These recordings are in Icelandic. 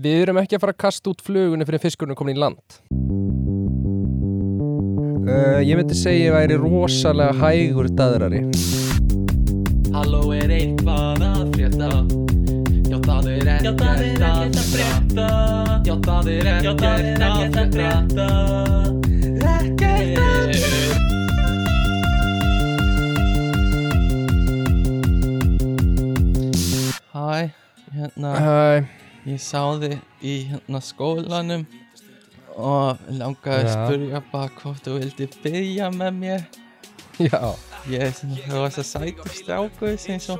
Við erum ekki að fara að kasta út flugunni fyrir fiskurinn komin í land. Uh, Ég myndi segja ég væri rosalega hægur daðrari. Halló er eitthvað að frétta? Já það er ekkert að frétta. Já það er ekkert að frétta. Ekkert að Hæ, hérna, Hæ, ég sá þig í hérna skólanum og langaði að Já. spyrja bara hvort þú vildi byrja með mér. Já. Ég er svona rosa sætur strákur sem svo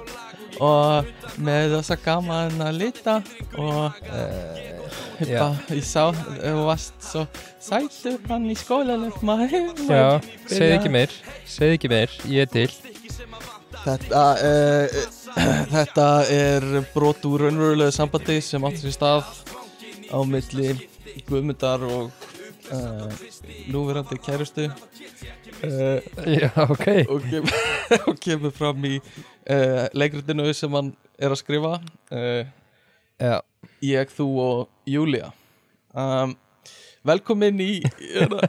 og með rosa gaman að lita og uh, ég, Já. bara, ég sá þú varst svo sætur hann í skólanum. Maður Já, segð ekki meir Segð ekki meir, ég er til Þetta, uh, þetta er brot úr raunverulegu sambandi sem átti sér stað á milli Guðmundar og uh, núverandi kærustu. Uh, Já, ok. og, kem, og kemur fram í uh, leikritinu sem hann er að skrifa Já, Ég, þú og Júlia um, Velkomin í hérna,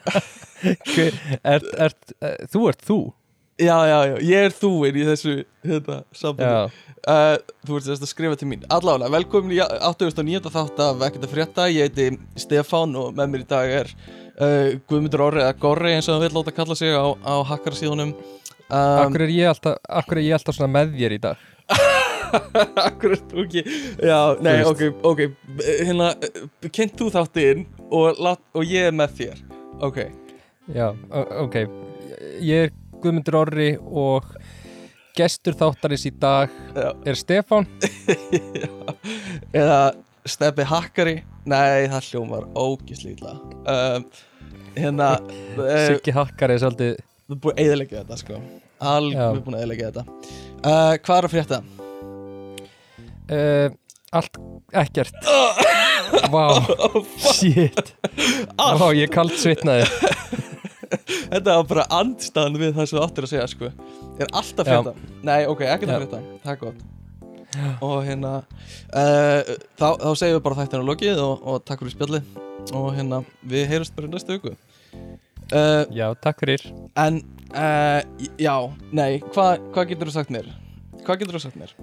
ert, uh, þú ert þú Já, já, já, ég er þúinn í þessu hérna, sambandi. Uh, Þú ert þess að skrifa til mín. Allána, velkomin í 89. þátt af Ekkert að frétta. Ég heiti Stefán og með mér í dag er uh, Guðmundur Orri eða Gorri eins og hann vil láta kalla sig á, á hakkarsíðunum um, akkur er ég alltaf Akkur er ég alltaf svona með þér í dag? Akkur er þú ekki? Já, nei, ok, ok. Hérna, uh, kynnt þú þáttinn og, og ég er með þér. Ok. Já, ok. Ég er Guðmundur Orri og gestur þáttarins í dag Já. er Stefán. Eða Steppi Hakkari. Nei, það hljómar ógislítla um, Hérna Siggi Hakkar er svolítið Við erum búin að eðalega þetta sko. Já. við erum búin að eðalega þetta. Uh, Hvað er að frétta? uh, Allt ekkert. Vá, shit. Vá, ég kalt svitnaði Þetta var bara andstaðan við það sem þú áttir að segja sko Er alltaf Já. frétta? Nei, ok, ekkert Já. að frétta Það er gott Og hérna uh, þá, þá segjum við bara þættinu lokið og, og takk fyrir spjallið Og hérna, við heyrjumst bara í næstu viku uh, Já, takk fyrir En, uh, já, nei, hvað hva getur þú sagt mér? Hvað getur þú sagt mér?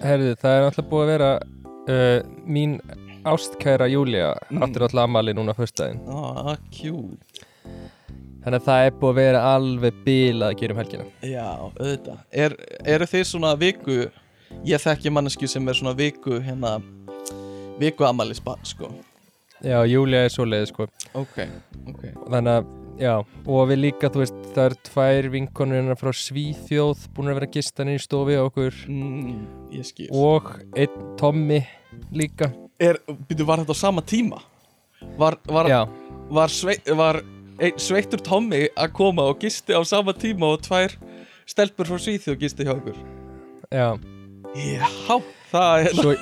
Herðu, það er náttúrulega búið að vera Mín ástkæra Júlia Mm. Áttur alltaf ammali núna fyrstæðin Ah, cute Þannig að það er búið að vera alveg bilað að gera um helgina. Já, auðvitað. Er, Eru þið svona viku Ég þekki mannesku sem er svona viku hérna Viku amælis barn, sko. Já, Júlia er svoleiði sko. Ok, ok. Þannig að, já, og við líka, þú veist, það er tvær vinkonur hennar frá Svíþjóð búin að vera gistan í stofi á okkur. Mm, Ég skil. Og einn Tommy líka. Er, Býtu, var þetta á sama tíma? Var, var, Já, var, svei, var ein, sveittur Tommy að koma og gisti á sama tíma og tvær stelpur frá Svíþjóð gisti hjá okkur. Já, Já, það er svo,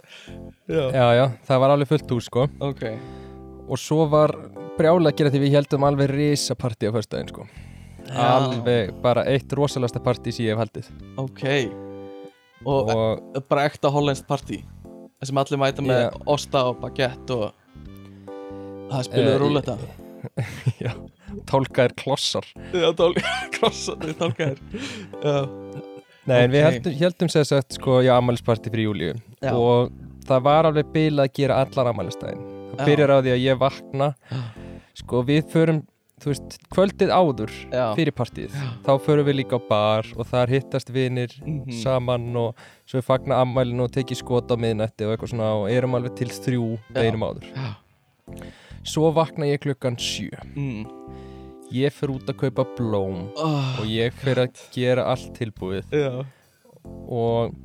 Já, já, já, það var alveg fullt hús sko. Ok. Og svo var brjála að gera því við heldum alveg risapartí á fyrstæðin sko. Já. alveg bara eitt rosalasta partí sem ég hef haldið. Ok. Og, og bara ekta hollenskt partí sem allir mæta með Já. osta og baguette og það spiluður Eh, uh, rúleta já, tólkaðir klossar Já, tól, krossandi tálkaðir Já, Nei, en við Ok. heldum, heldum sér sett sko, já, ammælispartí fyrir júliu Já. og það var alveg bilað að gera allar ammælistæðin það Já. byrjar á því að ég vakna sko, við förum, þú veist, kvöldið áður já fyrir partíð, þá förum við líka á bar og þar hittast vinir Mhm. saman og svo við fagna ammælinu og tekið skot á miðnætti og eitthvað svona og erum alveg til þrjú Já. deginum áður Já. Svo vakna ég klukkan sjö. Mm. ég fer út að kaupa blóm oh, og ég fer að gera allt tilbúið. Já, og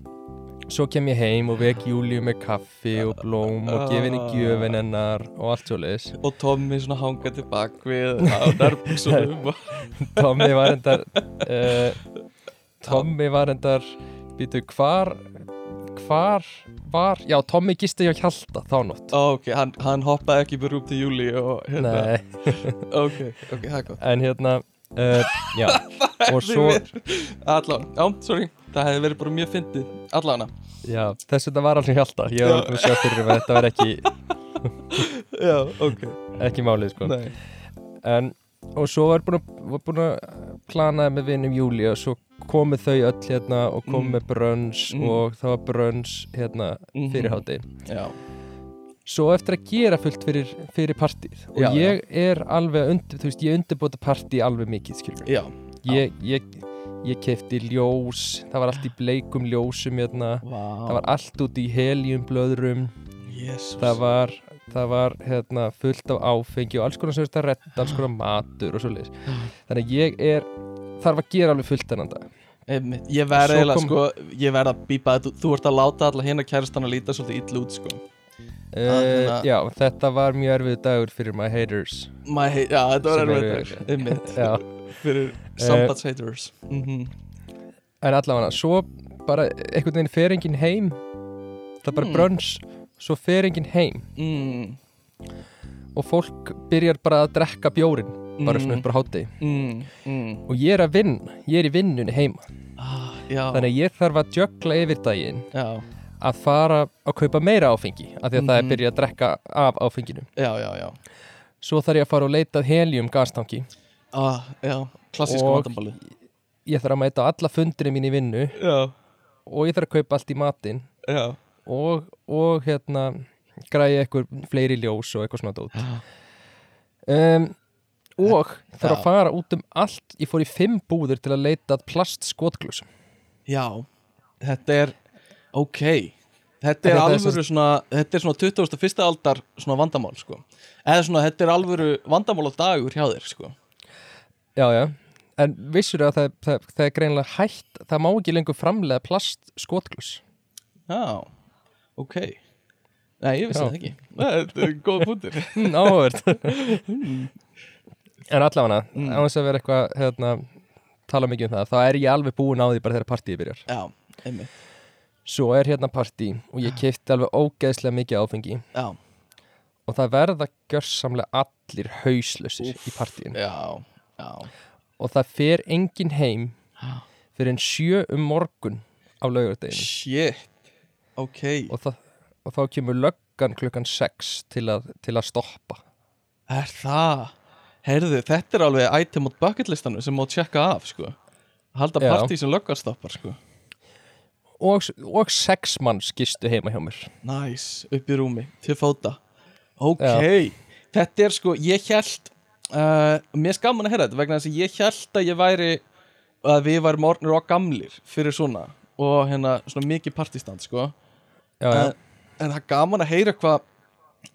svo kem ég heim og vek Júliu með kaffi og blóm og gef henni gjöfin hennar og allt svo leiðis og Tommy svona hanga til bakvið á nærbuksunum og- Tommy var endar uh, Tommy var endar býtu hvar hvar var já Tommy gisti hjá Hjalta þá nótt. Ó, Ok, hann, hann hoppaði ekki bara upp til Júli og hérna Nei, Ok, ok, það er gott. En hérna uh, já og svo Allan, já, sorry það hefði verið bara mjög fyndið Allana Já, þess að þetta var alveg hjálta Ég var að sjá fyrir að þetta var ekki, Já, ok. ekki málið sko. Nei. En, Og svo var búin að planaði með vinnum Júli og svo komu þau öll hérna og komu Mm. brönns Mm. og það var brönns hérna Mhm. fyrir hátti Já. Svo eftir að gera fullt fyrir, fyrir partíð og Já, ég er alveg undir, þú veist, ég undirbúta partí alveg mikið, skilur Já ég, ég, ég kefti ljós það var allt í bleikum ljósum hérna. Vá. Það var allt út í heliumblöðrum. Jesus það var, það var hérna, fullt af áfengi og alls konar sem þetta redda, alls konar matur og svoleiðis. Þannig að ég er þarf að gera alveg fullt þennan dag Einmitt. Ég verð Svo eiginlega sko Ég verð að bípa þetta Þú ert að láta alla hérna kærastan að líta svolítið ill út sko uh, já, þetta var mjög erfið dagur fyrir my haters My hate Já, þetta var erfið dagur. Já, Fyrir sambands haters Mhm. en allavega svo bara einhvern veginn fer enginn heim það er bara Mm. brönns svo fer enginn heim mm. og fólk byrjar bara að drekka bjórin bara Mm. svona upp á hátegi mm. Mm. og ég er að vinna, ég er í vinnunni heima. Ah, þannig að ég þarf að jökla yfir daginn Já. að fara að kaupa meira áfengi af því að það er Mhm. byrjað að drekka af áfenginu. Já, já, svo þarf ég að fara og leita að helium gastangi ah, Og- ég þarf að mæta alla fundinni mín í vinnu Já, og ég þarf að kaupa allt í matinn já. og, og hérna græja eitthvað fleiri ljós og eitthvað svona dót. Um, og þarf að fara út um allt. Ég fór í fimm búður til að leita plastskotglösum. Já, þetta er ok. Þetta er Þetta er alvöru svona Þetta er svona 21. aldar svona vandamál sko. Eða svona þetta er alvöru vandamál á dagur hjá þér sko. Já já. En vissur að það, það, það er greinlega hægt það má ekki lengur framlega plastskotglös? Já, ok. Nei, ég vissi það ekki. Nei, Þetta er góð punktur mm, áhverð en allavega Mm. á þess að vera eitthvað hérna, tala mikið um það þá er ég alveg búin á því bara þegar partíið byrjar. Já, einmitt. Svo er hérna partí og ég kefti alveg ógeðslega mikið áfengi. Já, og það verða gjörsamlega allir hauslausir í partíinu. já, já. Og það fer engin heim Já. fyrir en sjö um morgun á laugardeginu Shit. Ok. Og, það, og þá kemur löggan klukkan 6 til að, til að stoppa. Er það? Heyrðu, þetta er alveg item út bucketlistanum sem má tjekka af sko. Halda Já. partí sem löggarstoppar sko. Og, og sex mann skistu heima hjá mér. Næs, upp í rúmi, til fóta. Ok, þetta er sko, ég held uh, Mér skaman að heyra þetta vegna þess að ég held að ég væri að við værum orðnir og gamlir fyrir svona og hérna svona mikið partístand sko. Já, já, en, en það er gaman að heyra hvað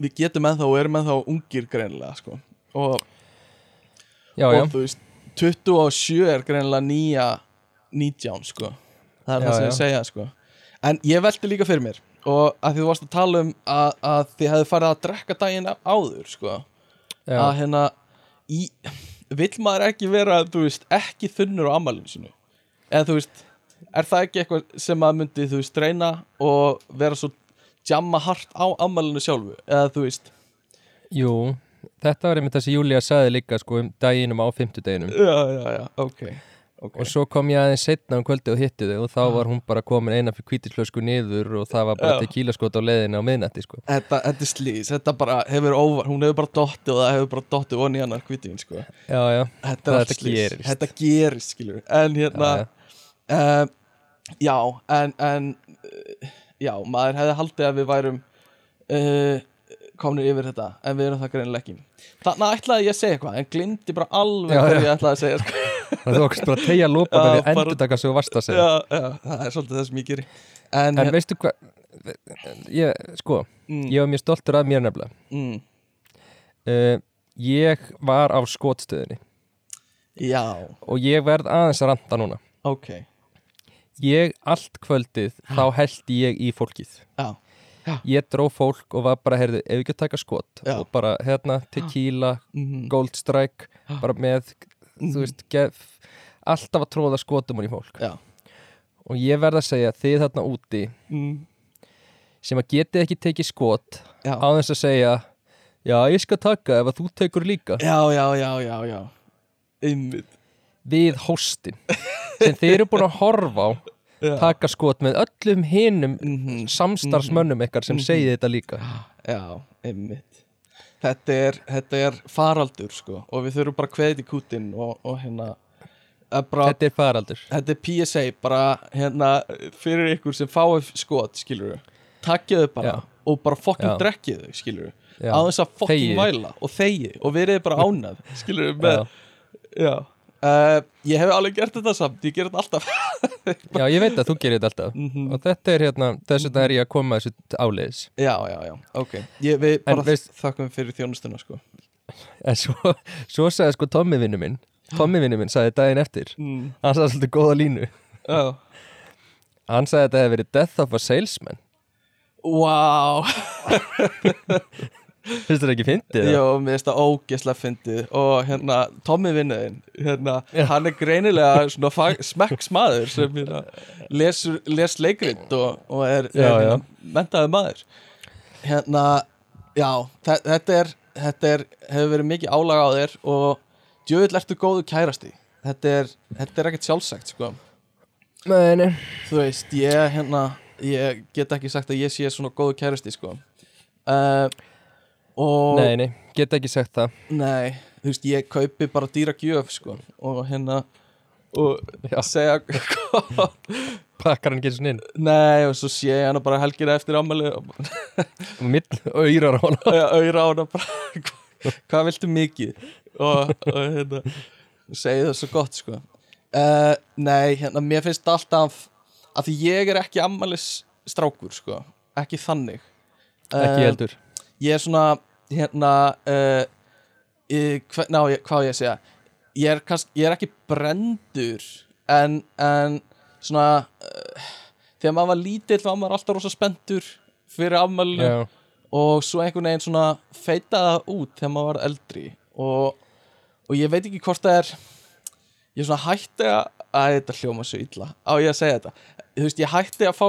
við getum ennþá og erum ennþá ungir greinilega sko. Og, já, já. og þú veist 27 er greinilega nýja 19 sko. Það er Já, það sem já. ég segja sko. En ég velti líka fyrir mér. Og að þú varst að tala um að, að þið hefði farið að drekka daginn áður sko. Já. að hérna í, vill maður ekki vera þú veist ekki þunnur á ammælinu sinu eða þú veist er það ekki eitthvað sem maður myndi þú veist reyna og vera svo jamma hart á ammælinu sjálfu? Eða þú veist Jú, þetta var einmitt það sem Júlía sagði líka sko um daginum á fimmtudeginum já já já ok, okay. og svo kom ég aðeins setna um kvöldi og hitti þau og þá var hún bara komin eina fyrir kvítisflösku niður og það var bara Já. tequila-skot á leiðinu á miðnætti sko. þetta, þetta er slís, þetta bara hefur óvar hún hefur bara dottið og það hefur bara dottið onni hennar kvítin sko Já, já, þetta er Þetta gerist. þetta gerist skilur en hérna já, já. uh, já, en, en já, maður hefði haldið að við værum uh, komnir yfir þetta en við erum það greinilega ekki. Þannig ætlaði ég að segja eitthvað en glimti bara alveg hvað ég ætlaði að segja sko. Það þú okkur bara að tegja lópa með því bara- endur taka svo varst að segja já, já, það er svolítið það sem ég geri. En, En veistu hvað ég, sko, mm, ég var mjög stoltur af mér nefnilega. Mm, uh, Ég var á skotstöðinni. Já, og ég verð aðeins að ranta núna. Ok. Ég, allt kvöldið, þá held ég í fólkið. Já, Ég dró fólk og var bara, heyrðu, ef ekki að taka skot? Já. og bara, hérna, tequila, mm, gold strike bara með, Mhm. þú veist gef, alltaf að tróða skotum í fólk. Já. Og ég verð að segja, þið þarna úti mm, sem að getið ekki tekið skot já. á þess að segja já, ég skal taka ef að þú tekur líka. Já, já, já, já, já. Einmitt. Við hóstin sem þið eru búin að horfa á Já. taka skot með öllum hinum Mhm. samstarfsmönnum ykkar sem Mhm. segi þetta líka Já, einmitt Þetta er, þetta er faraldur sko og við þurfum bara að kveðið í kútin og, og hérna bara, þetta, Þetta er faraldur er PSA bara hérna fyrir ykkur sem fáið skot skilur við, takkið þau bara Já. og bara fokkin Já. drekkið þau skilur við, Já. á þess að fokkin væla og þegið og verið bara ánað skilur við með Já, Uh, ég hef alveg gert þetta samt, ég ger þetta alltaf. Já, ég veit að þú gerir þetta alltaf. Mhm. og þetta er hérna, þess vegna er ég að koma þessu áleiðis. Já, já, já, ok. Ég, Við En bara veist- þakkum fyrir þjónustuna sko. En svo, svo sagði sko Tommi vinnu minn Tommi vinnu minn sagði daginn eftir. Mm. Hann sagði svolítið góða línu. Já. Hann sagði að þetta hefði verið death of a salesman. Wow Finnst þetta ekki fyndið? Jó, mér finnst það ógeslega fyndið og hérna, Tommy vinnuðinn hérna, Já. hann er greinilega svona fag- smekksmaður sem hérna, les, les leikrit og, og er, Já, er já. hérna, mentaði maður hérna, já þe- þetta er, þetta er hefur verið mikið álag á þér og djöfull ertu góðu kærasti þetta er, þetta er ekkert sjálfsagt sko. Nei, nei þú veist, ég hérna ég get ekki sagt að ég sé svona góðu kærasti sko uh, og Nei, nei, get ekki sagt það. Nei, þú veist, ég kaupi bara dýra gjöf, sko. Og hérna og Já. segja Pakkar hann ekki svona inn. Nei, og svo sé ég hana bara helgina eftir ammali og Og mitt öyrar á hann auðra á hana bara "Hva- hvað viltu mikið? Og, og hérna segi það svo gott, sko. Uh, Nei, hérna, mér finnst alltaf að því ég er ekki ammalis strákur, sko, ekki þannig. Ekki Eh, heldur ég er svona hérna uh, hva, ná, hvað ég segja? Ég er, kannski, ég er ekki brendur en, en svona uh, þegar maður var lítill var maður alltaf rosa spenntur fyrir afmælinu Já, og svo einhvern veginn svona feitaði það út þegar maður var eldri og, og ég veit ekki hvort það er ég er svona hætti að að þetta hljóma svo illa á ég að segja þetta? Þú veist ég hætti að fá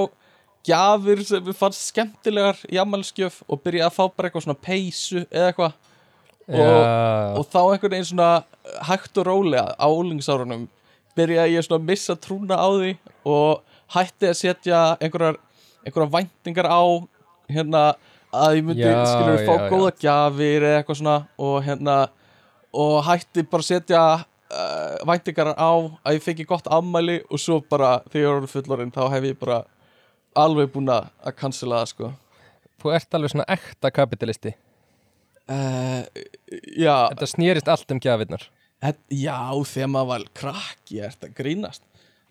gjafir sem við fannst skemmtilegar í ammælskjöf og byrja að fá bara eitthvað svona peysu eða eitthvað og, já, og þá einhvern veginn svona hægt og rólega á úlingsárunum byrjaði ég svona að missa trúna á því og hætti að setja einhverjar, einhverjar væntingar á hérna að ég myndi Já, skilur fá já, já. góða gjafir eða eitthvað svona og hérna og hætti bara að setja uh, væntingar á að ég fengi gott ammæli og svo bara þegar ég var fullorinn þá hef ég bara alveg búin að að cancela það sko. Þú ert alveg svona ekta kapitalisti. Uh, Já, Þetta snýrist allt um gjafirnar. Het, já, þegar maður var krakki er þetta grínast.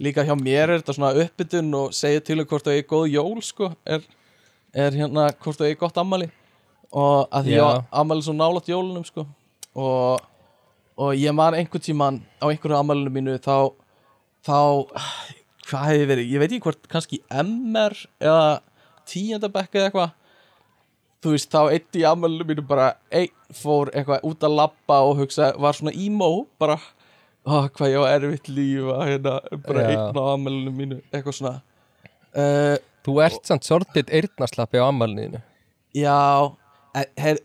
Líka hjá mér er þetta svona uppbytun og segja til um hvort það er góð jól sko er, er hérna hvort það er gott ammali og að því að ammali svo nálat jólunum sko. Og, og ég man einhvern tíman á einhverju ammalinu mínu þá þá, hvað hefði verið? Ég veit ekki hvort kannski MR eða tíundabekk eða eitthvað. Þú veist, þá eitt í ammælinu mínu bara einn fór eitthvað út að labba og hugsa, var svona emo bara, ó, hvað ég á erfitt líf að hérna, bara Já. einn á ammælinu mínu, eitthvað svona. Uh, Þú ert samt sortið eyrnaslappi á ammálniðinu já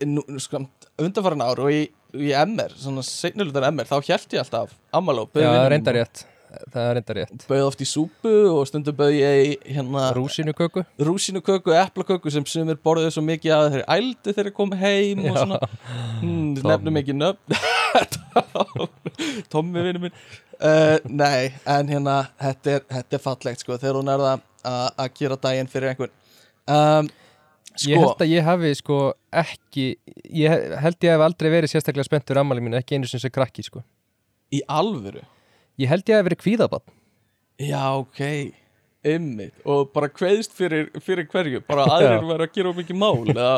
nú, sko, undanfæran ár og í, í MR, svona seinnilutan MR þá hjælt ég alltaf ammælu Já, það er reyndar rétt Það er reyndar rétt. Bauð oft í súpu og stundum bauð ég hérna Rúsinuköku rúsinuköku, eplaköku sem sumir borðið svo mikið að þeir ældi þegar þeir komu heim og svona. Hmm, nefnum ekki nöfn. Tommi vinnu minn. Uh, Nei, en hérna þetta er, þetta er fallegt sko þegar hún er það að- gera daginn fyrir einhvern. Um, Ég Sko, held að ég hafi sko ekki Ég held ég hef aldrei verið sérstaklega spenntur ammálið mínu Ekki einu sem sem krakki sko. Í alvöru Ég held ég hef verið kvíðabann Já, ok. Ymmit, og bara kveðst fyrir, fyrir hverju? Bara aðrir vera að gera mikið mál eða?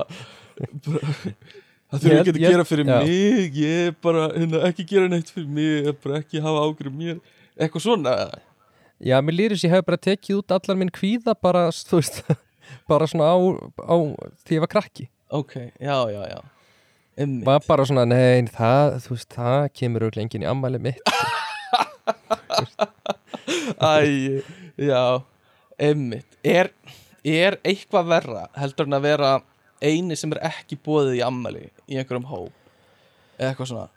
Það held- ekki að gera fyrir já. mig. Ég er bara, hérna, ekki gera neitt fyrir mig. Bara ekki hafa ágrif mér. Eitthvað svona. Já, mér lýris ég hef bara tekið út allar minn kvíða bara, þú veist bara svona á, á því ég var krakki. Ok, já, já, já. Var bara svona, nei, það, þú veist, það kemur auðvitað enginn í ammæli mitt æ, já. Ymmit, er, er eitthvað verra heldur en að vera eini sem er ekki bóðið í ammæli í einhverjum hóp? Eða eitthvað svona.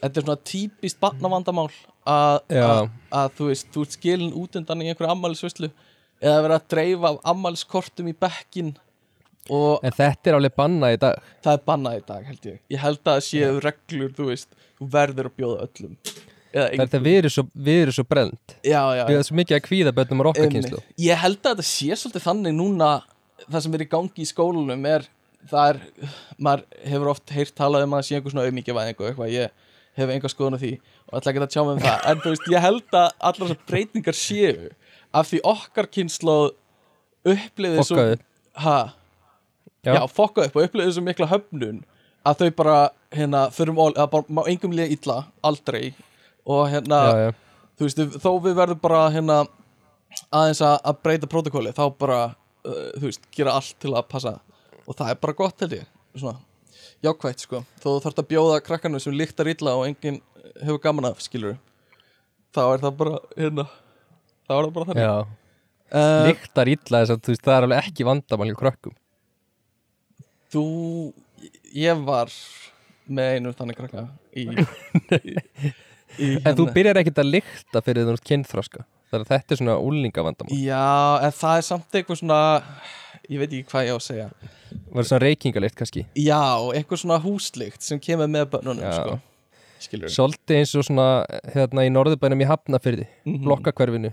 Þetta er svona típist barnavandamál að, þú veist, þú ert skilin út undan í einhverju ammælisvislu eða verið að dreifa ammælskortum í bekkin og En þetta er alveg banna í dag. Það er bannað í dag held ég. Ég held að það séu reglur, þú veist. Þú verður að bjóða öllum Þetta við erum svo, við erum svo brend já, já, Við erum svo mikið að kvíða bönnum á okkar Einmitt. kynslu Ég held að þetta sé svolítið þannig núna það sem er í gangi í skólanum er það er, maður hefur oft heyrt talað um að sé einhver svona auðmikið væðingu eitthvað, ég hef einhver skoðun á því og ætla ekki að tjá mig um það, en þú veist, ég held að allar þessar breytingar séu af því okkar kynnslóð upplifið svo ha, Já. já, fokkaðu upp og upplifið svo mikla höfnun að þau bara, hérna, förum ól, að bara má engum liða illa, aldrei og hérna, Já, já, þú veist, þó við verðum bara hérna aðeins að, að breyta protokóli þá bara, uh, þú veist, gera allt til að passa. Og það er bara gott held ég. Svona, jákvætt sko. Þó þú þarfst að bjóða krakkanum sem líktar illa og enginn hefur gaman af, skilur þá er það bara, hérna þá er það bara þannig. Uh, Lyktar illa þess að þú veist, það er alveg ekki vandamál í krökkum. Þú, ég var með einu þannig krakka í, í En þú hérna- byrjar ekkert að lykta fyrir þú ert kynþroska. Þannig að þetta er svona úlingavandamál Já, en það er samt eitthvað svona ég veit ekki hvað ég á að segja. Var svona reykingalikt kannski? Já, eitthvað svona húslikt sem kemur með bönnunum sko. Svolítið eins og svona hérna í norðubænum í Hafnafyrði Mhm. Blokkakverfinu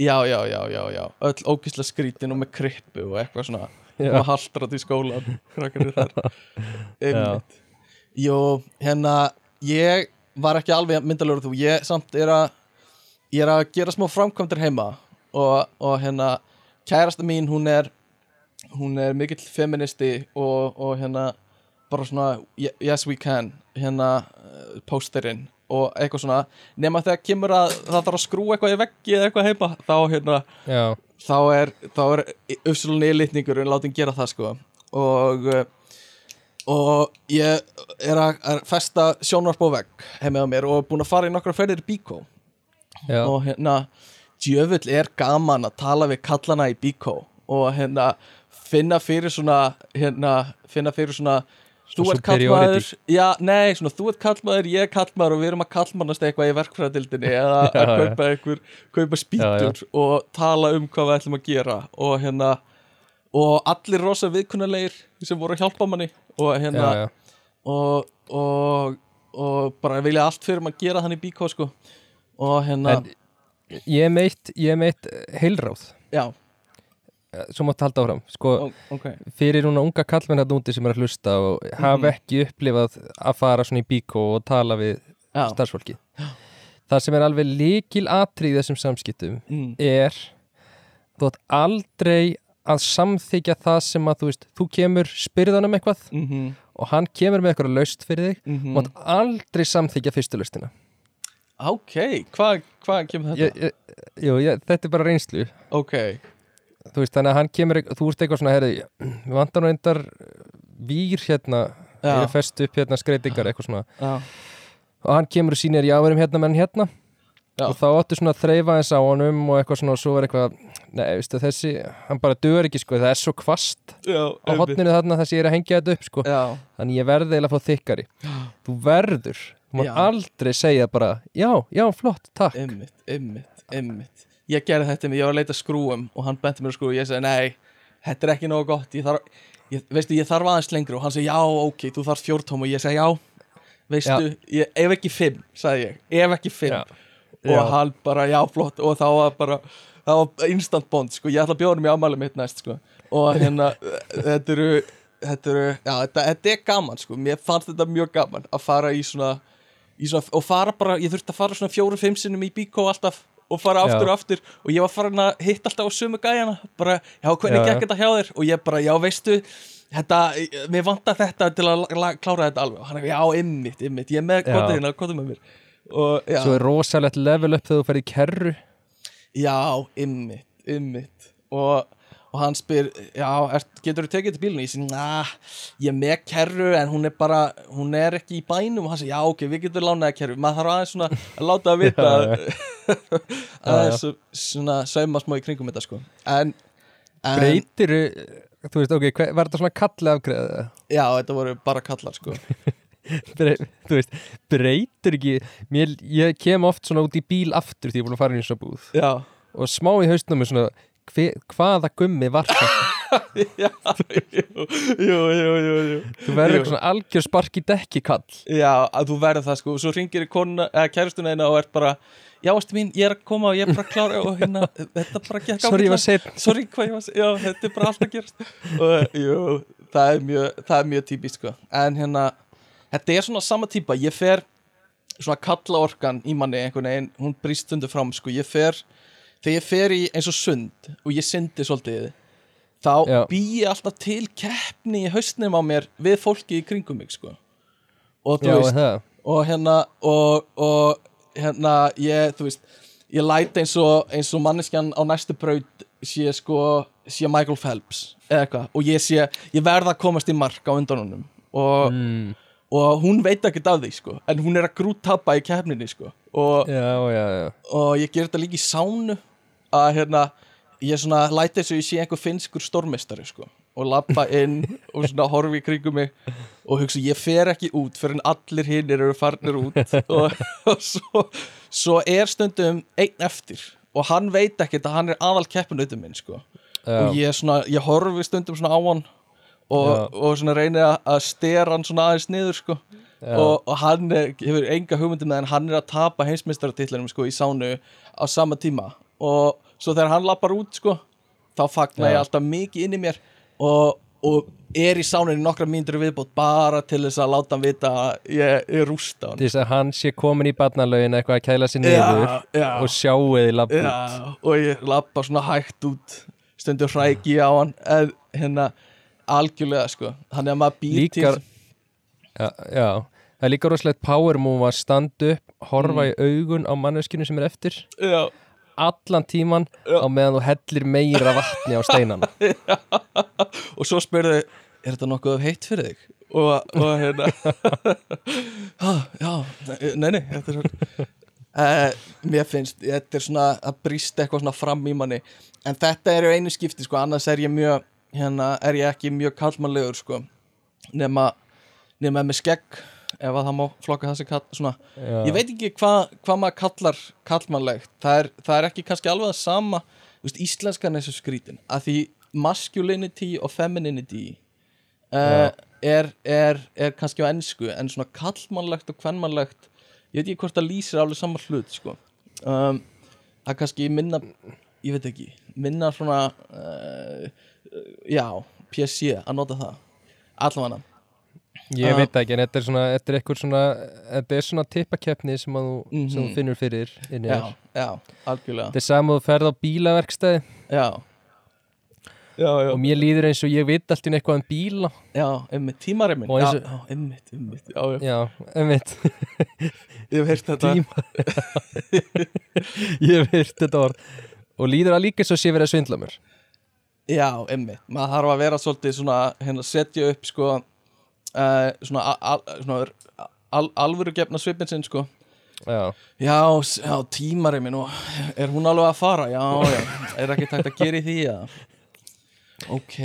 Já, já, já, já, já. Öll ógislega skrítin og með krippu og eitthvað svona. Og haldrat í skólan krakkarnir þar Einmitt. Jó, hérna ég var ekki alveg myndalegur þú. Ég samt er að ég er að gera smá framkvæmdir heima og, og hérna kærasta mín hún er hún er mikill feministi og, og hérna bara svona ye- yes we can hérna pósterinn og eitthvað svona. Nema þegar kemur að það þarf að skrúa eitthvað í veggi eða eitthvað heima þá hérna Já, þá er, þá er uppsölunni yllitningur en látum gera það sko. Og og ég er að, festa sjónvarp á vegg heima á mér og er búin að fara í nokkra ferðir í Bíkó já, og hérna djöfull er gaman að tala við kallana í Bíkó og hérna finna fyrir svona hérna finna fyrir svona þú ert kallmaður, já, nei, svona þú ert kallmaður, ég er kallmaður og við erum að kallmannast eitthvað í verkfræðildinni eða að kaupa einhver, kaupa spýtur og tala um hvað við ætlum að gera og hérna og allir rosa viðkunnulegir sem voru að hjálpa manni og hérna já, já. og, og, og bara vilja allt fyrir maður að gera hann í bíkó sko. Og hérna, En ég meitt, ég meitt heilráð. Já, Svo máttu halda áfram. Sko, ó- ok. fyrir núna unga kallmenn hérna úti sem er að hlusta og hafa Mhm. ekki upplifað að fara svona í bíkó og tala við já, starfsfólki Það sem er alveg líkil atrið þessum samskiptum mm, er þú átt aldrei að samþykja það sem að þú veist, þú kemur spyrðanum eitthvað mhm, og hann kemur með eitthvað laust fyrir þig mhm. þú átt aldrei samþykja fyrstu laustina ok, hvað hva kemur þetta? ég, ég, jú, ég, þetta er bara reynslu. Ok, þú veist, þannig að hann kemur, þú veist eitthvað svona herri, við vantar nú endar vír hérna, Já. ég er fest upp hérna skreitingar eitthvað svona. Já, og hann kemur og sýnir já, við erum hérna menn hérna Já. og þá áttu svona að þreifa eins á honum og eitthvað svona og svo er eitthvað nei, veistu, þessi, hann bara dögur ekki sko, það er svo kvast já, á hotninu þarna þess að ég er að hengja þetta upp sko. Já, þannig ég verði eiginlega að fá þykkari. Þú verður, þú má aldrei segja bara, já, já, flott, takk. Ymmit, ymmit, ymmit ég gerði þetta, ég var að leita skrúum og hann benti mér að skrúum og ég segi, nei, þetta er ekki nógu gott ég þarf, ég, veistu, ég þarf aðeins lengri og hann segi, já, ok, þú þarf fjórtóm. Og ég segi, já, veistu, ég, ef ekki fimm, sagði ég, ef ekki fimm Já. og hann bara, já, flott og þá var bara, það var instant bond sko, ég ætla að bjóða hann í ámæli mitt næst sko. og hérna, þetta eru þetta eru, já, þetta, þetta er gaman sko, mér fannst þetta mjög gaman að fara í svona, í svona og fara bara, ég þurfti að fara svona fjóru-fimm sinnum í bíkó alltaf og fara aftur Já. og aftur. Og ég var farin að hitta alltaf á sömu gæjana. Bara, já, hvernig gekk þetta hjá þér? Og ég bara, já, veistu þetta, mér vantar þetta til að klára þetta alveg. Og hann er, já, ymmit, ymmit ég er með kodið hérna, kodið með mér og, svo er rosalegt level upp þegar þú ferð í kerru. Já, ymmit, ymmit og, og hann spyr já, er, getur þú tekið til bílunum ég sé, na, ég er með kerru en hún er bara, hún er ekki í bænum. Og hann segir, já, ok, við getum lánaði kerru. Maður þarf aðeins svona að láta að vita. Aðeins svona sauma smá í kringum þetta sko. En, en breytir þú veist, ok, hver, var þetta svona kalli afgreða já, þetta voru bara kallar sko þú veist, breytir ekki mér, ég kem oft svona út í bíl aftur því ég er búin að fara inn í svona búð. Já, og smá í haustnum er svona hve, hvaða gummi var þetta? Já, jú, jú, jú, jú, þú verður eitthvað svona algjör spark í dekki kall Já, að þú verður það sko. Og svo ringir kæristuna eina og ert bara Já, ástu mín, ég er að koma og ég er bara að klára og hérna, þetta bara gekk sorry ég var seitt Sorry, hvað ég var að Já, þetta er bara allt að gerast. Og jú, það er mjög, það er mjög típist sko. En hérna, þetta er svona sama típa Ég fer svona kalla orkan í manni einhvern veginn, hún brýst stundu fram sko. Ég fer, þegar ég fer í eins og sund og ég syndi svolítið þá Já. bý ég alltaf til keppni í haustnum á mér við fólki í kringum mig sko. Og þú já veist, það. og hérna og, og hérna ég, þú veist ég læt eins og, eins og manneskjan á næstu braut sé sko sé Michael Phelps eða eitthvað. Og ég sé, ég verð að komast í mark á undan honum. Og, mm, og hún veit ekkert af því sko. En hún er að grúttappa í keppninni sko. Og, já já já. Og ég ger þetta líka í sánu að hérna ég svona læti þess að ég sé einhver finskur stórmestari sko. Og lappa inn og svona horfi í kringum mig og hugsa ég fer ekki út fyrir en allir hinnir eru farnir út. Og, og svo, svo er stundum einn eftir og hann veit ekkert að hann er aðal keppinautum minn sko. Og ég, svona, ég horfi stundum svona á hann og, Já. og svona reyni að stera hann svona aðeins niður sko. Já. og, og hann er, hefur enga hugmyndi með en hann er að tapa heimsmeistaratitlinum sko í sánu á sama tíma. Og svo þegar hann lappar út sko þá fagna Já. ég alltaf mikið inn í mér. Og, og er í sánunni nokkra mínútur í viðbót bara til þess að láta hann vita að ég, ég rústa hann. Til þess að hann sé komin í barnalögin eitthvað að kæla sér niður já, og sjáuði lapp út já, og ég lappa svona hægt út. Stundur hræki á hann en hérna algjörlega sko. Þannig að maður býr Líkar- já, já, það er líka rosalegt power move að standa upp, horfa Mm. í augun á manneskinu sem er eftir. Já, allan tíman á meðan þú hellir meira vatni á steinana. Og svo spurði er þetta nokkuð heitt fyrir þig? Og, og hérna ah, já, nei, nei þetta er uh, mér finnst þetta er svona að brýst eitthvað svona fram í manni. En þetta er einu skipti sko, annars er ég mjög hérna er ég ekki mjög kallmannlegur sko. Nema, nema með skegg ef að það má flokka sem kall svona. Já. ég veit ekki hvað hva maður kallar kallmannlegt, það er, það er ekki kannski alveg það sama, veist, íslenskan er svo skrítin, að því masculinity og femininity uh, er, er, er kannski á ennsku, en svona kallmannlegt og kvennmannlegt, ég veit ekki hvort það lýsir alveg sama hlut, sko. Um, er kannski minna ég veit ekki, minna svona uh, já, PC að nota það, allavega ég Ah. veit ekki en þetta er svona, þetta er eitthvað svona þetta er svona tippakeppni sem, að þú, sem þú Mhm. finnur fyrir inni já, já, algjörlega. Þetta er saman þú ferð á bílaverkstæði. Já, já, já. Og mér líður eins og ég veit allt í eitthvað um bíla. Já, einmitt, tímareimin Og Já, eins og- já, einmitt, einmitt Já, já, já, einmitt. Ég hef heyrt þetta. Tíma ég hef heyrt þetta orð. Og líður það líka svo sé verið að svindla mér Já, einmitt, maður þarf að vera svolítið svona, hérna, setja upp sko, uh, svona, al, svona al, alvöru gefna svipin sinn sko. Já, Já, já, tímareimin og er hún alveg að fara? Já, já, er ekki tægt að gera í því að Ok,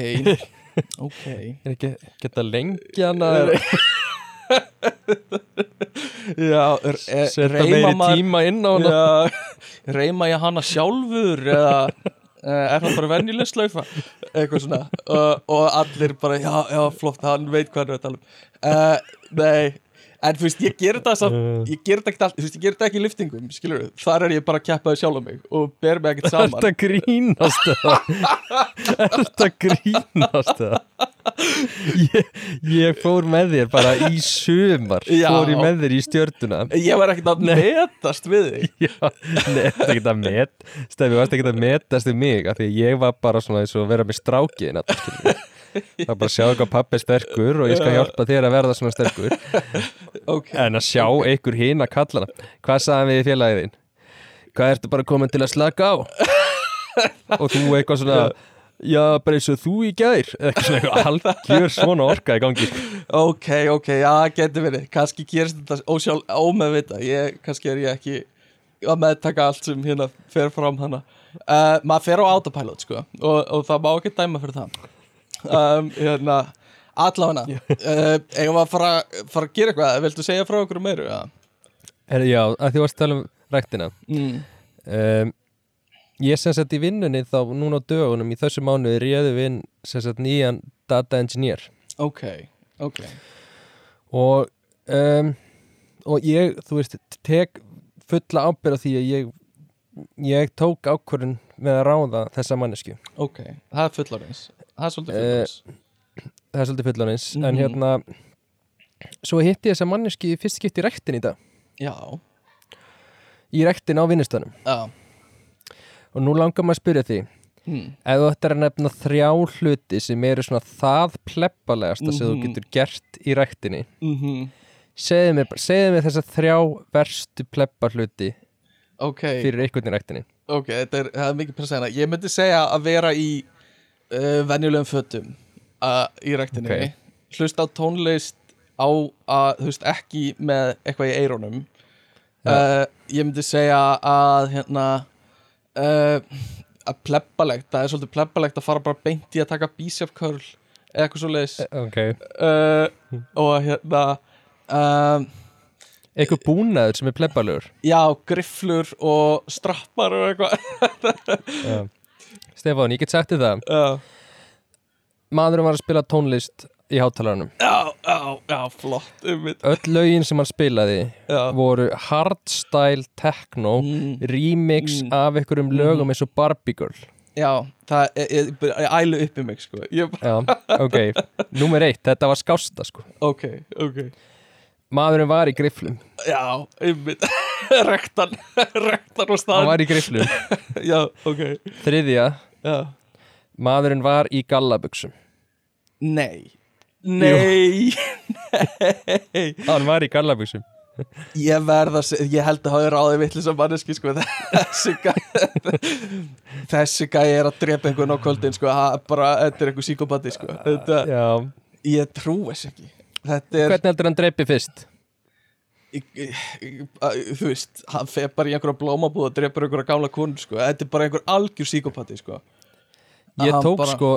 ok. Er ekki geta lengja hana Já, er, er, reima meiri maður- tíma inn á hana? Já, reyma ég hana sjálfur eða er það bara venjuleg slaufa eitthvað svona. Og, allir bara, já, já, flott hann veit hvað hann er að tala um. Uh, nei, en þú veist, ég ger þetta samt, ég ger þetta ekkert allt, þú veist, ég ger þetta ekki í liftingum, skilur við, þar er ég bara að keppaði sjálf á mig og ber mig ekkert Er saman þetta grínast það? Er þetta grínast það? Ég, ég fór með þér bara í sumar Já. Fór ég með þér í stjörnuna. Ég var ekkert að metast við þig. Já, nei, þetta er ekki að met Stefi, varst ekki að metast við mig? Af Því ég var bara svona eins og vera með strákin Það er bara að sjá eitthvað pappi er sterkur Og ég skal Já. hjálpa þér að verða svona sterkur. Ok, En að sjá einhver hinn að kallana Hvað sagðan við í félagið þín? Hvað ertu bara komin til að slaka á? Og þú eitthvað svona Já, bara eins og þú í Eða eitthvað svona eitthvað algjör svona orka í gangi. Ok, ok, já, getur verið. Kannski gerist þetta ósjálf, ómeðvita ég, kannski er ég ekki að meðtaka allt sem hérna fer fram hana. Uh, maður fer á autopilot sko og, og það má ekki dæma fyrir það um, hérna allavega, uh, eigum við að fara, fara að gera eitthvað, viltu segja frá okkur meiru? Ja? Herri, já, að því varst að tala um ræktina. Mm. um, ég sem sagt í vinnunni þá núna á dögunum í þessu mánuði réðu við inn sem sagt nýjan data engineer. Ok, ok. Og um, og ég, þú veist, tek fulla ábyrð á því að ég ég tók ákvörðun með að ráða þessa mannesku ok, það er fullorins það er svolítið Eh, fullorins það er svolítið fullorins en Mhm. hérna svo hitti ég þessa mannesku í fyrst skipti í rektin í dag. Já, í rektin á vinnustanum já. Og nú langar maður að spyrja því hmm. ef ættir að nefna þrjá hluti sem eru svona það plebbalegasta sem þú Mhm. getur gert í rektinni Mm segðu mér, mér þessa þrjá verstu plebba hluti ok, fyrir einhvern í rektinni ok, þetta er, er mikið persæna ég myndi segja að vera í uh, venjulegum fötum uh, í rektinni Ok. hlusta á tónlist á að, þú veist, ekki með eitthvað í eirónum Já. uh, ég myndi segja að hérna uh, að plebbalegt, það er svolítið plebbalegt að fara bara beint í að taka bicep curl eða eitthvað svo leiðis ok. Uh, og hérna um, eitthvað búnaður sem er plebbalegur? já, grifflur og strappar og eitthvað Stefán, ég get sagt þér það. Já, maðurinn var að spila tónlist í hátalarnum. Já, já, já, flott um öll lögin sem hann spilaði já, voru hardstyle techno Mm. remix Mm. af einhverjum lögum eins og Barbie Girl. Já það er, ég, ælu upp í mig sko. Ég, Já, ok, númer eitt, þetta var skásta sko. Ok, ok. Maðurinn var í griflum, já, um mitt rektan, rektan og hann staðan var í griflum já, ok, Þriðja, já. Maðurinn var í gallabuxum. Nei, nei nei. Hann var í gallabuxum. Ég verð að segja, ég held að hafa ráðið vittlis að manneski sko, þessi gæ þessi gæ er að drepa einhvern á kvöldin sko, bara, þetta er einhver síkopati sko, þetta, Já, ég trú þess ekki. Er, hvernig heldur hann dreipi fyrst? Þú veist hann fer bara í einhverja blómabúð og drepar einhverja gamla konu sko, þetta er bara einhver algjör síkopati sko Ég Hann tók bara- sko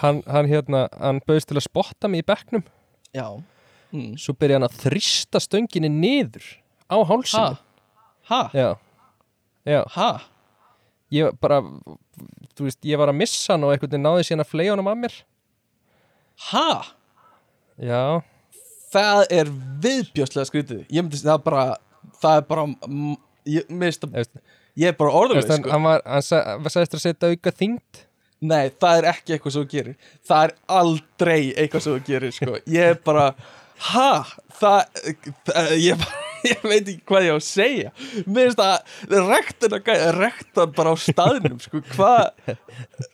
hann, hann hérna, hann bauðst til að spotta mig í bekknum Já mm. Svo byrja hann að þrista stönginni niður á Ha? hálsinu Ha? Já, já, Ha? ég bara þú veist, ég var að missa hann og einhvern veginn náði síðan að fleja honum að mér Ha? Já, Það er viðbjóslega skrítið Ég myndi það er bara Það er bara Ég, það- Veist, ég er bara hann, sko. hann var, hann sa- var sagðist að setja auka þyngd Nei, það er ekki eitthvað sem þú gerir Það er aldrei eitthvað sem þú gerir sko. Ég er bara Ha? Það, það ég, ég veit ekki hvað ég á að segja Mér finnst það Rektan að gæja Rektan bara á staðnum sko. Hvað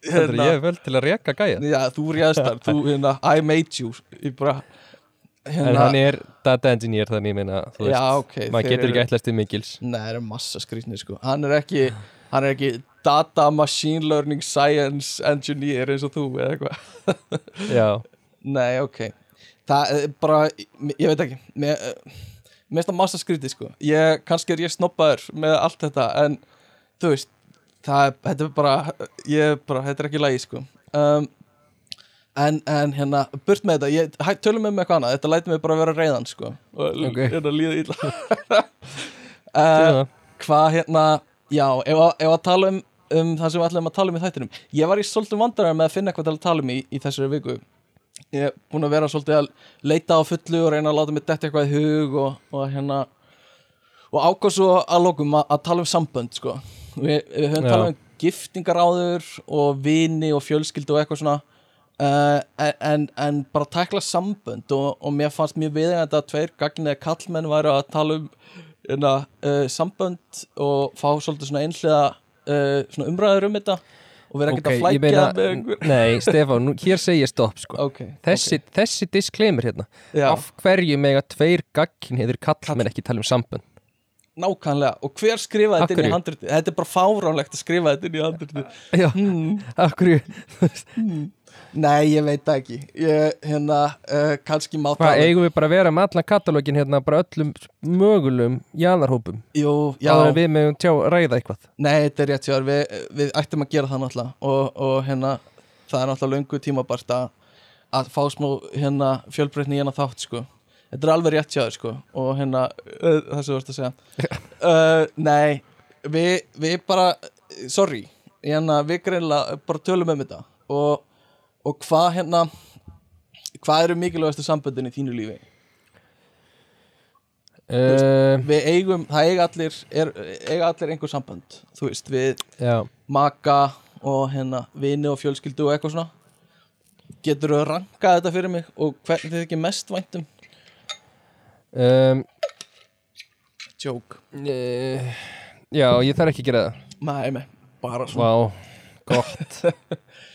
Hérna. Ég er vel til að reka gæja Já, þú réðst Þú, hérna, I made you Ég bara En hérna, hann er data engineer þannig meina þú veist, Já, ok maður getur ekki ætlast til mikils. Nei, það er massa skrýtni sko. Hann er ekki Hann er ekki data machine learning science engineer eins og þú eða eitthvað. Já, Nei, ok. Það er bara, ég veit ekki. Mér eh, finnst það massa skrítið sko. Ég, kannski er ég snobbaður með allt þetta En, þú veist Það þetta er bara Ég er bara, þetta er ekki lægi sko. Um, en, en hérna, burt með þetta ég, hæ, Tölum með mig eitthvað annað, þetta lætur mig bara vera reyðan sko Og Ok. hérna líða Segðu uh. Hvað hérna, já Ef að, ef að tala um, um það sem við ætlum að tala um í þættinum Ég var í svolítið vandræðar með að finna eitthvað til að tala um í, í þessari viku ég er búin að vera svolítið að leita á fullu og reyna að láta mig detta eitthvað í hug og, og hérna og ákvað svo að lokum að, að tala um sambönd sko. við, við höfum Já. talað um giftingar áður og vini og fjölskyldu og eitthvað svona uh, en, en bara tækla sambönd og, og mér fannst mjög viðeigandi að tveir gagniða kallmenn væri að tala um hérna, uh, sambönd og fá svolítið svona einhliða uh, svona umræður um þetta og vera ekkert að ég flækja með einhver. Nei, Stefán, nú, hér segi ég stopp sko. Ok, Þessi, þessi disclaimer hérna já. Af hverju mega tveir gagkin hefur kall menn ekki tala um sambönd? Nákvæmlega, og hver skrifaði þetta inn í handriti? Þetta er bara fáránlegt að skrifa þetta inn í handriti Já, af hverju Nei, ég veit það ekki. Ég, Hérna, uh, kannski má Hvað, eigum við bara að vera með allan katalógin hérna bara öllum mögulegum jáðarhópum Jú, já, við meðum tjá ræða eitthvað. Nei, þetta er rétt þér. Við, við ættum að gera það náttúrulega. Og, og hérna, það er náttúrulega löngu tímabart að, að fá smá hérna, fjölbreytni í hérna þátt sko. Þetta er alveg rétt þér sko. Og hérna, uh, það sem þú vorst að segja. Uh, Nei, við, við bara sorry. Hérna, við greinlega bara tölum um þetta. Og, og hvað hérna hvað eru mikilvægastu samböndin í þínu lífi? Uh, við eigum, það eiga allir er, eiga allir einhver sambönd. Þú veist, við Já, maka og hérna vini og fjölskyldu og eitthvað svona. Getur þú að ranka þetta fyrir mig og hvernig þið ekki mest væntum um, joke, uh, já, ég þarf ekki að gera það. Nei, nei, bara svona. Vá, gott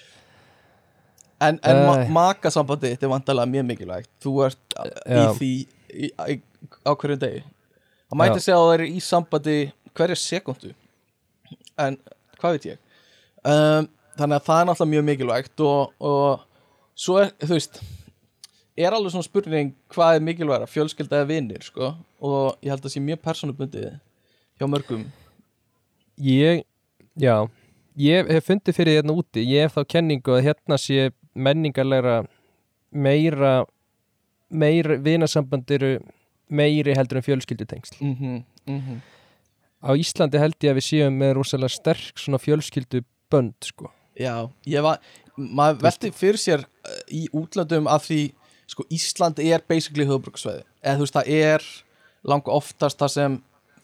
en, en Æ. makasambandi þetta er vantarlega mjög mikilvægt þú ert í Já. því í, í, á hverjum degi það mætti Já. segja að það er í sambandi hverja sekundu en hvað veit ég um, þannig að það er náttúrulega mjög mikilvægt og, og svo er, þú veist er alveg svona spurning hvað er mikilvægra, fjölskylda eða vinir sko? og ég held að það sé mjög persónubundið hjá mörgum Ég, já Ég hef fundið fyrir hérna úti Ég hef þá kenningu að hérna sé menningarlegra meira meira vinasamband eru meiri heldur en fjölskyldutengsl. Mm -hmm, mm -hmm. Á Íslandi held ég að við séum með rosalega sterk svona fjölskyldubönd sko. Já, ég var maður velti fyrir sér uh, í útlöndum að því sko Ísland er basically höfbruksveði eða þú veist það er langa oftast það sem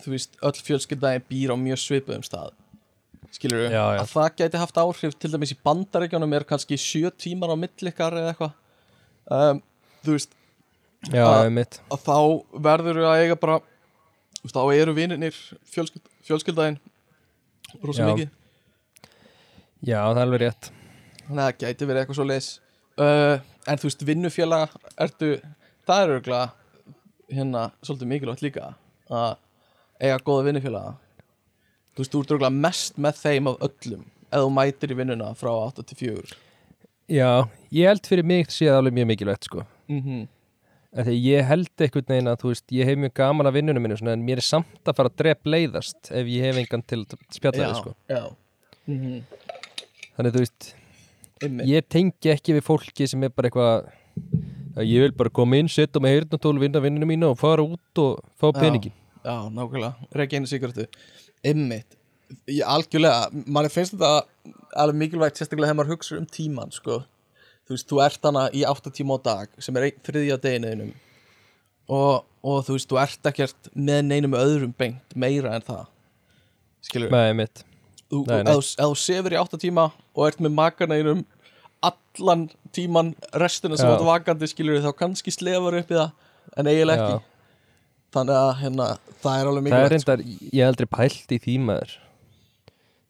þú veist öll fjölskyldaði býr á mjög svipuðum stað skilur við, að það gæti haft áhrif til dæmis í bandaríkjónum er kannski sjö tímar á millikar eða eitthvað. Um, þú veist Já, mitt að þá verður við að eiga bara þá eru vininir fjölskyld, fjölskyldaðin rosa Já. mikið. Já, það er alveg rétt. Þannig að það gæti verið eitthvað svo leis uh, En þú veist, vinnufélaga ertu, Það er örgulega hérna, svolítið mikilvægt líka að eiga góða vinnufélaga Þú veist, þú ert örgulega mest með þeim af öllum ef þú mætir í vinnuna frá 8 til 4 Já, ég held fyrir mig sé það alveg mjög mikilvægt sko mm -hmm. Af Því ég held einhvern veginn að þú veist ég hef mjög gaman að vinnunum minni svona, en mér er samt að fara að drep leiðast ef ég hef engan til að spjalla við sko Já mm -hmm. Þannig þú veist, Einmitt. ég tengi ekki við fólki sem er bara eitthvað að ég vil bara koma inn, setja mig heyrnatól vinna vinnunum mína og fara út og fá Já. peningin Já, nákvæmlega, reykja einu sigartu Ég algjörlega, mann finnst þetta alveg mikilvægt sérstaklega þegar maður hugsa um tíman sko. þú veist, þú ert hana í 8 tíma á dag sem er þriðja deginuðinum og, og þú veist, þú ert ekkert með neinum öðrum bengt meira en það. Skilur Nei, mitt þú, nei, nei. ef þú- ef þú sefur í 8 tíma og ert með makaneinum allan tíman restina sem ert vakandi skilur þá kannski slefar upp í það en eiginlega ekki þannig að hérna, það er alveg Það er mikilvægt sko. reyndar, ég aldrei pælt í því maður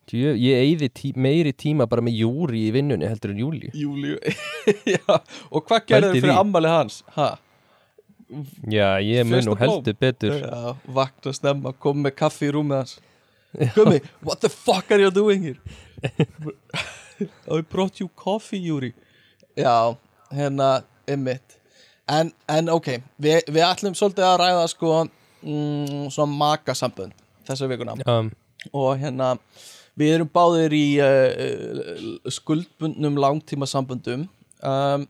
Tjö, Ég eyði tí, meiri tíma bara með Júri í vinnunni heldur en Júli Júliu Já, og hvað gerður Pældi fyrir ammali hans? Ha? Já, ég mun blóm. heldur betur Já, vakna snemma, kom með kaffi í rúmið hans Gummi, what the fuck are you doing here? I brought you coffee, Júri Já, hérna, ymmit En, en ok, Vi, við ætlum svolítið að ræða sko mm, svona makasambönd þessa vikuna. Um, og hérna við erum báðir í uh, skuldbundnum langtíma samböndum um,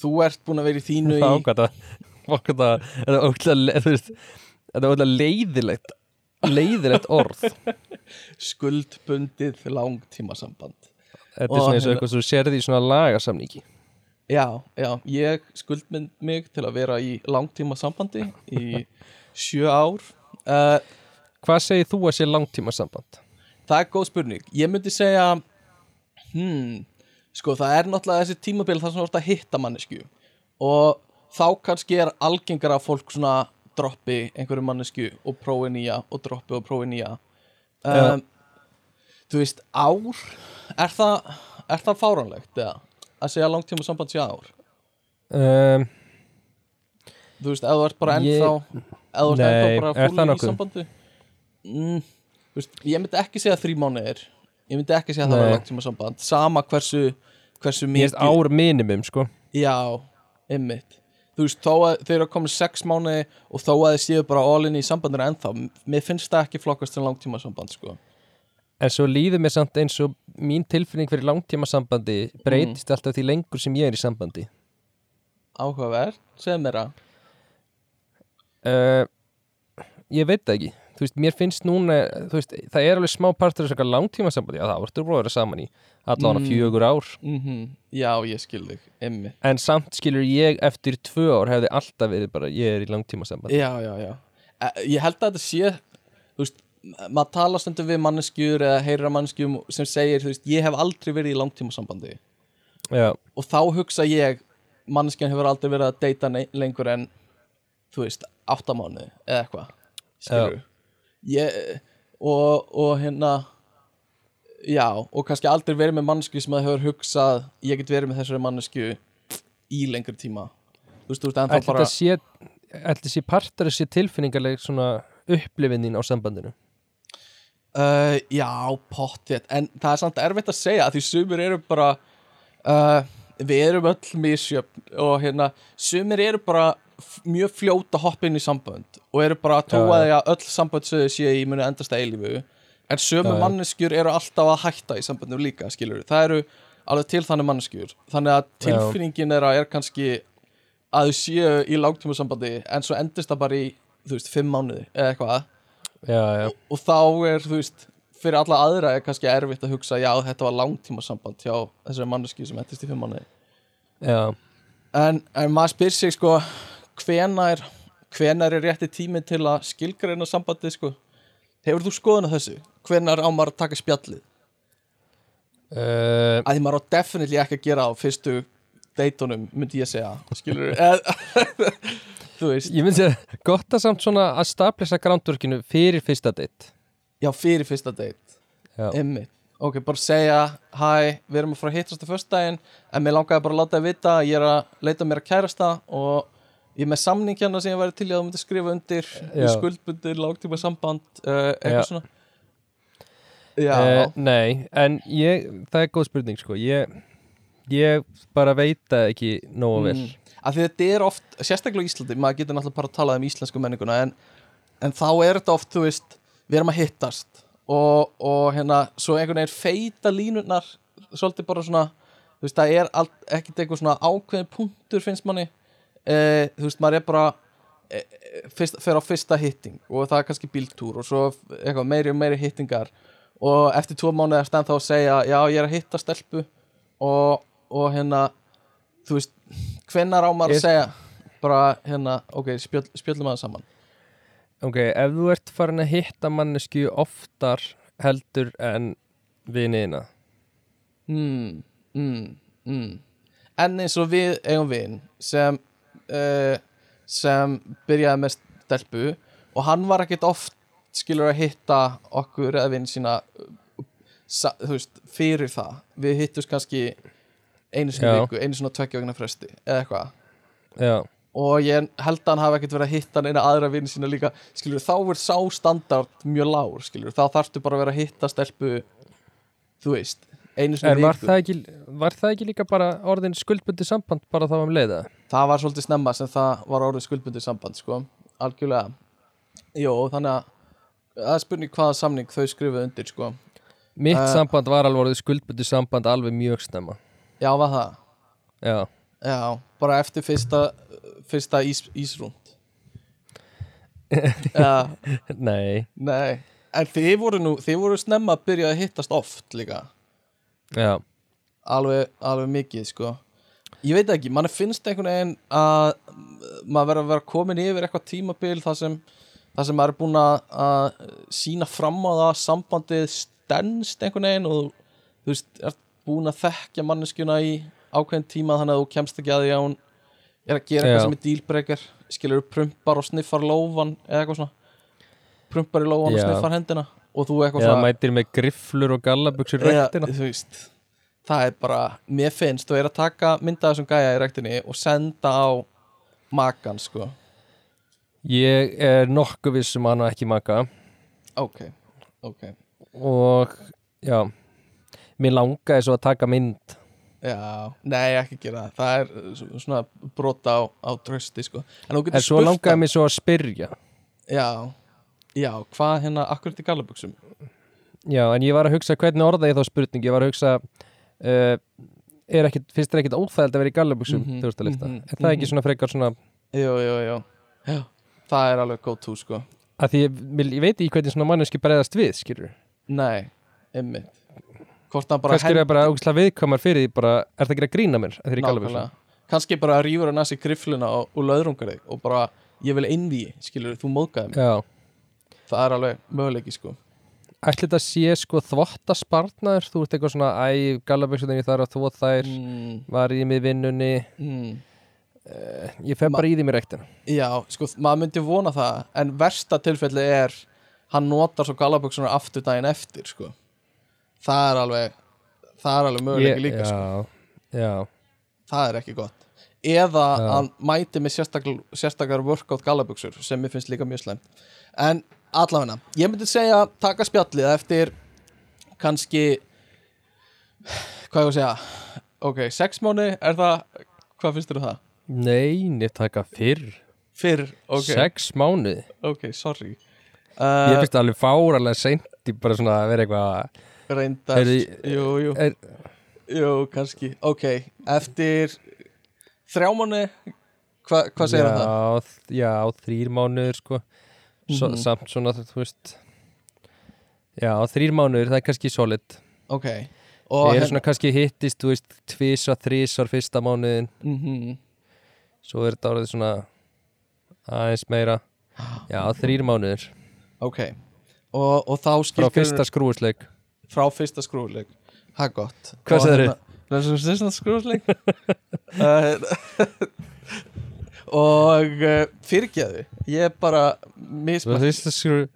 þú ert búin að vera í þínu í Þetta. Er veist, Þetta er ógæðlega leiðilegt leiðilegt orð. Skuldbundið langtíma samband Þetta er svona eins og hérna- eitthvað sem þú sérði í svona lagasamningi já, já, ég skuldbund mig til að vera í langtíma sambandi í sjö ár. Uh, Hvað segir þú að sé langtíma samband? það er góð spurning. Ég myndi segja hmm, sko það er náttúrulega þessi tímabil þar sem þú ert að hitta mannesku og þá kannski er algengara fólk svona droppi einhverju mannesku og prófi nýja og droppi og prófi nýja. Um, þú veist ár er það, er það fáránlegt eða að segja langtíma samband sé ár? Um, þú veist ef þú ert bara Ég- ennþá ef þú ert ennþá bara er það fúli í sambandi? Mm, veist, ég myndi ekki segja þrý mánuðir. Ég myndi ekki segja það Nei. var langtíma samband sama hversu hversu mikið ár minimum sko. Já, einmitt. Þú veist, þó að þeir eru að koma sex mánuði og þó að þeir séu bara all in í sambandinu ennþá Mér finnst það ekki flokkast sem langtíma samband, sko En svo líður mér samt eins og mín tilfinning fyrir langtíma sambandi breytist alltaf því lengur sem ég er í sambandi. Áhugaverð, segð mér að uh, Ég veit það ekki. Þú veist, mér finnst núna þú veist, það er alveg smá partur þess að langtíma sambandi, já það vortur búið að vera saman í allan Mm. fjögur ár. Mm Já, ég skil þig, emmi en samt skilur ég eftir tvö ár hefði alltaf verið bara, ég er í langtíma sambandi Já, já, já. Eh, Ég held að þetta sé Þú veist, maður tala stundum við manneskjur eða heyrir að manneskjum sem segir, veist, ég hef aldrei verið í langtíma sambandi já, og þá hugsa ég manneskjan hefur aldrei verið að deyta lengur en þú veist, áttamánu eða eitthvað og, og hérna já, og kannski aldrei verið með mannesku sem að hefur hugsað ég get verið með þessari mannesku í lengri tíma. Þú veist, þú veist, en þá bara þetta sé sé partur þessi tilfinningarleg svona upplifinnin á sambandinu Uh, já, pottið En það er samt erfitt að segja Því sumir eru bara uh, Við erum öll misjöfn Og hérna, sumir eru bara Mjög fljóta að hoppa inn í sambönd Og eru bara að já. því að öll sambönd Söðu sé í muni endast að eilífu. En já. manneskjur eru alltaf að hætta Í samböndum líka, skilur Það eru alveg til þannig manneskjur. Þannig að tilfinningin er að er kannski Að þau séu í langtíma sambandi En svo endist það bara í, þú veist, fimm mánuði Eða eitthvað já, og þá er, þú veist, fyrir alla aðra er kannski erfitt að hugsa, já, þetta var langtíma samband hjá þessari manneski sem ettist í fimm já. en, en maður spyr sig, sko hvenar, hvenar er rétti tími til að skilgreina sambandið, sko hefur þú skoðun á þessu? hvenar á maður að taka spjallið? Uh, að því maður á definitely ekki að gera á fyrstu deitunum, myndi ég segja skilur, eð, þú veist. Ég myndi að gott að samt svona að stablisa groundworkinu fyrir fyrsta date. Já, fyrir fyrsta deit já, Einmitt. Ok, bara segja Hæ, við erum að fara að hittast á föstudaginn En mér langaði bara að láta þið vita að Ég er að leita mér að kærasta Og ég er með samning hérna sem ég væri til í að þú myndir skrifa undir. Skuldbundir, langtíma samband uh, Eitthvað Já. svona. Já, Eh, nei, en ég það er góð spurning sko. Ég, ég bara veit það ekki nógu vel. mm, Af því þetta er oft Sérstaklega á Íslandi, maður getur náttúrulega bara að tala um íslensku menninguna En, en þá er þetta oft, þú veist Við erum að hittast. Og, og hérna, svo einhvern veginn feita línurnar Svolítið bara svona Þú veist, það er ekkert eitthvað svona ákveðin punktur finnst manni. Eh, Þú veist, maður er bara eh, fyrst, Fer á fyrsta hitting Og það er kannski bíltúr Og svo eitthvað meiri og meiri hittingar. Og eftir tvo mánuði er stend þá að segja Já, ég er að hitta stelpu. Og, og hérna Þú veist, maður Ég- að segja Bara hérna, ok, spjöll, spjöllum aðeins saman? Ok, ef þú ert farin að hitta mannesku oftar heldur en viniðina mm, mm, mm. En eins og við eigum vin sem uh, sem byrjaði með stelpu og hann var ekkert oft skilur að hitta okkur eða vinn sína sa, þú veist, fyrir það. Við hittust kannski einu sinni Já. viku, einu á tveggja vegna fresti eða eitthvað. Já, og ég held að hann hafi ekkert verið að hitta neina aðra vinn sína líka. Skilur, þá er sá standard mjög lágur skilur, þá þarftu bara að vera að hitta stelpu þú veist, einu sinni en var viku. það, ekki, var það ekki líka bara orðin skuldbundi samband bara þá um leiða það var svolítið snemma sem það var orðið skuldbundið samband sko, algjörlega. Jó, þannig að það er spurning hvaða samning þau skrifuð undir sko. Mitt Eh. samband var alveg orðið skuldbundi samband alveg mjög snemma Já, var það? já, Já, bara eftir fyrsta fyrsta ís, ísrúnd. Já, nei. Nei. En þið voru nú, þið voru snemma að byrja að hittast oft líka. Já, alveg, alveg mikið sko. Ég veit ekki, mann finnst einhvern veginn að maður verður að vera komin yfir eitthvað tímabil þar sem, þar sem maður er búin að, að sína fram á það að sambandið stennst einhvern veginn og þú veist, er búin að þekkja manneskjuna í ákveðin tíma þannig að þú kemst ekki að því að hún er að gera Já. eitthvað sem er dílbreykar skilur prumpar og sniffar lófan eða eitthvað svona. Prumpar í lófan og Já. sniffar hendina og þú eitthvað eða svona mætir með grifflur og gallabuxur Já, rektina. þú veist það er bara, mér finnst þú er að taka mynda þessum gæja í rektinni og senda á makan sko. Ég er nokkuð viss um að hann á ekki maka. Ok, ok. Og já mér langaði svo að taka mynd. Já, nei ekki gera það. Það er svona brota á, á trösti sko. En en svo langaði mér svo að spyrja. Já, já, hvað hérna akkurat í gallabuxum? Já, en ég var að hugsa hvernig orða ég þá spurning. Ég var að hugsa uh, er ekkit, finnst þér ekkit óþægild að vera í gallabuxum Mhm, þú veist að lifta, mhm, er það ekki mhm. svona frekar svona jú, jú, jú, já, það er alveg go to sko. Að því ég, ég veit ekki hvernig svona manneski bregðast við, skilur nei, einmitt hvort hann bara kannski er það bara ógæslega viðkvæmar fyrir því bara, er það ekki að grína mér að kannski bara rýfur hann að sér griffluna og, og löðrungar þig og bara ég vil innví skilur þú móðgæði mig. Já, það er alveg möguleiki sko. Ætli þetta sé sko þvottaspartnaður, þú ert eitthvað svona æ, galaböksunum ég þarf að þvot þær. Mm, var í mig vinnunni? Mm. ég fer Ma- bara í því mér rektina. Já, sko, maður myndi vona það en versta tilfelli er hann notar svo galaböksunar aftur daginn eftir sko það er alveg það er alveg möguleiki líka sko. Já, já, það er ekki gott. Eða Já. hann mæti með sérstakar, sérstakar workout gallabuxur sem mér finnst líka mjög slæmt. En allavegna, ég myndi segja taka spjallið eftir kannski hvað ég að segja? Ok, sex mánu, er það hvað finnst þér um það? nei, nýtt taka fyrr. Fyrr, ok, sex mánuði? Ok, sorry. Ég uh, finnst það alveg fáralega seint í bara svona að vera eitthvað reyndar, Heyrðu, jú, jú, er, jú, kannski. Ok, eftir þrjá mánu hva, hvað segir það? já, þrýr mánuður sko. Svo, Mhm. samt svona þú veist já, þrýr mánuður, það er kannski solid. Ok, og og er svona kannski hittist, þú veist tvisar, þrísar fyrsta mánuðin mm svo er þetta orðið svona aðeins meira. Já, þrýr mánuður Ok, og, og þá frá skilgreinir fyrsta skrúisleik frá fyrsta skrúðleik. Það er gott. Hvað Og sagðirðu? hérna- er fyrsta skrúðleik? Og uh, fyrirgeðu Ég er bara mismætt fyrsta skrú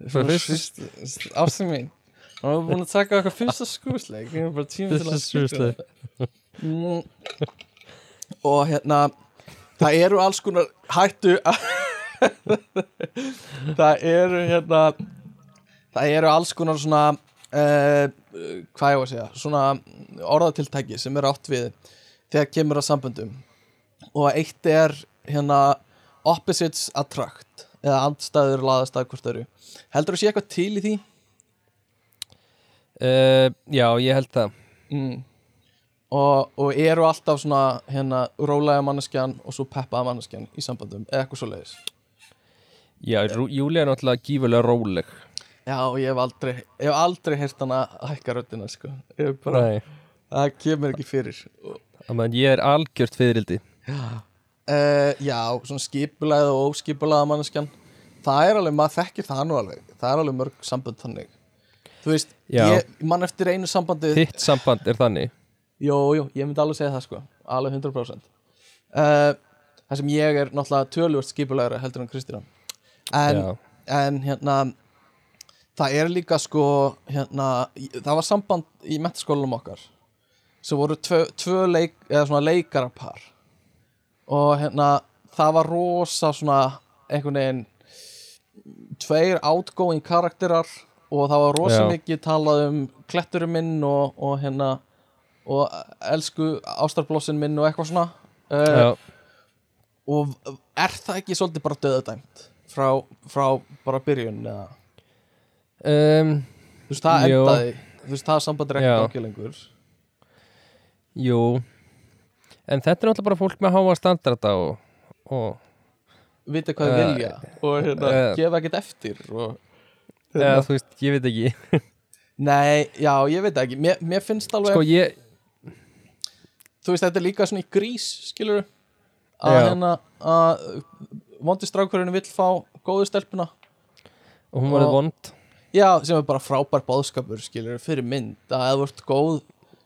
Ásting mín. Hún er búin að taka eitthvað fyrsta skrúðleik Ég er bara tíma til Fyrsta að skilja skrúðsleik. mm. Og hérna Það eru alls konar hættu Það eru hérna Það eru alls konar svona uh, Hvað ég var að segja? Svona orðatiltæki sem er átt við Þegar kemur að samböndum. Og eitt er hérna Opposites attract Eða andstæður laðast að hvort öru Heldur þú sé eitthvað til í því? uh, já, ég held það. Mm. Og, og eru alltaf svona hérna rólega manneskjan og svo peppaða manneskjan í sambandum eða eitthvað svo leiðis já, Júlía er náttúrulega gífulega róleg Já, ég hef aldrei, ég hef aldrei heyrt hana hækka röddina, sko. Ég hef bara, Nei. það kemur ekki fyrir. Uh, Þannig að ég er algjört fyririldi Já, svona skipulega og óskipulega manneskjan Það er alveg, maður þekkir það nú alveg. Það er alveg mörg samband þannig. Þú veist, Já. ég mann eftir einu sambandi Þitt samband er þannig. Jú, jú, ég myndi alveg segja það sko. Alveg 100% uh, Það sem ég er náttúrulega tölvört skipulegra heldur en Kristina en, Já. en hérna Það er líka sko hérna, Það var samband í metaskólanum okkar sem voru tvö, tvö leik, leikarapar. Og hérna það var rosa svona einhvern veginn tveir outgoing karakterar og það var rosa Já. mikið talað um kletturinn minn og, og hérna og elsku ástarblossin minn og eitthvað svona. Uh, og er það ekki svolítið bara döðadæmt frá, frá bara byrjun eða Um, þú veist það Jú. endaði þú veist það samband ekki Já. gangi lengur jú En þetta er náttúrulega bara fólk með háa standarda og, og vita hvað þið Eh, vilja og hérna, eh. gefa ekkert eftir og, eða, þú veist, ég veit ekki nei, já, ég veit það ekki mér, mér finnst alveg, Sko ég, þú veist, þetta er líka svona í grís skilur að Já. hérna að vondi strákurinn vill fá góðu stelpuna og hún varði Og- vond já, sem er bara frábær bóðskapur skilur, fyrir mynd, að þú ert góð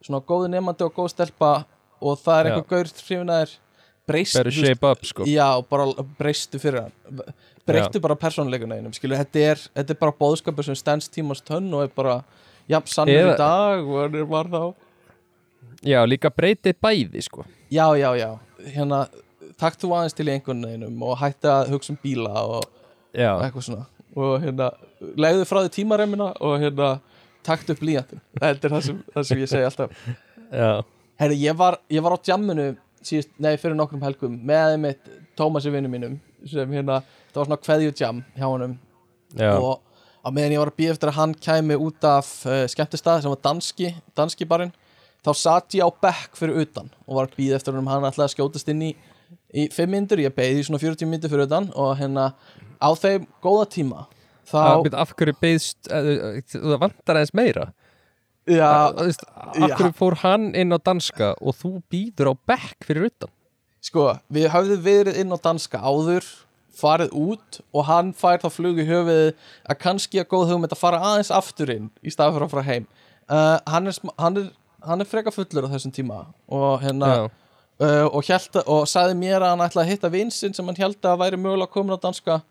svona góðu nefandi og góð stelpa og það er Já. eitthvað gaur þrifin að þér breyst, Better shape up, sko. Já, bara breystu fyrir hann. Breystu bara persónleikunna einum skilur, þetta er, þetta er bara bóðskapur sem stends tímast tönn og er bara sannur Eða- í dag og hann er var þá. Já, líka breytið bæði, sko. Já, já, já, hérna takt þú aðeins til í einhvern veginn og hætti að hugsa um bíla og Já, eitthvað svona og hérna, legðu frá því tímaremina og hérna, takt upp blíjantin þetta er það sem, það sem ég segi alltaf. Herri, ég var, ég var á jamminu síðust, nei, fyrir nokkrum helgum með einmitt Tómasi vinnu mínum sem hérna, það var svona kveðju jam hjá honum. Já. Og á meðan ég var að býða eftir að hann kæmi út af uh, skemmtistað sem var danski, danski barinn þá satt ég á bekk fyrir utan og var að býða eftir honum. Hann ætlaði að skjótast inn í í 5 myndur, ég beði í svona 40 myndur fyrir utan og hérna á þeim góða tíma þá, Að, byrja, af hverju beðst uh, það vantar aðeins meira? Já, þú veist, af hverju fór hann inn á danska og þú býður á bekk fyrir utan? Sko, við höfðum verið inn á danska áður farið út og hann fær þá flug í höfuðið að kannski að góð hugmynd að fara aðeins aftur inn í staði fyrir að fara heim. Uh, hann, er, er, hann er freka fullur á þessum tíma og hérna Já. Uh, og, hjælta, og sagði mér að hann ætlaði að hitta vinsinn sem hann held að væri mögulega komin á danska.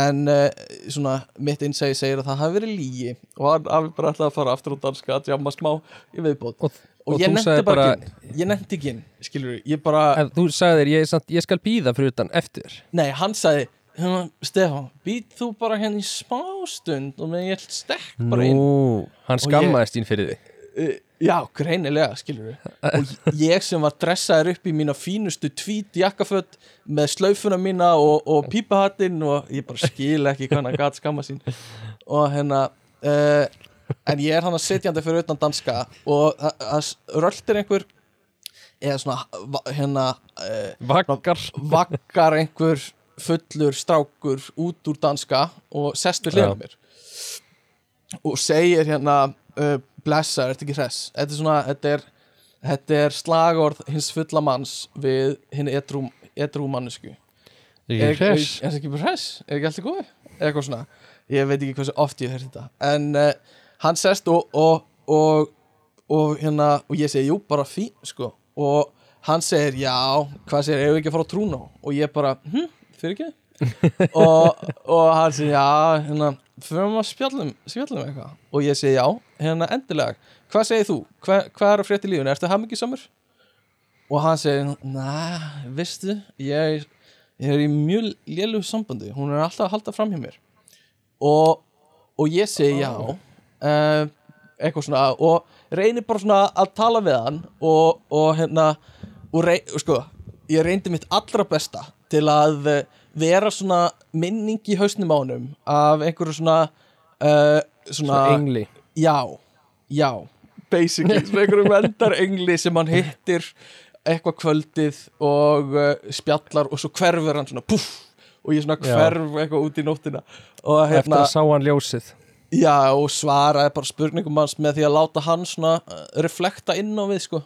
En uh, svona mitt innsegi segir að það hafi verið lígi og hann hafi bara ætlaði að fara aftur á danska að jamma smá í viðbót. Og, og, og ég nefndi bara, ekki ég nefndi ekki skilur ég bara, en þú sagði þér, ég, ég skal býða fyrir utan eftir. Nei, hann sagði hérna, Stefán, být þú bara hérna í smástund og með ég stekk bara inn. Nú, hann skammaðist þín fyrir þig. Uh, já, greinilega, skilur við og ég sem var dressaður upp í mína fínustu tvít jakkaföt með slaufuna mína og, og pípahattinn og ég bara skil ekki hvað hann gæt skamma sín. Og hérna uh, en ég er hann að sitjandi fyrir utan danska og það- röltir einhver eða svona hérna uh, Vakkar vakkar einhver fullur strákur út úr danska og sest við Já. hliðum mér. Og segir hérna uh, blessa, ertu ekki hress? Þetta er svona, þetta er, þetta er slagorð hins fulla manns við hinn edrú, edrú mannesku Ég er hress? er þetta ekki hress, er ekki alltaf góði eitthvað svona, ég veit ekki hversu oft ég hef þetta. En uh, hann sest og, og, og, og hérna, og ég segi jú, bara fín sko, og hann segir já, hvað segir, ef ekki að fara á trúna og ég bara, hm, fyrir ekki og, og hann segir já, hérna, fyrir maður spjallum spjallum eitthvað, og ég segi já hérna endilega, hvað segir þú? Hva, hvað er að frétta í lífunu, ertu hamingisamur og hann segir, næ, veistu ég, ég er í mjög lélugu sambandi, hún er alltaf að halda fram hjá mér. Og, og ég segi já uh, eitthvað svona og reynir bara svona að tala við hann og, og hérna og rey, sko, ég reyndi mitt allra besta til að eh, vera svona minning í hausnum á honum af einhverju svona uh, svona, Svona engli. Já, já. Basically, svona einhverju vendar engli sem hann hittir eitthvað kvöldið og uh, spjallar og svo hverfur hann svona puff og ég svona Já. hverf eitthvað út í nóttina og Eftir hérna, að sá hann ljósið. Já og svaraði bara spurningum hans með því að láta hann svona uh, reflekta inn á við sko.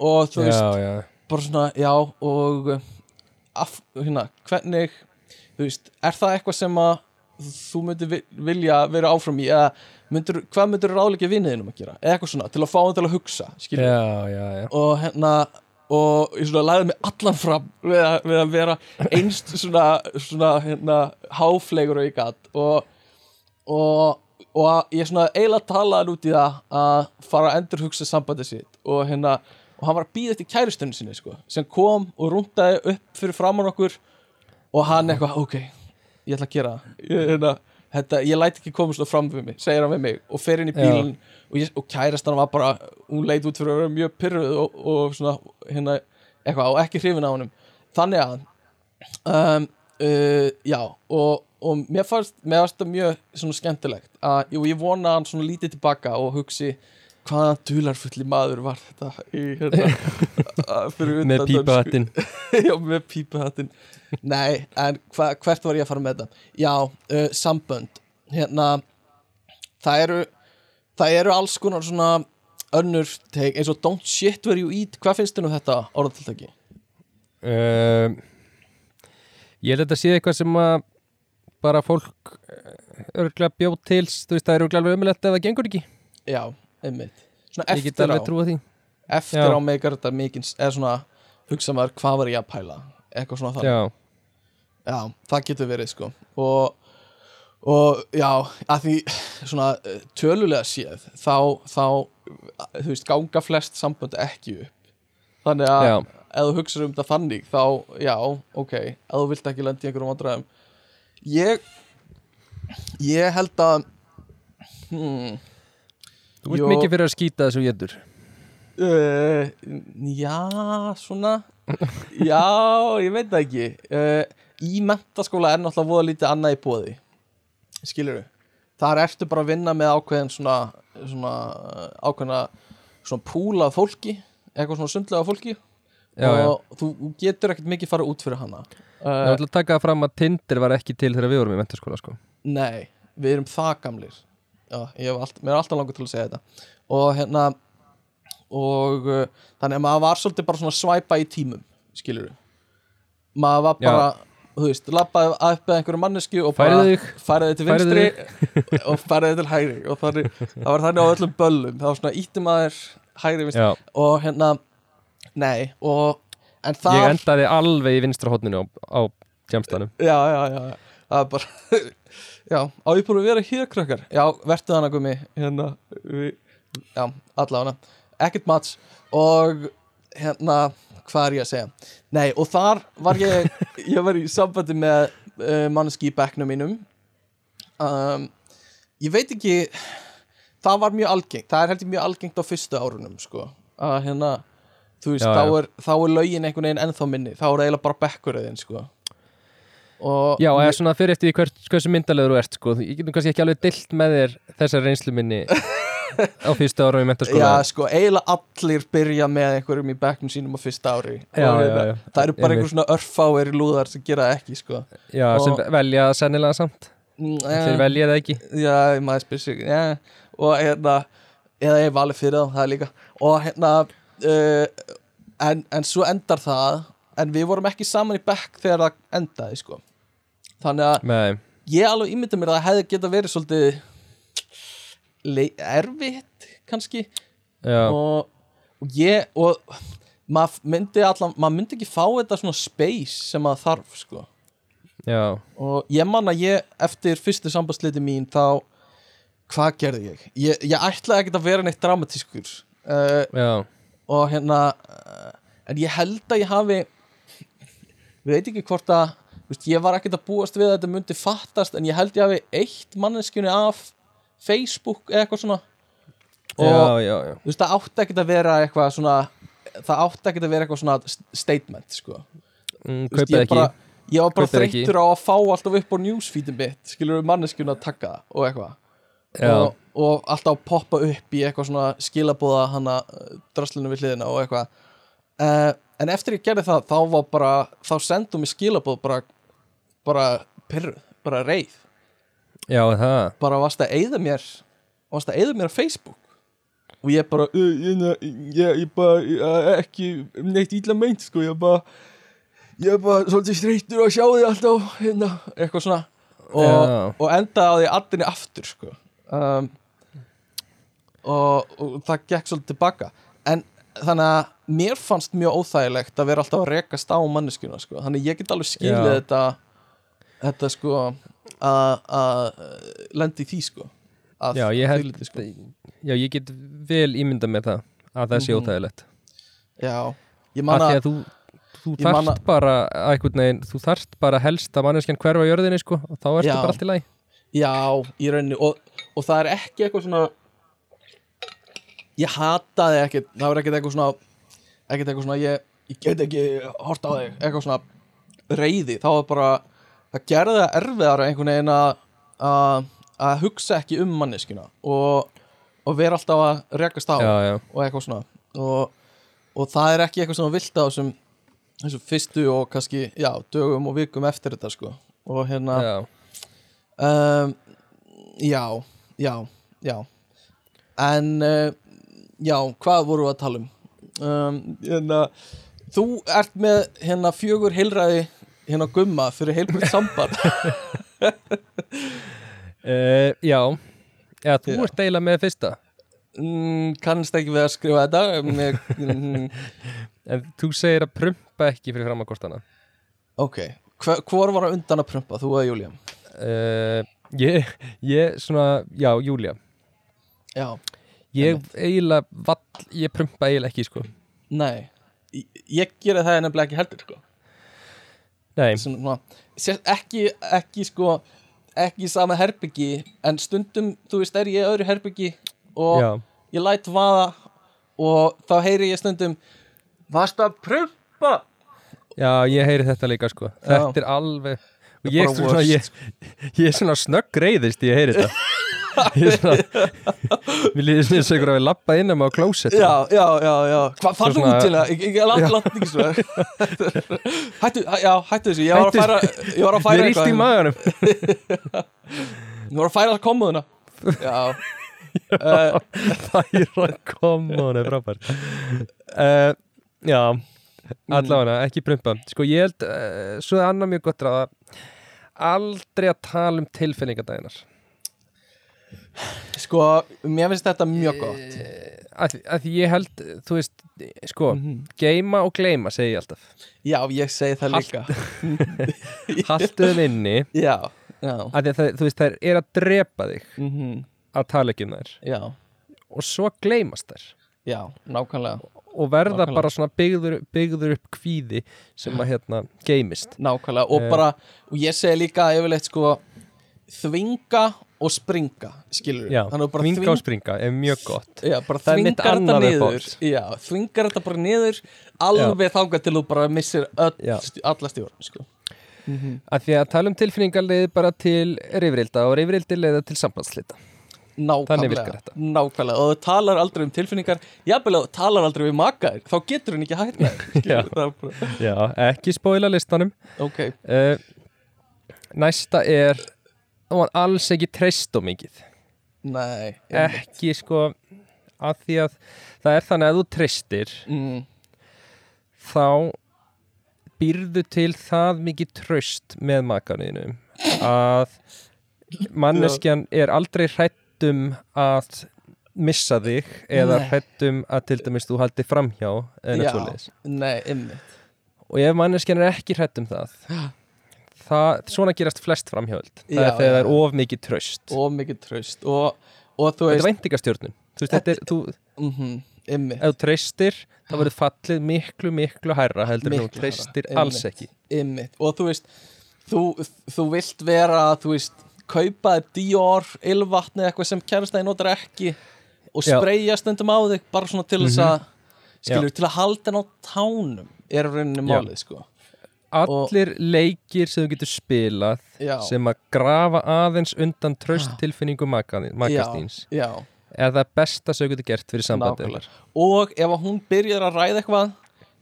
Og þú veist, Já, já. bara svona, já og uh, af, hérna, hvernig veist, er það eitthvað sem að þú myndir vi- vilja vera áfram í? Eða myndir, hvað myndir ráðleika vinniðinum að gera, eða eitthvað svona, til að fá hann til að hugsa Já, já, já. Og hérna og ég svona lagði mig allan fram við að, við að vera einst svona, svona hérna háflegur og gat. Og, og, og ég svona eiginlega talaði út í það að fara að endur hugsa sambandið sitt og hérna og hann var að býða eftir kærustunni sinni sko, sem kom og rúndaði upp fyrir framann okkur og hann eitthvað, ok ég ætla að gera ég, hérna, þetta, ég læt ekki koma svona fram við mig segir hann við mig og fer inn í bílun og, og kærastan var bara hún leit út fyrir að vera mjög pyrruð og, og svona hérna eitthvað og ekki hrifin á honum. Þannig að um, uh, já og, og mér fannst mér fannst það mjög svona skemmtilegt að jú, ég vona hann svona lítið tilbaka og hugsi hvaða dularfulli maður var þetta í hérna Með pípahattin já, með pípahattin Nei, en hva, hvert var ég að fara með þetta? Já, uh, sambönd. Hérna Það eru Það eru alls konar svona önnur teik, eins og don't shit where you eat. Hvað finnst þér nú þetta orðatiltæki? um, Ég held að þetta sé eitthvað sem að bara fólk örglega bjóð til, þú veist, það er örglega alveg ömulegt ef það gengur ekki. Já, einmitt. Svona Ég get eftir á. alveg trúa því. Eftir Já. á meikar þetta mikið eða svona hugsa maður hvað var ég að pæla? Eitthvað svona þannig. Já, Já, það getur verið sko. Og, og já, að því svona eh, tölulega séð þá, þá þú veist, ganga flest sambönd ekki upp. Þannig að já, ef þú hugsaður um þetta þannig þá, já, ok ef þú vilt ekki lenda í einhverjum vandræðum. Ég ég held að hmm, þú Jó. mikið fyrir að skýta þessu jættur uh, já, svona. Já, ég veit það ekki. Uh, í mentaskóla er náttúrulega voða lítið annað í bóði skilur við þar ertu bara að vinna með ákveðin svona, svona ákveðina svona púla af fólki eitthvað svona sundlega fólki. Já, já. og þú þú getur ekkert mikið fara út fyrir hana. Uh, ætla að taka það fram að Tinder var ekki til þegar við vorum í mentaskóla sko. nei, við erum það gamlir já, allt, mér er alltaf langur til að segja þetta. Og hérna og uh, þannig að maður var svolítið bara svona svæpa í tímum skilur maður var Já. bara, þú veist, labbaði upp eða einhverju mannesku og bara færði til vinstri og færði til hægri. Og þannig, það var þannig á öllum böllum. Það var svona ítti maður hægri vinstri. Já, og hérna, nei og, en það ég endaði alveg í vinstra hotninu á, á jamstanum. Já, já, já, er bara já, á ég búin að vera hér krakkar? Já, vertu hana gummi. Hérna, við, já, allavega. Ekkert mats. Og hérna, hvað er ég að segja? Nei, og þar var ég ég var í sambandi með uh, manneski í bekknum mínum. Um, ég veit ekki það var mjög algengt, það er heldur mjög algengt á fyrstu árunum, sko. Að hérna, þú veist, Já, þá, er, þá er lögin einhvern veginn ennþá minni, þá er eiginlega bara bekkuröðin, sko Já, eða svona fyrir eftir því hvers, hversu myndalegur þú ert sko. Ég getum kannski ekki alveg dilt með þér þessar reynslu minni á fyrstu ára í mentaskóla Já, sko, eiginlega allir byrja með einhverjum í bekknum sínum á fyrsta ári. Já, Og já, hérna, já. Það eru bara einhver svona örfáir lúðar sem gera ekki, sko. Já, sem og- velja það sennilega samt. Mm, Þeir eh, velja það ekki. Já, maður spyr sig já. Og hérna, eða ég valið fyrir það, það er líka. Og hérna uh, en, en svo endar það En við vorum ekki saman í bekk þegar það endaði, sko Þannig að Nei, ég alveg ímynda mér að það hefði geta verið svolítið erfitt, kannski. Og, og ég og maður myndi allan maður myndi ekki fá þetta svona space sem maður þarf sko. Já. Og ég man að ég eftir fyrstu sambandsliti mín þá hvað gerði ég? Ég, ég ætlaði ekkert að vera neitt dramatískur uh, og hérna uh, en ég held að ég hafi við veit ekki hvort að veist, ég var ekkert að búast við að þetta myndi fattast en ég held ég hafi eitt manneskjunni af Facebook eða eitthvað svona. Og já, já, já. veist, það átti ekkert að vera eitthvað svona það átti ekkert að vera eitthvað svona st- statement, sko. Mm, veist, ég, bara, ég var bara þreyttur á að fá alltaf upp á newsfeedin mitt skilur við manneskjuna að taka það og eitthvað. Og, og alltaf poppa upp í eitthvað svona skilabóða hana draslinu við hliðina og eitthvað. Uh, en eftir ég gerði það þá var bara, þá sendum við skilabóð bara, bara pyrruð, bara reið. Já, það? Bara varst að eyða mér varst að eyða mér á Facebook. Og ég bara uh, ég, ég, ég bara ég, ekki neitt ítla meint sko ég bara ég bara svolítið streittur að sjá þig alltaf hérna, eitthvað svona. Og, og enda á því allinni aftur sko. Um, og, og það gekk svolítið tilbaka. En þannig að mér fannst mjög óþægilegt að vera alltaf að rekast á manneskjuna sko. þannig ég get alveg skilið Já. þetta þetta sko að að lendi í því sko að Já, ég held sko. Já, ég get vel ímynda með það að það sé Mhm. óþægilegt já, ég Af man því að að þú Þú þarft bara að einhvern veginn, þú þarft bara helst að manneskjan hverfa á jörðinni sko og þá ertu Já. bara allt í læg já, í rauninni og, og það er ekki eitthvað svona ég hataði ekkert það var ekkert eitthvað svona ekkert eitthvað svona, ég, ég get ekki hort á þig, eitthvað svona reyði, þá var bara það gerði það erfiðara einhvern veginn að að að hugsa ekki um manneskjuna og, og vera alltaf að rekast á Já, já, og eitthvað svona. Og, og það er ekki eitthvað sem þú vilt á þessum, þessum fyrstu og kannski, já, dögum og vikum eftir þetta sko. Og hérna já. um, já, já, já. En uh, já, hvað vorum við að tala um? Um, hérna þú ert með hérna fjögur heilræði hérna gumma fyrir heilbrið samband. Uh, já, eða þú Já. ert eiginlega með fyrsta. Mm, kannst ekki við að skrifa þetta með, mm, En þú segir að prumpa ekki fyrir fram að kostana ok, Hva, hvor var að undan að prumpa, þú eða Júlía? Uh, Ég, ég svona, já, Júlia já, Ég eiginlega, vall, ég prumpa eiginlega ekki sko. Nei. Ég, ég gera það nefnilega ekki heldur sko svona, ekki, ekki sko ekki í sama herbyggi en stundum, þú veist, er ég öðru herbyggi og já, ég læt vaða og þá heyri ég stundum varst að prumpa? Já, ég heyri þetta líka sko. Já. Þetta er alveg ég, svona, ég, ég er svona snögg reyðist ég heyri þetta. Ég er svona Mér líður sem þess að við lappa inn um á klósett. Já, já, já, já. Hvað svona- út til það? Ég, ég, ég langt ekki svo hættu, já, hættu þessu. Ég var að færa, ég var að færa Mér er illt í maðanum Nú var að færa komuðuna Já. Uh, Færa common er frábært. Uh, Já allavega, ekki prumpa. Sko ég held, uh, svo er annað mjög gott ráða aldrei að tala um tilfinningadæginar Sko, mér finnst þetta mjög gott. að, að ég held, þú veist sko, Mhm. geima og gleyma segi ég alltaf. Já, ég segi það Halt- líka. Haltu þeim inni. Já, já. Það, þú veist, þær er að drepa þig mm að tala ekki um þær. Já, og svo gleymast þær. Já, nákvæmlega og verða Nákvæmlega. bara svona byggður, byggður upp kvíði sem að hérna geimist Nákvæmlega, og Eh. bara og ég segi líka yfirleitt sko þvinga og springa skilur Já, þannig að bara vinga og springa er mjög gott Já, bara Það er mitt uppáhalds. Já, þvingar þetta bara niður alveg þangað til þú bara missir sti- alla stjórn sko. að því að tala um tilfinningar leiði bara til rifrilda og rifrildi leiða til sambandslita Nákvæmlega, nákvæmlega. Og þú talar aldrei um tilfinningar jafnvel að þú talar aldrei við makaðir þá getur hann ekki hægt með Já. ekki spóila listanum. Ok, uh, Næsta er og hann alls ekki treyst og mikið. Nei ekki sko að því að það er þannig að þú treystir mm, þá býrðu til það mikið tröst með makaninu að manneskjan er aldrei hrættum að missa þig eða Nei. hrættum að til dæmis þú haldi framhjá eða svoleiðis. nei, ymmit og ef manneskjan er ekki hrættum það það, svona gerast flest framhjöld það Já, er þegar það er of mikið tröst og mikið tröst og, og þú þetta er veist væntingastjórnun. Þú veist, þetta er, þú, mm ymmit, ef þú treystir þá verður fallið miklu, miklu hærra heldur en þú Miklu treystir alls ekki. ymmit og þú veist þú, þú vilt vera þú veist, kaupa þér Dior ylvatni eitthvað sem kærastæði notar ekki og. Mhm. spreyja stundum á þig bara svona til þess að skilur, til að halda henn á tánum er rauninni málið sko. Allir leikir sem þú getur spilað Já. sem að grafa aðeins undan trösttilfinningu makastíns já, er það besta sem þú getur gert fyrir nákvæmlega. Og ef hún byrjar að ræða eitthvað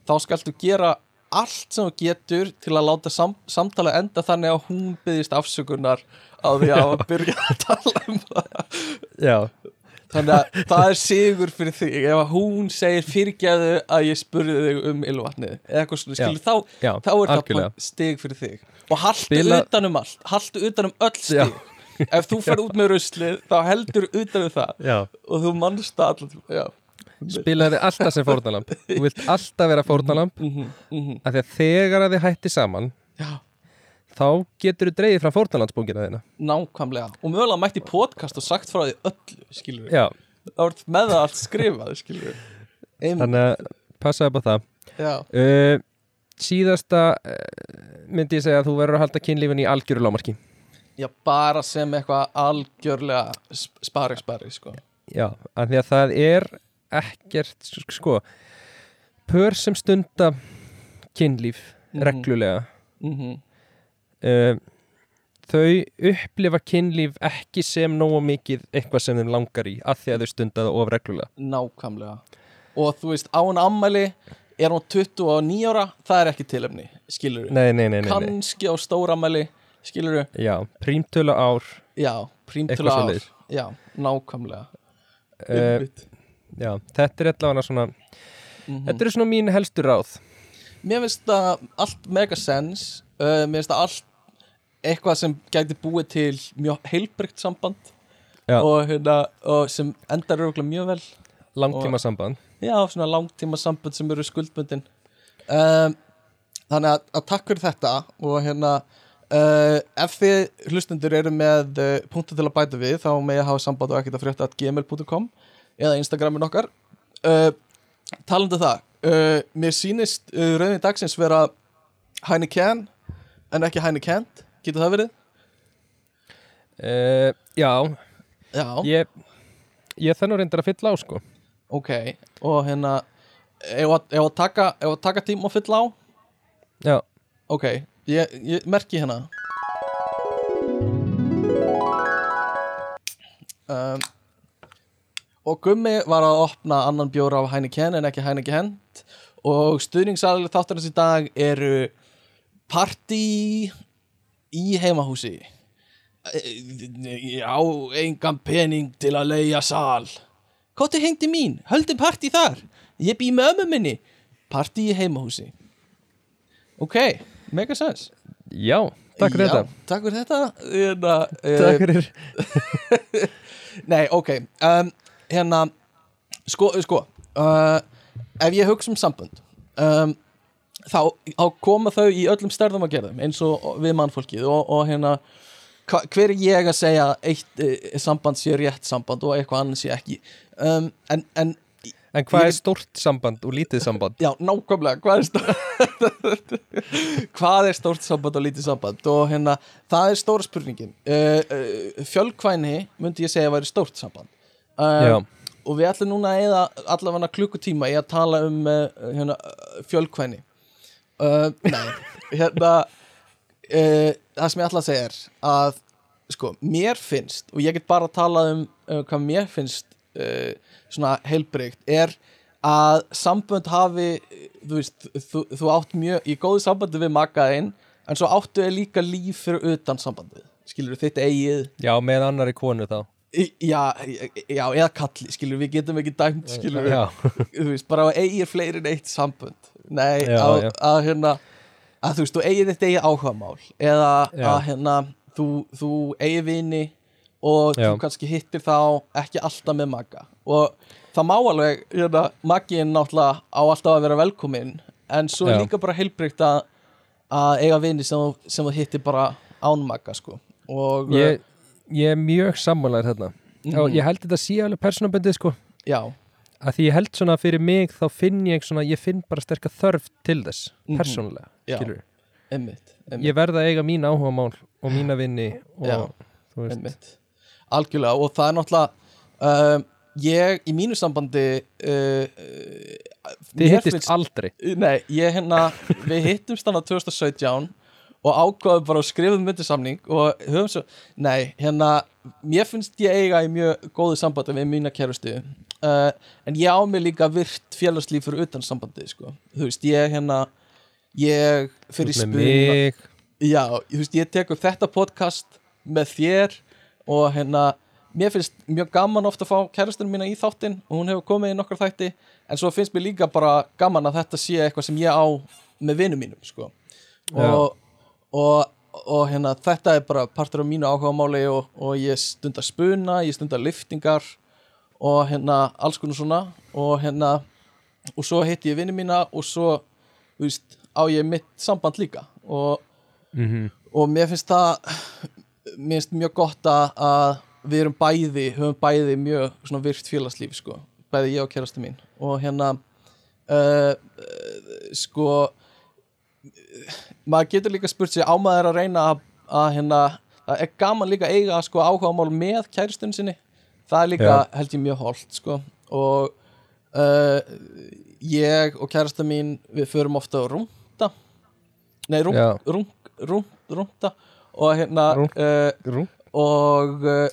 þá skaltu gera allt sem þú getur til að láta sam samtala enda þannig að hún byggðist afsökunar á því að byrja að tala um það. Já, þannig að það er sigur fyrir þig ef hún segir fyrirgæðu að ég spurði þig um ylvatnið eða eitthvað svona, Já. skilur, þá, já, þá er það algjörlega. bara stig fyrir þig. Og haltu Spila- utan um allt haltu utan um öll Já. stig. Ef þú fer út með ruslið þá heldur utan um það. Já, og þú mannst það já. Spilaði alltaf sem fórnalamb þú vilt alltaf vera fórnalamb Mm -hmm, af því að þegar að þið hætti saman já, þá getur þú dreigið fram fórnalandsbókina þína. Nákvæmlega. Og mögulega mætti podcast og sagt frá því öllu skilur við, já, þá ert með það allt skrifað skilur við þannig að passaði upp á það. Já, uh, síðasta uh, myndi ég segja að þú verður að halda kynlífin í algjöru lámarki já, bara sem eitthvað algjörlega sp- spari spari sko. Já, af því að það er ekkert, sko pör sem stunda kynlíf Mhm. reglulega. Mm uh, þau upplifa kynlíf ekki sem nógu mikið eitthvað sem þeim langar í af því að þau stunda það of reglulega. Nákvæmlega. Og þú veist, á hann ammæli er hún 29 ára, það er ekki tilefni skilur við, Nei, nei, nei, nei, nei. kannski á stóra ammæli skilur við, Já, prímtölu ár já, Eitthvað ár. Já, nákvæmlega. Uh. Já, þetta er allavega svona Mhm. Þetta eru svona mín helstu ráð. Mér finnst það allt mega sens uh, Mér finnst það allt eitthvað sem gæti búið til mjög heilbrygt samband og, hérna, og sem endar örgulega mjög vel. Langtíma samband. Já, svona langtíma sambönd sem eru skuldbundin. Um, Þannig að, að takk fyrir þetta og hérna uh, ef þið hlustendur eru með uh, punktu til að bæta við þá með að hafa samband og ekkert að eða Instagramin okkar. Uh, Talandi um það uh, Mér sýnist uh, rauðin dagsins vera Heineken en ekki Heinekent, getur það verið? Já, Já, ég ég þennu reyndar að fylla á sko. Ok og hérna ef að, að taka, að taka tíma og fylla á? Já, Ok, ég, ég merki hérna. Um, Og Gummi var að opna annan bjóra af Heineken en ekki Heineken og stuðningsaðlega þáttarins í dag eru partí í heimahúsi. Ég á engan pening til að leia sal. Kottu hengdi mín, höldum partí þar. Ég bý með ömmu minni. Partí í heimahúsi. Ok, mega sens Já, takk fyrir þetta. Takk fyrir þetta. Hérna, eh, Takk fyrir. Nei, ok um, Hérna Sko, sko uh, Ef ég hugsa um sambönd um, þá, þá koma þau í öllum stærðum að gerðum eins og við mannfólkið og, og hérna hva, hver er ég að segja eitt e, samband sé rétt samband og eitthvað annað sé ekki um, en, en En hvað Ég- er stórt samband og lítið samband? Já, nákvæmlega, hvað er stórt Hvað er stórt samband og lítið samband og hérna, það er stóra spurningin uh, uh, Fjölkvæni myndi ég segja að væri stórt samband. Uh, og við ætlum núna að eða allavega klukkutíma í að tala um uh, hérna, fjölkvæni. Uh, Nei, hérna það sem ég ætla að segja er að sko, mér finnst og ég get bara að tala um hvað mér finnst svona heilbreykt er að sambönd hafi þú veist, þú, þú átt mjög í góðu sambandi við makaðinn en svo áttu er líka líf fyrir utan sambandið. Skilur þitt eigið. Já, með annari konu þá já, já, eða kalli skilur við getum ekki dæmt skilur Já, þú veist, bara að eigir fleiri en eitt sambönd. Nei, Já, að, já. að hérna að þú veist, þú eigir þitt eigið áhugamál eða að hérna þú, þú eigir vini og þú kannski hittir þá ekki alltaf með maga og það má alveg, hérna, maginn náttúrulega á alltaf að vera velkominn en svo er líka bara heilbreykt að að eiga vini sem, sem þú hittir bara án maga sko. Og ég, ég er mjög sammálaður þarna Mhm. og ég held þetta sé alveg persónaböndið sko já, að því ég held svona fyrir mig þá finn ég svona, ég finn bara sterka þörf til þess Mhm. persónulega, Já. einmitt. ég verða að eiga mín áhugamál og mína vinni og Já. þú veist, Einmitt. algjörlega og það er náttúrulega um, ég í mínu sambandi uh, þið hittist aldrei nei, ég hérna við hittumst þannig 2017 og ákvaðum bara að skrifa um myndisamning og höfum svo, nei, hérna mér finnst ég eiga í mjög góðu sambandi við mína kærustu uh, en ég á mig líka virt félagslíf fyrir utan sambandi, sko, þú veist, ég hérna ég fyrir mig. Já, þú veist, ég tek upp þetta podcast með þér og hérna, mér finnst mjög gaman ofta að fá kærastunum mína í þáttinn og hún hefur komið í nokkar þætti en svo finnst mér líka bara gaman að þetta sé eitthvað sem ég á með vinum mínum, sko. Og, og, og hérna, þetta er bara partur af mínu áhugamáli og, og ég stundar spuna, ég stundar liftingar og hérna, alls konar svona. Og hérna, og svo hitti ég vinum mína og svo, veist, á ég mitt samband líka. Og mm og mér finnst það mér finnst mjög gott að, við erum bæði, höfum bæði mjög svona virkt félagslíf sko, bæði ég og kærastu mín. Og hérna uh, sko maður getur líka spurt sig á maður að reyna að, að hérna, það er gaman líka að eiga sko áhugamál með kærastun sinni. Það er líka Já. held ég mjög holdt sko. Og uh, ég og kærasta mín við förum ofta að rúnta. Nei, Já. rúnt, rúnt, rúnta. Og hérna uh, og uh,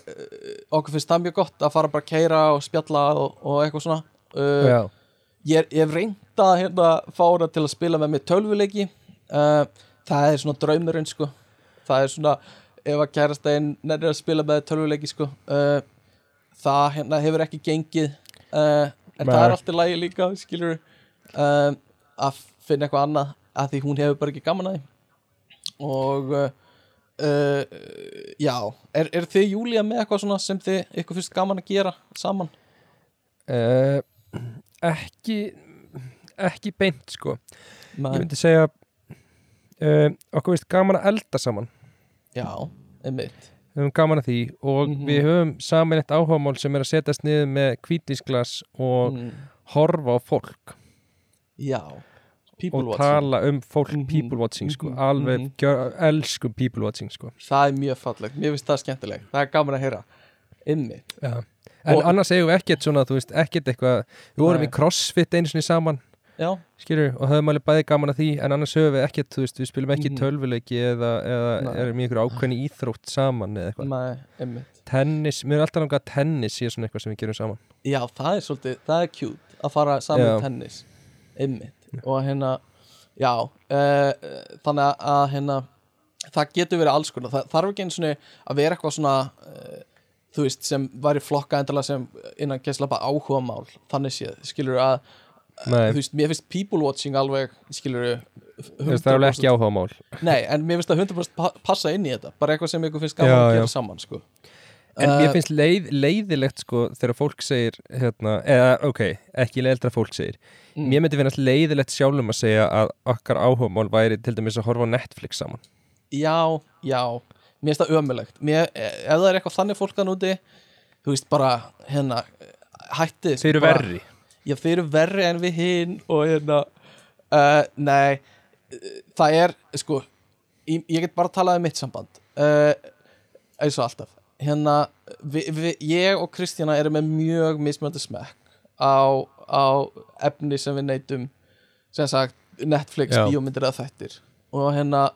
okkur finnst það mjög gott að fara bara að keira og spjalla og, og eitthvað svona. Uh, ég, ég hef reynd að hérna, fá hana til að spila með mér tölvuleiki uh, það er svona draumurinn sko. það er svona ef að kærast einn nærið að spila með tölvuleiki sko. uh, það hérna, hefur ekki gengið uh, en það Nei. er alltaf lægi líka skilur að finna eitthvað annað að því hún hefur bara ekki gaman að því og já er, er þið Júlía með eitthvað svona sem þið ykkur finnst gaman að gera saman uh, ekki ekki beint sko Nei. ég myndi segja uh, okkur veist gaman að elda saman. Já, einmitt. Við höfum gaman að því og Mhm. við höfum saman eitt áhugamál sem er að setjast niður með kvítisglas og mm. horfa á fólk. Já, people og watching. tala um fólk Mhm. people watching sko, Mhm, alveg mhm. gjör, elskum people watching sko. Það er mjög fallegt, mér finnst það skemmtilegt. Það er gaman að heyra. Ymmi Já. en Og- annars eigum við ekkert svona þú veist, ekkert eitthvað, við vorum Nei. í crossfit einu sinni saman, Já, skilur og höfum alveg bæði gaman að því, en annars höfum við ekkert þú veist, við spilum ekki Mhm. tölvuleiki eða, eða erum í ykkur ákveðni íþrótt saman eða eitthvað, tennis mér er alltaf langað að tennis sé svona eitthvað sem við gerum saman. Já, það er svolítið, það er cute Að fara saman í tennis. Ymmi Og hérna, já uh, Þannig að hérna það getur verið alls konar. Það þarf ekki einu svona að vera eitthvað svona uh, þú veist, sem væri flokka endilega sem innan gæslapa áhuga mál þannig séð, skilur að Nei, þú veist, mér finnst people watching alveg skilur það er alveg ekki áhuga mál Nei, en mér finnst það 100% pa- passa inn í þetta. Bara eitthvað sem ykkur finnst gaman Já, að gera já. saman sko. En Uh, mér finnst leið, leiðilegt sko þegar fólk segir hérna, eða ok, ekki leiðilegt að fólk segir. Mm. Mér myndi finnast leiðilegt sjálfum að segja að okkar áhugamál væri til dæmis að horfa á Netflix saman. Já, já, mér finnst það ömulegt mér, ef það er eitthvað þannig fólk að núti þú veist, bara hérna hætti Þeir eru verri Þeir eru verri en við hinn og hérna uh, Nei, það er sko, ég, ég get bara að tala um mitt samband. Uh, eins og alltaf. Hérna, vi, vi, ég og Kristjana erum með mjög mismöndu smekk á, á efni sem við neytum sem sagt Netflix, Já. bíómyndir eða þættir. Og hérna,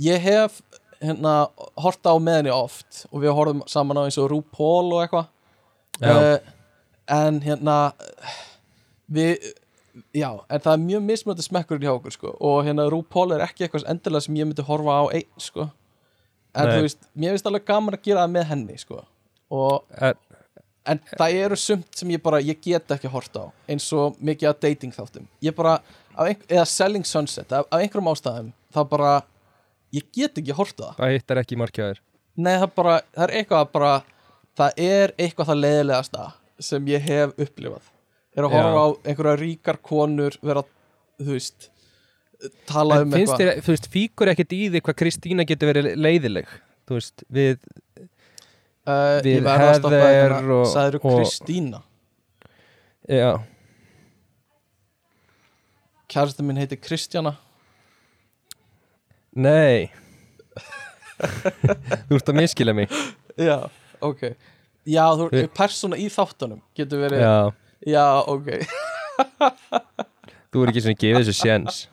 ég hef hérna, hort á með henni oft og við horfum saman á eins og RuPaul og eitthvað. Uh, en hérna við já, en það er mjög mismöndi smekkurinn hjá okkur sko. og hérna RuPaul er ekki eitthvað endilega sem ég myndi horfa á einn sko. en Nei. þú veist, mér finnst alveg gaman að gera það með henni sko. og, er, en það eru sumt sem ég bara, ég get ekki hort á eins og mikið af dating þáttum ég bara, ein, eða Selling Sunset af, af einhverjum ástæðum, það bara ég get ekki hort á það hittar ekki markjaður Nei, það, bara, það er eitthvað bara það er eitthvað það leiðilegasta sem ég hef upplifað er að horfa á einhverja ríkar konur vera, þú veist tala En um eitthvað? þér, þú veist, fíkur ekkert í því hvað Kristína getur verið leiðileg? Þú veist, við uh, við hérna og- sagður og- Kristína? Já, kærasta minn heiti Kristjana. Nei. Þú ert að miskila mig. Já, ok. Já, þú, Við- persóna í þáttunum getur verið, Já, já, ok. Þú er ekki svona gefið þessu séns.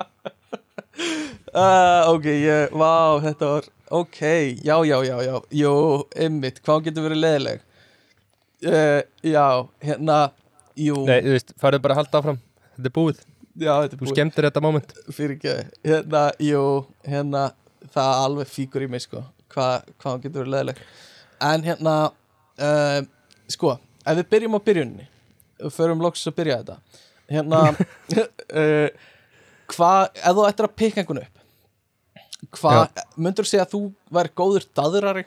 Uh, ok, ég, vá, þetta var ok, já, já, já, já jú, ymmit, hvað getur verið leiðileg? Uh, já, hérna jú, Nei, þú veist, farðu bara að halda áfram. Þetta er búið, já, þetta er þú búið. skemmtir þetta moment. Fyrir ekki, hérna, jú hérna, það alveg fíkur í mig sko, hvað hva hún getur verið leiðileg? En hérna uh, sko, ef við byrjum á byrjunni förum loksins að byrja þetta. Hérna uh, hvað, ef þú ættir að pikka einhvern upp hvað, myndur segja að þú væri góður daðrari?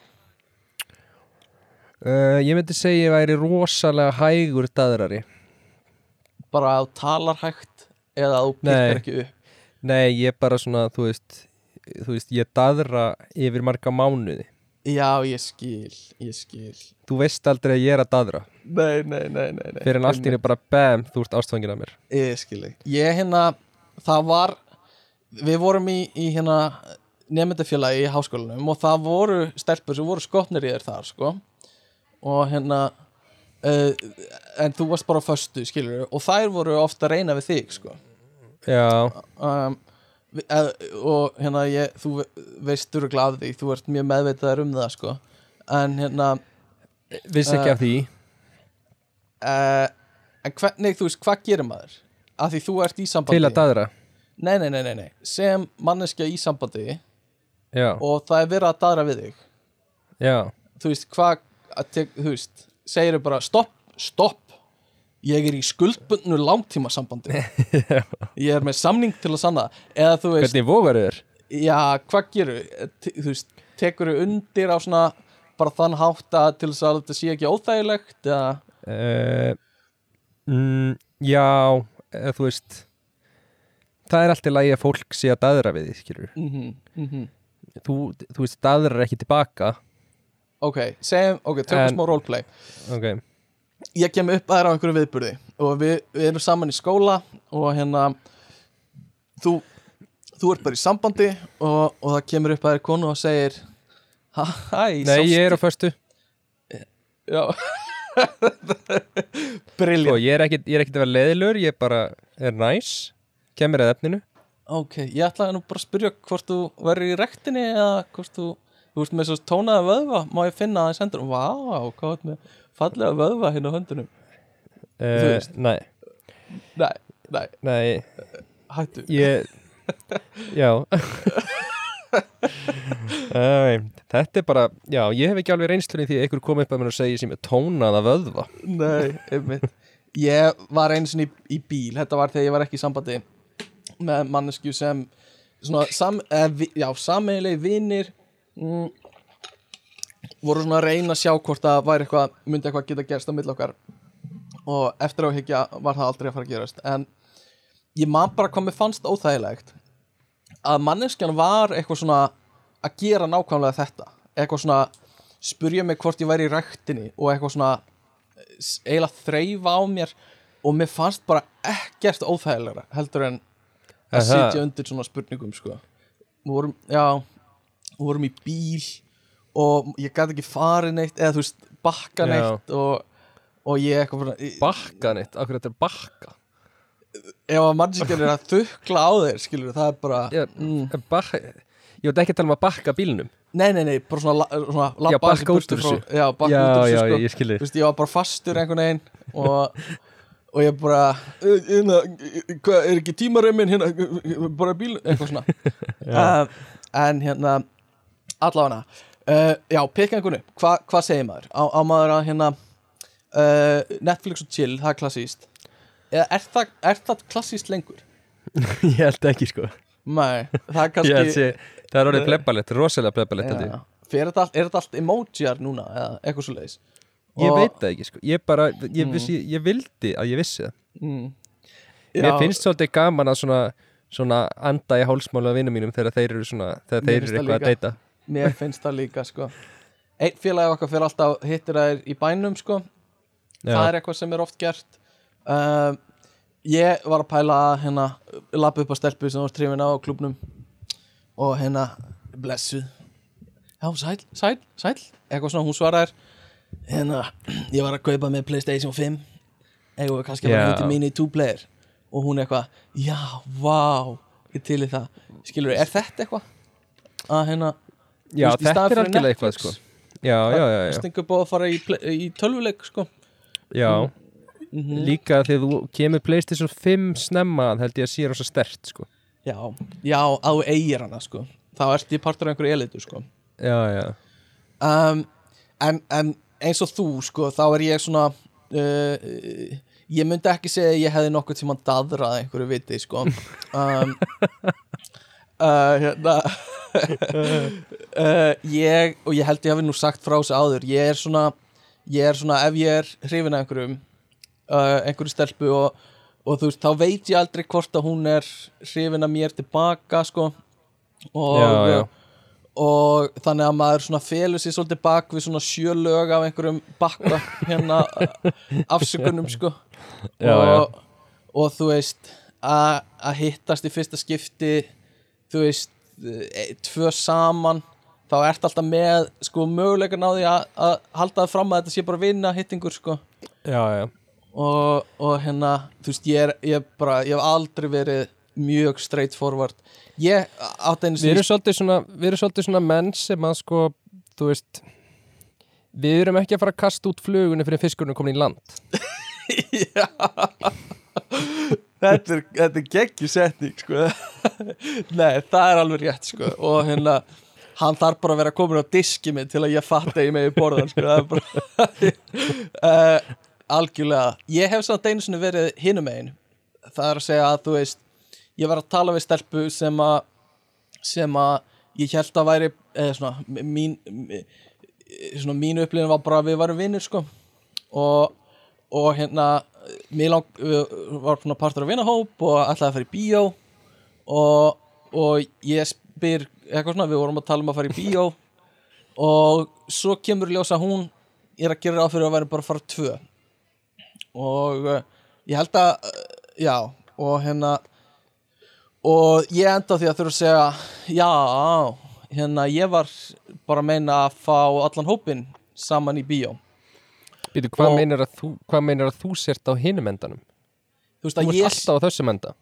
Uh, Ég myndi segja ég væri rosalega hægur daðrari. Bara að þú talar hægt eða að þú pikkar ekki upp? Nei, ég bara svona, þú veist Þú veist, ég daðra yfir marga mánuði já, ég skil, ég skil Þú veist aldrei að ég er að daðra nei, nei, nei, nei, nei. Fyrir en allt í henni bara bam, þú ert ástfangin af mér Ég skil þig. Ég hérna, það var, við vorum í, í hérna nefndafélagi í háskólanum og það voru stelpur sem voru skotnir í þér þar, sko. Og hérna, uh, en þú varst bara á föstu, skilur og þær voru ofta að reyna við þig, sko. Já, Um, og hérna, ég, þú ve- veist duruglega af því, þú ert mjög meðveitaður um það, sko. En hérna, vissi ekki Uh, af því uh, en hvernig, þú veist, hvað gerir maður? Af því þú ert í sambandi. Til að daðra Nei, nei, nei, nei, nei, sem manneskja í sambandi Já, og það er verið að daðra við þig já, þú veist, hvað þú veist, segir bara stopp, stopp ég er í skuldbundnu langtíma sambandi ég er með samning til að sanna. Eða þú veist, hvernig vogar þér? já, hvað gerur þú veist, tekur þú undir á svona bara þann hátt að til þess að þetta sé ekki óþægilegt eða, Uh, mm, já, eða þú veist Það er alltaf lægi að fólk sé að daðra við því, skilur mhm, mhm. Þú, þú veist, daðrar ekki tilbaka. Ok, segjum, ok, tökum smá roleplay. Ok, ég kem upp að þér á einhverju viðburði og við, við erum saman í skóla og hérna þú, þú ert bara í sambandi og, og það kemur upp að þér konu og segir hæ, nei, ég er á föstu. Já. Sko, briljant ég er ekkit, ég er ekkit að vera leiðilur Ég bara er næs Kemur að efninu. Ok, ég ætlaði nú bara að spyrja hvort þú verður í rektinni eða hvort þú þú veist með svo tónaða vöðva má ég finna aðeins hendur vá, hvað er með fallega vöðva hérna á höndunum. Uh. Nei, nei, nei, nei, hættu. Ég Já. Æ, Þetta er bara, já, ég hef ekki alveg reynslunni því að ykkur kom upp að mér og segi sem er tónaða vöðva. Nei, einmitt. Ég var einu sinni í, í bíl Þetta var þegar ég var ekki í sambandi með mannesku sem svona, sam, eh, vi, já, sammeilegi vinir mm, voru svona að reyna að sjá hvort það væri eitthvað, myndi eitthvað geta gerst á milli okkar. Og eftir áhyggja var það aldrei að fara að gerast. En ég man bara mér fannst óþægilegt að manneskjan var eitthvað svona að gera nákvæmlega þetta. Eitthvað svona spurja mig hvort ég væri í ræktinni og eitthvað svona eiginlega þreyfa á mér. Og mér fannst bara ekkert óþægilegra heldur en að sitja undir svona spurningum sko. Við vorum, já við vorum í bíl og ég gæti ekki farið neitt eða þú veist, bakka Já. neitt og, og ég eitthvað bara, Bakka neitt, akkur þetta er bakka ef að mannsikinn er að þukla á þeir skilur það er bara ég, mm, bakka, ég veit ekki að tala um að bakka bílnum. Nei, nei, nei, bara svona, la- svona labba bakka aðeins í burtu út úr frá- þessu. já, bakka út úr þessu sko. ég skilði Þú veist, ég var bara fastur einhvern veginn og, og ég bara "Eh, hérna, hvað, er ekki tímarömmin hérna, bara bíl, eitthvað svona. Uh, en hérna allavega uh, já, einhvern upp, Hva, hvað segir maður? Á, á maður að hérna uh, Netflix og chill, það er klassíst eða er það, er það klassíst lengur? Ég held ekki sko. Nei, það er kannski sé, það er orðið plebbalett, rosalega plebbalett held ég. já, fyrir þetta allt, er allt emojiar núna eða eitthvað svo leiðis Ég veit það ekki sko, ég bara, ég, Mm. vissi, ég vildi að ég vissi það. Mm, Mér finnst svolítið gaman að svona, svona anda í hálsmála vinnum mínum þegar þeir eru svona, þegar þeir eru eitthvað að deyta Mér finnst það líka sko. Einn félagi okkar fyrir alltaf hittir þær í bænum sko. Það Já, er eitthvað sem er oft gert. Um, Ég var að pæla að hérna Lappa upp á stelpu sem var trefin á klubnum Og hérna Blessuð Já, sæl, sæl, sæl. Eitthvað svona, hún svaraðir Hérna, ég var að kaupa með Playstation 5 Eitthvað kannski vera hittir mín í two player? Og hún eitthvað, já, vá Ég til í það. Skilur, er þetta eitthvað? Að hérna já í þetta er algjörlega eitthvað sko. Já, já, já, já, stinga upp á að fara í, í tölvuleik sko. Já. mm Líka þegar þú kemur Playstation 5 snemma held ég að sé rosa stert sko. Já, já, að þú eigir hana sko. Þá ert ég partur af einhverju elitu sko. Já, já, um, en, en eins og þú sko þá er ég svona uh, ég myndi ekki segja að ég hefði nokkuð tíma dadrað einhverju viti sko. Um, uh, hérna. Uh, ég og ég held ég hafi nú sagt frá þessu áður ég er svona, ég er svona ef ég er hrifin af einhverjum uh, einhverju stelpu og, og þú veist þá veit ég aldrei hvort að hún er hrifin af mér tilbaka sko. Og Já, já. og þannig að maður svona felur sér svolítið bak við svona sjö lög af einhverjum bakka hérna afsökunum sko. Já, og, og þú veist að hittast í fyrsta skipti þú veist e, tvö saman þá ert alltaf með sko möguleikan á því að, að halda það fram að þetta sé bara vinna hittingur sko. Já, já. og, og hérna þú veist ég er, ég bara ég hef aldrei verið mjög straight forward. Ég átt einu Við erum svolítið svona, við erum svolítið svona menn sem að sko, þú veist Við erum ekki að fara að kasta út flugunni fyrir fiskurinn komin í land. Já Þetta er, er geggjusetning sko. Nei, það er alveg rétt sko. Og hérna hann þarf bara að vera komin á diski minn til að ég fatt að ég megi borðan sko. Bara uh, algjörlega. Ég hef samt einu sinni verið hinum megin. Það er að segja að þú veist ég var að tala við stelpu sem að sem að ég held að væri eða svona mín svona mín upplifin var bara að við varum vinnir sko. Og, og hérna mér lang, var svona partur af vinahóp og ætlaði að fara í bíó og, og ég spyr eitthvað svona, við vorum að tala um að fara í bíó og svo kemur í ljós að hún er að gera ráð fyrir að vera bara að fara tvö. Og ég held að já, og hérna og ég enda því að þurfa að segja já, hérna ég var bara að meina að fá allan hópin saman í bíó Býtu, hvað meinar að þú, hvað meinar að þú sért á hinum endanum? þú veist Þú að ert ég alltaf á þessum enda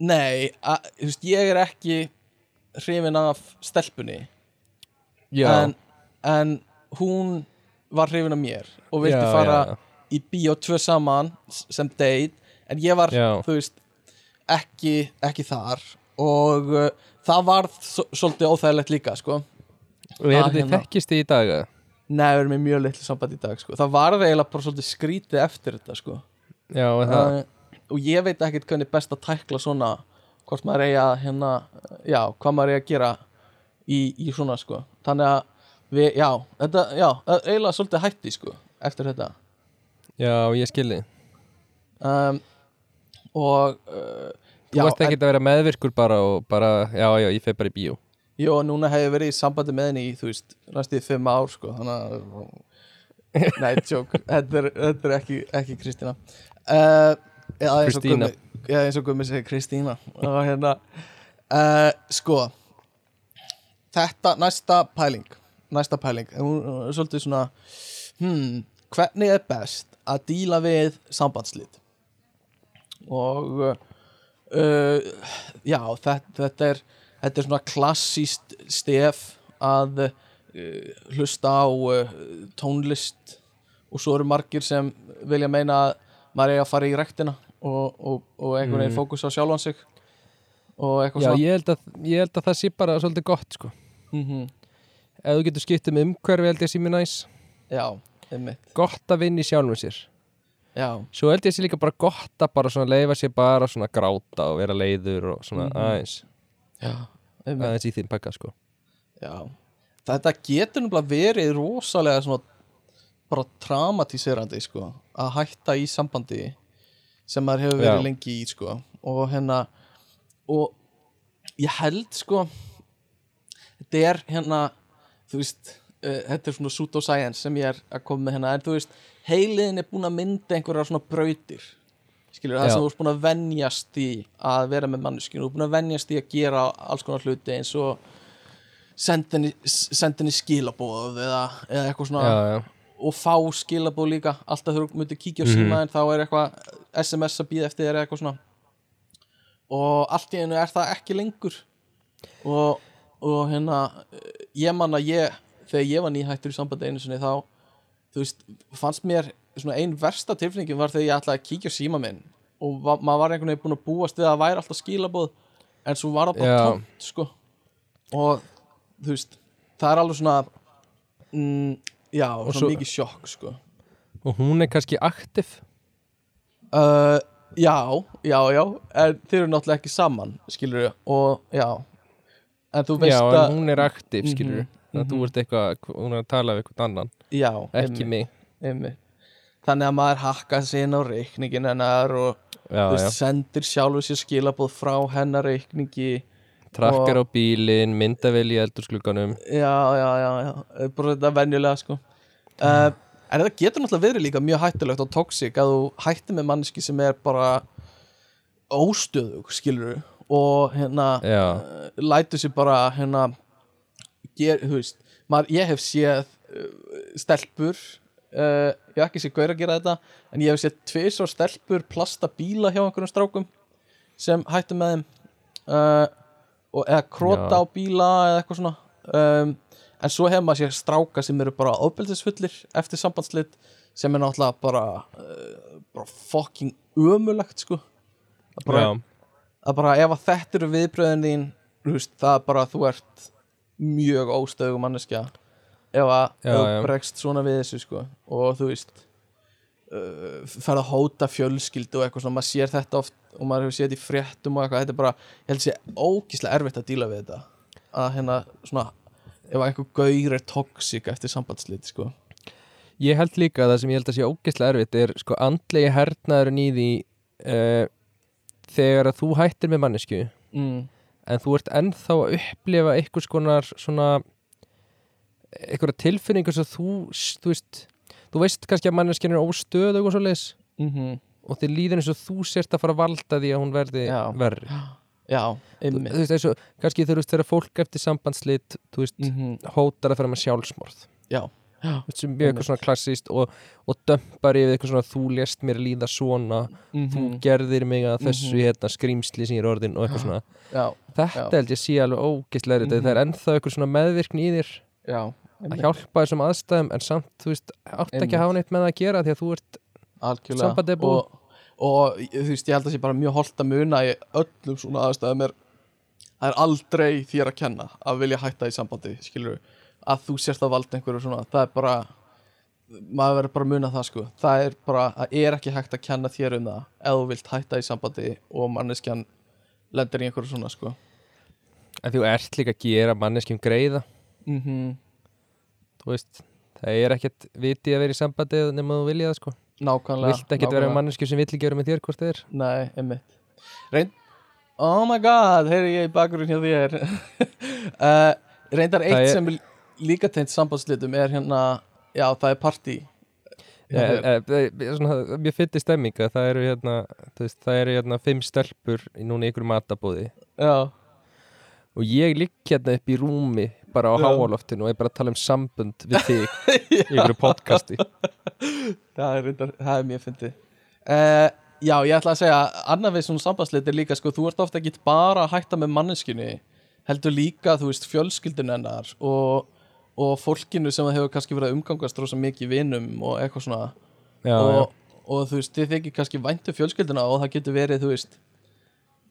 Nei, að, þú veist, ég er ekki hrifin af stelpunni Já, en, en hún var hrifin af mér og vildi Já, fara já. í bíó tvö saman sem date en ég var, Já. þú veist ekki, ekki þar og uh, það var svolítið óþægilegt líka sko Og Ah, þið hérna. þekkist í dag? eða? Nei, við erum í mjög litlu samband í dag sko. Það var eiginlega bara svolítið skrítið eftir þetta sko. Já, og það uh, Og ég veit ekkert hvernig best að tækla svona Hvort maður eigi að hérna Já, hvað maður eigi að gera Í, í svona sko Þannig að við, já, þetta, já eiginlega svolítið hætti sko Eftir þetta Já, ég skilði um, Og uh, Þú varst ekki að vera meðvirkur bara og bara, já, já, ég fer bara í bíó Jó, núna hef ég verið í sambandi með henni í, þú veist, næstu í fimm ár, sko, þannig að, nei, tjók, þetta þetta er ekki, ekki Kristína. Uh, eða eins og Kristína. Eða eins og Gummi segir Kristína, og hérna, uh, sko, þetta, næsta pæling, næsta pæling, hún er svolítið svona, hmm, hvernig er best að díla við sambandslít? Og, uh, já, þetta, þetta er, þetta er svona klassíst stef að uh, hlusta á uh, tónlist. Og svo eru margir sem vilja meina að maður eigi að fara í rektina og, og, og einhvern veginn Mm. fókus á sjálfan sig. Og eitthvað Já, svona. ég held, að, ég held að það sé bara svolítið gott, sko. Mm Ef þú getur skiptið með umhverfi held ég sé mér næs. Já, einmitt. Gott að vinna í sjálfum sér. Já, Svo held ég sé líka bara gott að bara svona leifa sér bara svona gráta og vera leiður og svona Mhm. aðeins einmitt. Aðeins í þín pakka, sko. Já, þetta getur nefnilega verið rosalega svona bara traumatíserandi sko að hætta í sambandi sem maður hefur verið Já. lengi í sko. Og hérna og ég held sko þetta er hérna þú veist, uh, þetta er svona pseudoscience sem ég er að koma með hérna en þú veist, heiliðin er búin að mynda einhverjar svona brautir skilur, það sem þú ert búin að venjast í að vera með manneskinu, þú ert búin að venjast í að gera alls konar hluti eins og sendinni, skilabóð eða, eða eitthvað svona Já, já, og fá skilabóð líka alltaf þú myndir kíkja á Mhm. síma en þá er eitthvað SMS að býða eftir þér eitthvað svona. Og allt í einu er það ekki lengur. Og, og hérna ég man að ég þegar ég var nýhættur í sambandi einu sinni þá þú veist, fannst mér svona ein versta tilfinningin var þegar ég ætlaði að kíkja síma minn og va maður var einhvern veginn búin að búast við að það væri alltaf skilabóð en svo var það bara Já. tómt sko. Og þú veist, það er alveg svona mm, já, svona svo- mikið sjokk sko. Og hún er kannski aktiv uh, já, já, já en þeir eru náttúrulega ekki saman skilur og já. En þú veist Já, að en hún er aktiv, skilur Mhm, að þú ert eitthvað, hún er að tala við eitthvað annan já, Ekki mig. einmitt. Þannig að maður hakkað sig inn á reikningin hennar og Já, þú veist, sendir sjálfur sér skilabóð frá hennar reikningi trakkar á bílinn, myndavel í eldurskluganum já, já, já, já. Bara þetta venjulega sko. Uh, en þetta getur náttúrulega verið líka mjög hættulegt og toxic að þú hættir með manneski sem er bara óstöðug skilur og hérna uh, lætur sér bara hérna ger, þú veist, maður, ég hef séð uh, stelpur uh, ég hef ekki séð gaur að gera þetta en ég hef séð tvis og stelpur plasta bíla hjá einhverjum strákum sem hættu með þeim. Uh, og eða krota Já. á bíla eða eitthvað svona. Um, en svo hefur maður séð stráka sem eru bara ofbeldisfullir eftir sambandslit sem er náttúrulega bara, uh, bara fucking ömulegt sko. Það bara, að bara ef að þetta eru viðbröðin þín veist, það er bara að þú ert mjög óstöðugum manneskja ef að bregst svona við þessu sko. Og þú veist uh, ferð að hóta fjölskyldu og eitthvað svona, maður sér þetta oft og maður hefur séð þetta í fréttum og eitthvað. Þetta er bara, ég held að sé ógíslega erfitt að díla við þetta. Að hérna svona ef að einhver gaur er toxic eftir sambandslít sko. Ég held líka að það sem ég held að sé ógeðslega erfitt er sko andlegi hernaðurinn í því uh, þegar að þú hættir með mannesku mm. en þú ert ennþá að upplifa einhvers konar svona einhverja tilfinningu sem þú, þú veist þú veist kannski að manneskinn er óstöðug og svo leis Mm og þið líður eins og þú sért að fara að valda því að hún verði verri. Já, þú, þú veist og kannski þú veist þegar fólk eftir sambandslit þú veist mm hótar að fara með sjálfsmorð. Já, já Þú veist, sem mjög eitthvað svona klassíst og, og dömpar yfir eitthvað svona þú lést mér líða svona þú mm gerðir mig að þessu Mhm. hérna skrýmsli sem ég er orðin og eitthvað svona. Já, þetta Já. held ég sé alveg ógeðslega mm Mhm. er ennþá eitthvað svona meðvirkni í þér já að hjálpa þessum aðstæðum en samt, þú veist, átt ekki að hafa neitt með það að gera því að þú ert, Sambandið búið. og, og þú veist, ég held að sé bara mjög holdt að muna í öllum svona aðstæðum er það er aldrei þér að kenna að vilja hætta í sambandi skilur að þú sért að valda einhverju svona það er bara maður verður bara að muna það sko. Það er bara, það er ekki hægt að kenna þér um það ef þú vilt hætta í sambandi og manneskjan lendir í einhverju svona sko. En þú ert líka að gera manneskjum greiða mm Þú veist, það er ekkert viti að vera í sambandi nema þú vilja það sko. Nákvæmlega vilt ekkert vera manneskjum sem vill ekki vera með þér hvort þið er. Nei, einmitt. Reynd Oh my god, heyri ég í bakgrunn hjá þér. Uh, Reyndar eitt er- sem er líka tengt sambandslitum er hérna Já, það er partí. Ja, e, e, svona, Mér fyndi stemming að það eru hérna veist, það eru hérna fimm stelpur í núna ykkur matabóði. Já, og ég ligg hérna upp í rúmi bara á Já. háaloftinu og er bara að tala um sambund við þig í ykkur podcasti. Það er, reyndar, það er mjög fyndið. Uh, Já, ég ætla að segja Annað við svona sambandslit er líka sko, Þú ert ofta ekki bara að hætta með manneskunni Heldur líka, þú veist, fjölskyldun hennar og, og fólkinu sem hefur kannski verið að umgangast rosa mikið vinum og eitthvað svona. Já, og, og þú veist, þið þykir kannski væntu fjölskylduna og það getur verið, þú veist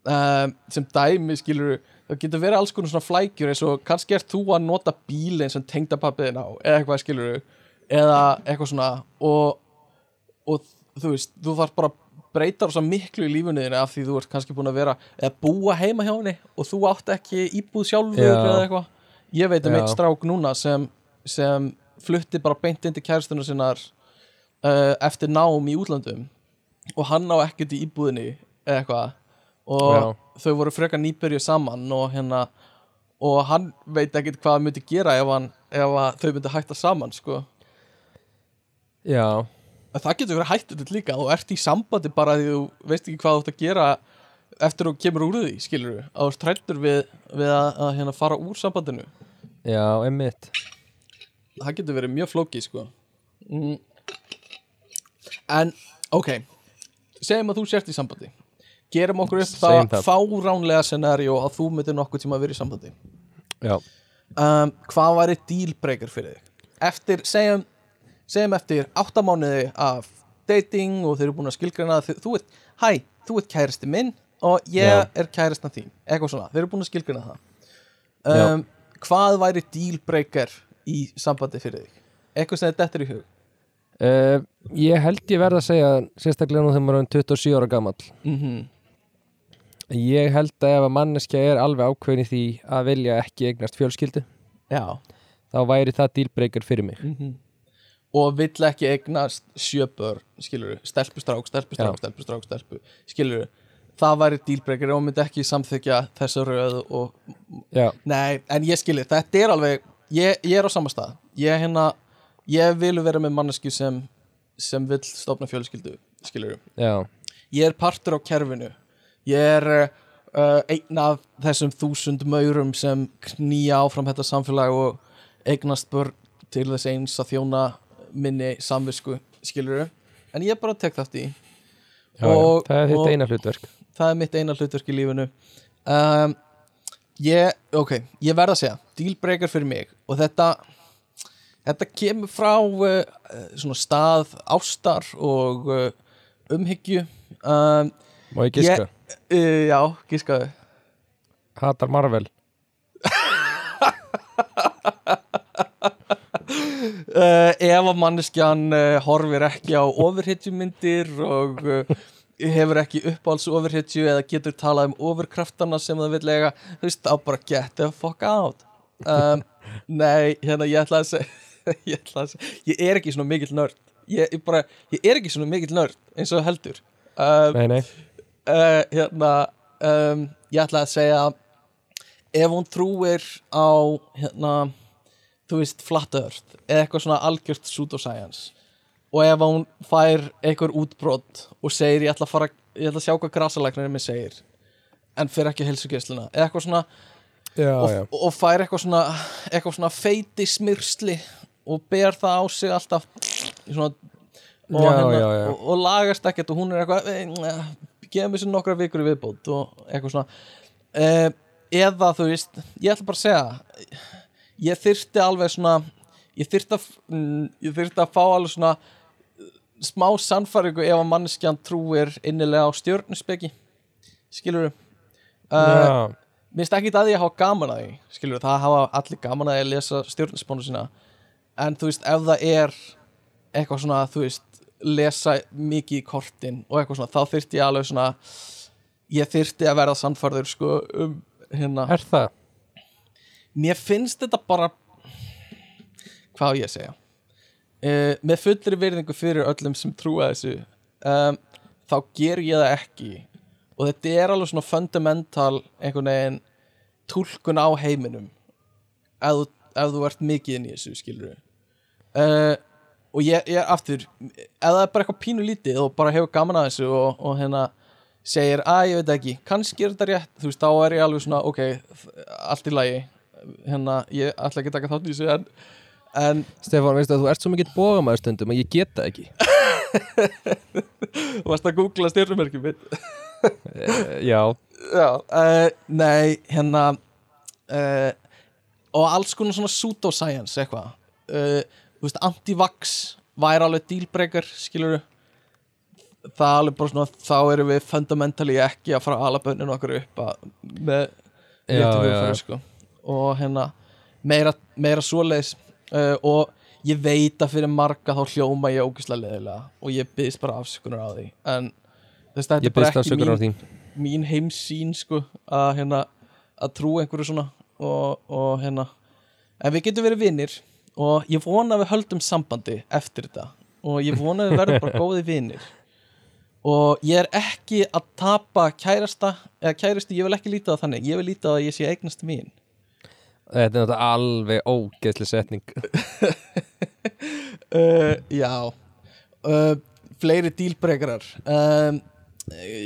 um, sem dæmi skilur það getur verið alls konar svona flækjur eins og kannski ert þú að nota bílinn sem tengdapappiðin á, eða eitthvað skilur eða eitthvað svona og, og þú veist, þú þarf bara að breyta rosa miklu í lífunniðinu af því þú ert kannski búin að vera eða búa heima hjá henni og þú átt ekki íbúð sjálfur Já. eða eitthvað ég veit um Já. eitt strák núna sem, sem flutti bara beint inn til kæristunum sinnar uh, eftir nám í útlandum og hann á ekkert í íbúðinni eða eitthvað og Já. Þau voru frekar nýbyrju saman og hérna og hann veit ekkert hvað hann myndi gera ef, hann, ef að þau myndi hætta saman sko. já, En það getur verið hættulegt líka og ert í sambandi bara því þú veist ekki hvað þú ert að gera eftir þú kemur úr því, skilur við að þú ert trættur við, við að, að hérna, fara úr sambandinu. Já, emmitt það getur verið mjög flókið sko. Mm. en ok segjum að þú sért í sambandi gerum okkur upp Segjum það. það. fáránlega scenario að þú myndir nokkuð tíma að vera í sambandi. Já, um, hvað væri dealbreaker fyrir þig? Eftir, segjum segjum eftir áttamánuði af dating og þeir eru búin að skilgreina þið, þú ert, hæ, þú ert kæristi minn og ég Já. er kæristna þín. Eitthvað svona, þeir eru búin að skilgreina það. Um, hvað væri dealbreaker í sambandi fyrir þig? Eitthvað sem þetta er í hug? Uh, ég held ég verð að segja sérstaklega nú þegar maður er 27 ára gamall. Mm ég held að ef að manneskja er alveg ákveðin í því að vilja ekki eignast fjölskyldu já. þá væri það dílbreykar fyrir mig. Og vill ekki eignast sjöbör skilur stelpustrák, stelpustrák, Já. stelpustrák, stelpu. Skilur það væri dealbreaker og myndi ekki samþykja þessa röð og, já, nei, en ég skilir þetta er alveg, ég, ég er á sama stað. Ég hérna, ég vil vera með mannesku sem, sem vill stofna fjölskyldu, skilur ég er partur á kerfinu ég er uh, einn af þessum þúsund maurum sem knýja áfram þetta samfélag og eignast börn til þess eins að þjóna minni samvisku, skilur en ég bara tek þátt í. Já, Og- það er þitt eina hlutverk. Það er mitt eina hlutverk í lífinu. Um, ég, ok ég verð að segja, dealbreaker fyrir mig. Og þetta þetta kemur frá uh, svona stað ástar og uh, umhyggju. Um, má ég giska, uh, já, gískaðu. Hatar Marvel. Uh, ef að manneskjan uh, horfir ekki á ofurhetjumyndir og hefur ekki uppáhalds ofurhetju eða getur talað um ofurkraftana sem það vil lega þú veist, þá bara get the fuck out. Um, nei, hérna ég ætla að segja ég, ætla að segja, ég er ekki svona mikill nörd. Ég, ég bara, ég er ekki svona mikill nörd eins og heldur. Um, nei, nei, uh, hérna um, ég ætla að segja ef hún trúir á hérna þú veist flat earth eða eitthvað svona algjört pseudoscience og ef hún fær einhver útbrot og segir ég ætla að fara ég ætla að sjá hvað grasalæknirinn minn segir en fyrir ekki helsugesluna eða eitthvað svona já, og, já og fær eitthvað svona eitthvað svona feiti smyrsli og ber það á sig alltaf svona og, Já, já. Og, og lagast ekkert og hún er eitthvað eh, gefum þessu nokkra vikur í viðbót og eitthvað svona. Eh, eða þú veist, ég ætla bara að segja ég þyrfti alveg svona ég þyrfti að mm, ég þyrfti að fá alveg svona eh, smá sannfæringu ef að manneskjan trúir innilega á stjörnuspeki skilur já, Mér finnst ekki að því að hafa gaman að því Skilur, það hafa allir gaman að að lesa stjórnspánu sína. En þú veist, ef það er eitthvað svona, þú veist lesa mikið í kortin og eitthvað svona, þá þyrfti ég alveg svona ég þyrfti að verða sannfærður sko um hérna. Er það? mér finnst þetta bara hvað ég segja? Uh, með fullri virðingu fyrir öllum sem trúa þessu um, þá ger ég það ekki. Og þetta er alveg svona fundamental einhvern veginn túlkun á heiminum. Ef, ef þú ert mikið inn í þessu skilur uh, og ég, ég aftur ef það er bara eitthvað pínu lítið og bara hefur gaman að þessu og, og hérna segir að ég veit ekki, kannski er þetta rétt. Þú veist, þá er ég alveg svona, ok allt í lagi. Hérna, ég ætla ekki að taka þátt í þessu en, en Stefán, veistu að þú ert svo mikill bógamæður stundum að ég get það ekki. Þú varst að googla stjórnumerkjum mitt. E, Já, Já, uh, nei, hérna uh, og alls konar svona pseudoscience eitthvað. Uh, þú veist, anti-vax væri alveg dealbreaker, skilur það er alveg bara svona þá erum við fundamentally ekki að fara að ala bönninu okkur upp að, með hugfæri, sko. og hérna meira, meira svoleiðis. Uh, og ég veit að fyrir marga þá hljóma ég ógislega leðilega og ég byggðist bara afsökunar á því. En þess, þetta ég er bara byrst ekki mín, mín heimsýn sko, að hérna að trú einhverju svona. Og, og hérna en við getum verið vinnir og ég vona að við höldum sambandi eftir þetta. Og ég vona að við verðum bara góði vinnir og ég er ekki að tapa kærasta eða kæristu, ég vil ekki líta það þannig. Ég vil líta að ég sé eignast mín. Þetta er náttúrulega alveg ógeðsli setning. Uh, já. Uh, fleiri dílbregarar um,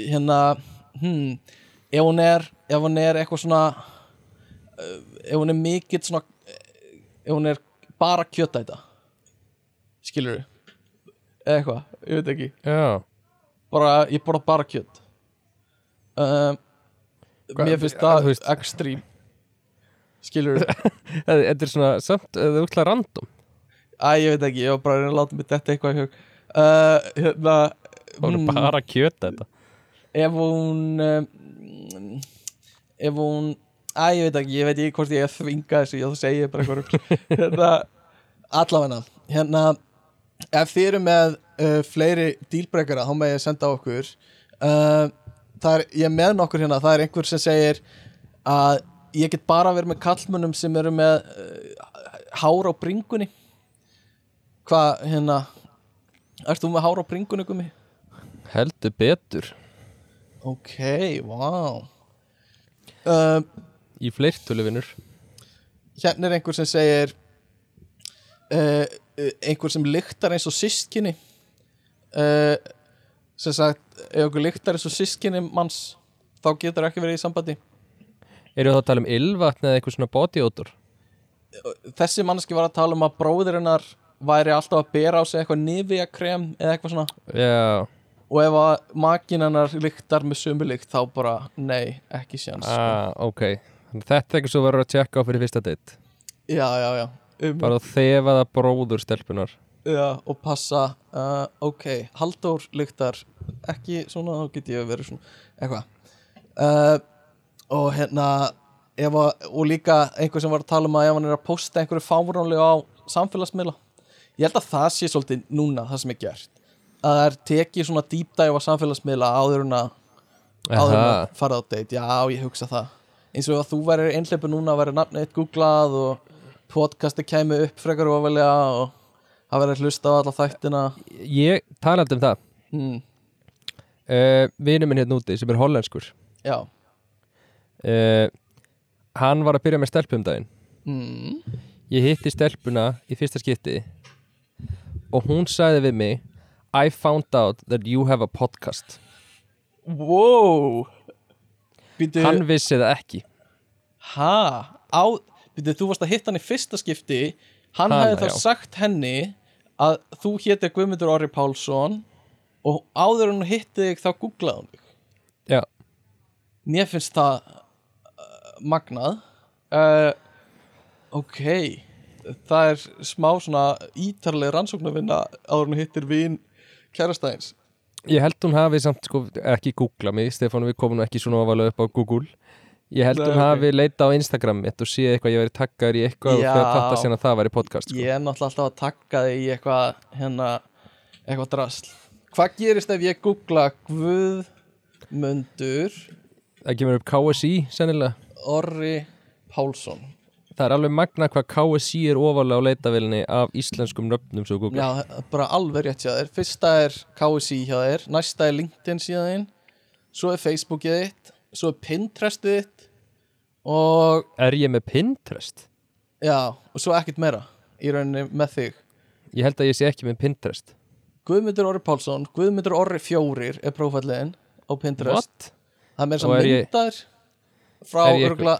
hérna hmm, ef hún er ef hún er eitthvað svona uh, ef hún er mikill svona eh, ef hún er bara kjötæta. Skilur eða eitthvað, ég veit ekki. Já, bara, ég borða bara kjöt. Um, Hvað- mér finnst það þú veist- ekstrím. Skilur þetta þetta er svona samt, það er útla random. Æ, ég veit ekki, ég var bara að reyna að láta mig þetta eitthvað í hug. Uh, Hérna Það er mm, bara kjöt þetta Ef hún um, Ef hún Æ, ég veit ekki, ég veit ekki hvort ég er að þvinga þessu Ég segi ég bara eitthvað rugl. Hérna Allavegna Hérna Ef þið eru með uh, fleiri dílbreykara þá með ég senda á okkur. Uh, er, ég er með nokkur hérna. Það er einhver sem segir að ég get bara verið með kallmönnum sem eru með uh, hár á bringunni. Hvað, hérna Ert þú með hár á bringunni, gummi? Heldur betur. Ok, vá. Um, Í fleirtölu vinnur Hérna er einhver sem segir uh, einhver sem lyktar eins og sískinni uh, sem sagt ef einhver lyktar eins og sískinni manns þá getur ekki verið í sambandi. Eru það að tala um ylvatn eða eitthvað svona body odor? þessi mannski var að tala um að bróðir hennar væri alltaf að bera á sig eitthvað nifja krem eða eitthvað svona. Já, og ef að makin hennar lyktar með sömu lykt þá bara nei, ekki sjans sko. ah, ok. Þannig að Þetta er eitthvað svo verður að tjekka á fyrir fyrsta date. Já, já, já um, Bara að þefa það bróður stelpunar Já, og passa uh, ok, Halldór lyktar ekki svona, þá get ég verið svona eitthvað. Uh, og hérna að, og líka einhver sem var að tala um að ef hann er að posta einhverju fáránlega á samfélagsmiðla. Ég held að það sé svolítið núna það sem er gert. Að það er tekið svona dýpdæf á samfélagsmiðla áður en að áður en að fara á date, já ég hugsa það. Eins og að þú væri einhleipu núna væri nafnið eitt googlað og podcasti kæmi upp frekar ofalega og það verið hlusta á alla þættina. Ég talandi um það. Mm, uh, Vinur minn hérna úti sem er hollenskur. Já. Uh, Hann var að byrja með stelpu um daginn. Mm, Ég hitti stelpuna í fyrsta skipti og hún sagði við mig I found out that you have a podcast. Wow. Býtu, Hann vissi það ekki. Ha? Á, býtu, þú varst að hitta hann í fyrsta skipti. Hann Hana, hefði þá já. sagt henni að þú hétir Guðmundur Orri Pálsson og áður hún hitti þig þá googlaði hún þig. Já, mér finnst það uh, magnað. Uh, ok. Það er smá svona ítarlega rannsóknarvinna áður hún hittir vin kærastæðins ég held hún hafi samt sko ekki googla mig Stefán við komum ekki svona ofalega upp á Google Ég held hún hafi leita á Instagram mitt og sé eitthvað ég verið taggaður í eitthvað Já. og fatta síðan að það væri podcast sko. Ég er náttúrulega alltaf að takka þig í eitthvað hérna, eitthvað drasl. Hvað gerist ef ég googla Guðmundur? Það kemur upp KSI sennilega. Orri Pálsson. Það er alveg magna hvað KSI er ofalega á leitavilni af íslenskum nöfnum svo Google. Já, bara alveg rétt hjá þér. Fyrsta er KSI hjá þér Næsta er LinkedIn síðan þín Svo er Facebookið þitt Svo er Pinterestið þitt Og Er ég með Pinterest? já, og svo ekkert meira Í rauninni með þig Ég held að ég sé ekki með Pinterest Guðmundur Orri Pálsson Guðmundur Orri fjórir er prófælliðin á Pinterest What? Það er meira Og sem er ég- myndar frá er ég örgla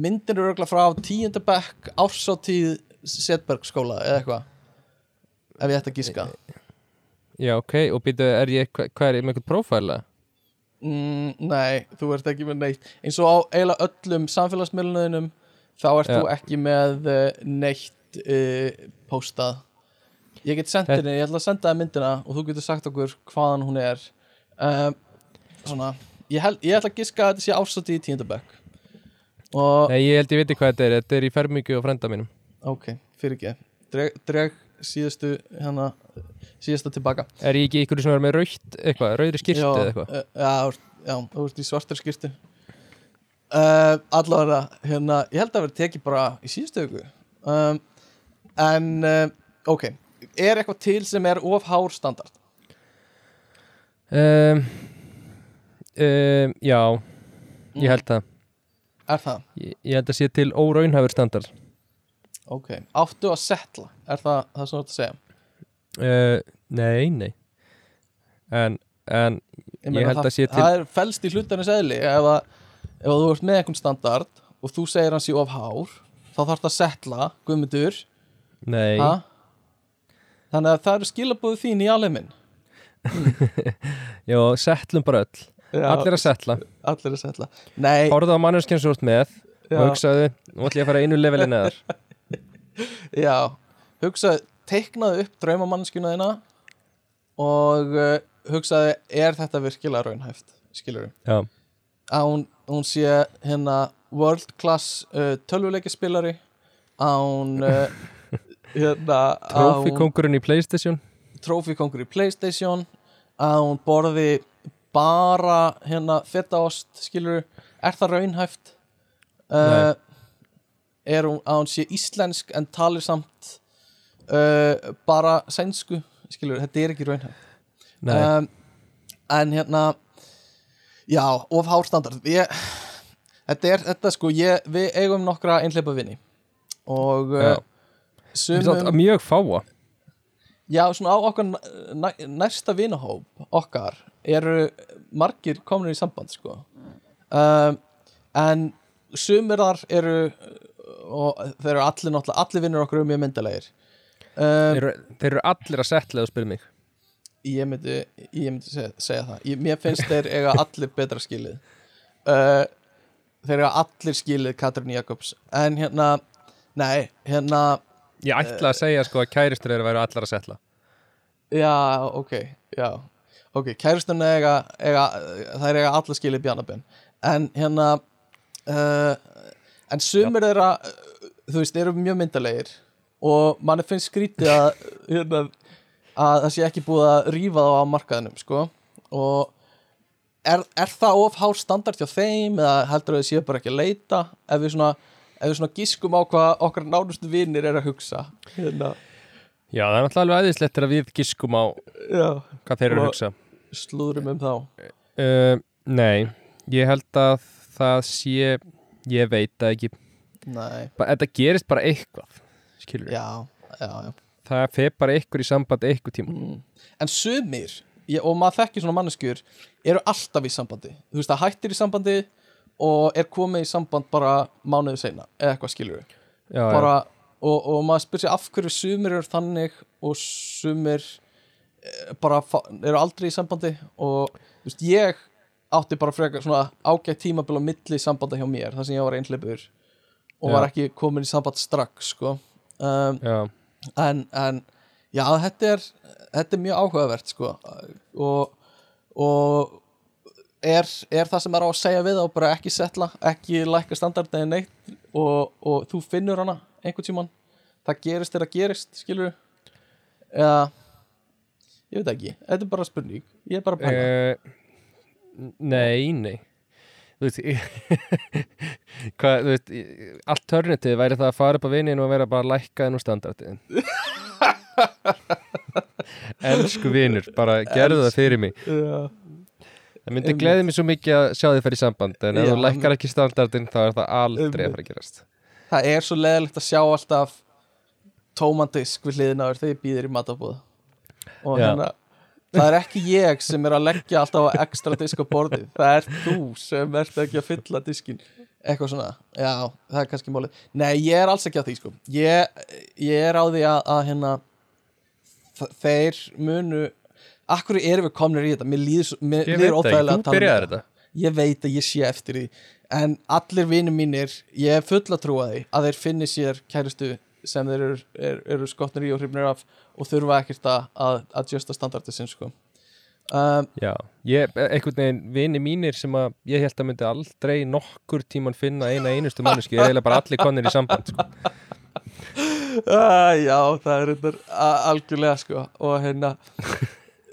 myndin eru örgla frá tíundabekk ársáttíð Setberg skóla eða eitthvað ef ég ætti að gíska Já, ok, og býtu, er ég, hva, hvað er ég með eitthvað prófæla? Mm, Nei, þú ert ekki með neitt. Eins og á eiginlega öllum samfélagsmiðlunum þá ert Já. þú ekki með uh, neitt uh, postað. Ég get sendt henni, ég ætla að senda það myndina og þú getur sagt okkur hvaðan hún er. Um, Svona. Ég, held, ég ætla að giska að þetta sé ársáttíð í tíundabekk og Nei, ég held ég viti hvað þetta er, þetta er í fermingu og frenda mínum. Ok, fyrir ekki dreg, dreg síðustu hérna, síðasta tilbaka Er ég ekki ykkur sem er með raukt eitthvað, rauðri skýrti eða eitthvað? uh, já, já, þú ert í svartar skýrtu uh, Allavega hérna, ég held að vera tekið bara í síðustu viku um, En uh, ok, er eitthvað til sem er of hár standard? Um, um, já, ég held það Er það? ég, ég held að sé til óraunhafur standard Ok, áttu að setla? Er það það sem þú ert að segja? uh, Nei, nei. En, en Ég meina, held það, að sé til- Það er felst í hlutarnir eðli. Ef, að, ef að þú ert með einhvern standard og þú segir hann sé of hár þá þarf það að setla, guðmundur. Nei, Ha? Þannig að það eru skilabúðu þín í alheiminn já, settlum bara öll. Allir að settla Allir að setla. Nei, Horfðu á ert með Já. og hugsaðu, nú ætlum ég að fara einu leveli neðar já Hugsaði, teiknaði upp draumamannskjuna þína og uh, hugsaði er þetta virkilega raunhæft skilur Já, að hún, hún sé hérna world class uh, tölvuleikispilari að hún uh, hérna að hún- trófikongurinn í Playstation. trófikongur í Playstation að hún borði bara hérna fetaost skilur, er það raunhæft? Uh, er hún að hún sé íslensk en talir samt uh, bara sænsku skilur, þetta er ekki raunhæft. Nei, um, en hérna já, of hárstandard ég, þetta er þetta sko ég, við eigum nokkra einhleipa vinni og uh, sumum mjög fáa. Já, svona á okkar næ, næsta vinahóp okkar eru margir komin í samband sko. Um, en sumir þar eru og þeir eru allir náttúrulega allir vinnur okkur eru mjög myndalegir um, Þeir þeir eru allir að settla og spyrja mig. Ég myndi, ég myndi segja, segja það. Ég, mér finnst þeir eiga allir betra skilið. Uh, þeir eiga allir skilið Katrín Jakobs. En hérna, nei, hérna Ég ætla að segja sko að kæristur eru að vera allar að settla Já, ok, já. Ok, kærustunni eiga, eiga það er eiga alla skilið bjánabinn en hérna uh, en sumir þeirra uh, þú veist, eru mjög myndalegir og manni finnst skrítið að hérna, að það sé ekki búið að rífa þá á markaðinum, sko. Og er, er það of hár standard hjá þeim eða heldur að þau séu bara ekki að leita? Ef við svona, ef við svona giskum á hvað okkar nánustu vinnir er að hugsa hérna, Já, það er náttúrulega alveg aðeinslega að við giskum á já. hvað þeir eru að hugsa. slúðrum um þá. Uh, Nei, ég held að það sé ég veit það ekki. Þetta gerist bara eitthvað skilur já, já, já. Það fer bara eitthvað í samband eitthvað tíma. Mm. En sumir, ég, og maður þekkir svona manneskjur eru alltaf í sambandi. Þú veist, það hættir í sambandi og er komið í samband bara mánuðu seinna eða eitthvað skilur bara, og, og maður spyr sér af hverju sumir eru þannig og sumir eh, bara eru aldrei í sambandi og þú veist, ég átti bara frekar svona ágætt tímabil á milli sambanda hjá mér, þar sem ég var einhleipur og Já. var ekki komin í samband strax sko. Um, já, en, en já, þetta er þetta er mjög áhugavert sko. Og, og er, er það sem er á að segja við og bara ekki setla, ekki lækka standard eða neitt og, og þú finnur hana einhvern tímann. Það gerist þegar það gerist, skilur eða ég veit ekki, þetta er bara spurning. Ég er bara að pæla. Uh, Nei, nei. Þú veist hvað, þú veist alternativ væri það að fara upp á vinnin og vera bara að lækka þenn og standardiðin Elsku vinur, bara gerðu það fyrir mig. Já. Það myndi Einmitt. gleði mig svo mikið að sjá þið fyrir samband en ef Já, þú lækkar ekki standardin þá er það aldrei að fara að gerast. Það er svo leðilegt að sjá alltaf tóman disk við hliðina á þér þegar ég býðir í matabúð og Já. hérna það er ekki ég sem er að leggja alltaf ekstra disk á borðið, það er þú sem ert ekki að fylla diskin eitthvað svona, já, það er kannski málið. Nei, ég er alls ekki á því sko. Ég, ég er á því að, að hérna þeir munu akkur erum við komnir í þetta? Mér líður, mér líður óþægilega að tala um þetta. Ég veit að ég sé eftir því. En allir vinir mínir ég er full að trúa því að þeir finni sér kæristu sem þeir eru, eru, eru skotnir í og hrifnir af og þurfa ekkert að, adjusta standardi sinn sko um, Já, ég, einhvern veginn vini mínir sem að ég held að myndi aldrei nokkur tíman finna eina einustu manneski eiginlega bara allir konir í samband sko. já, það er a- algjörlega sko og hérna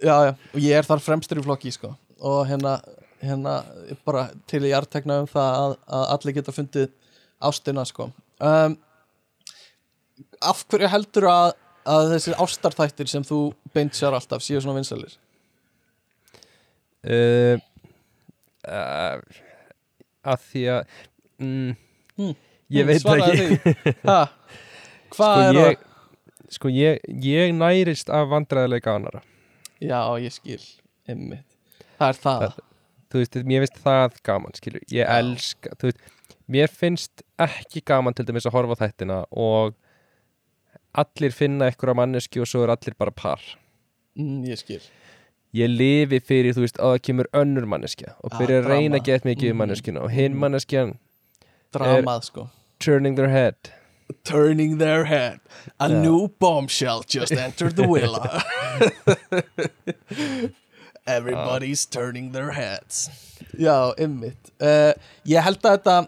já, já, og ég er þar fremstur í flokki sko og hérna, hérna bara til í artekna um það að, að allir geta fundið ástina sko um, af hverju heldur að, að þessir ástarþættir sem þú beint sér alltaf séu svona vinsælir? Uh, uh, að því að mm, Hmm. ég veit það Svaraðu ekki. ha, hvað sko er ég, sko ég, ég nærist af vandræðilega annara það já, ég skil einmitt. það er það, Það- þú veist, mér finnst það gaman skilur, ég Já. elska þú veist, mér finnst ekki gaman til dæmis að horfa á þættina og allir finna á manneski og svo er allir bara par. Mm, ég skil. Ég lifi fyrir, þú veist, að það kemur önnur manneskja og Ah, byrja að reyna að geta mikið um Mhm. manneskina og hinn manneskjan dramað sko. turning their head. Turning their head. A Já. new bombshell just entered the villa. Everybody's turning their heads. Já, ymmit uh, ég held að þetta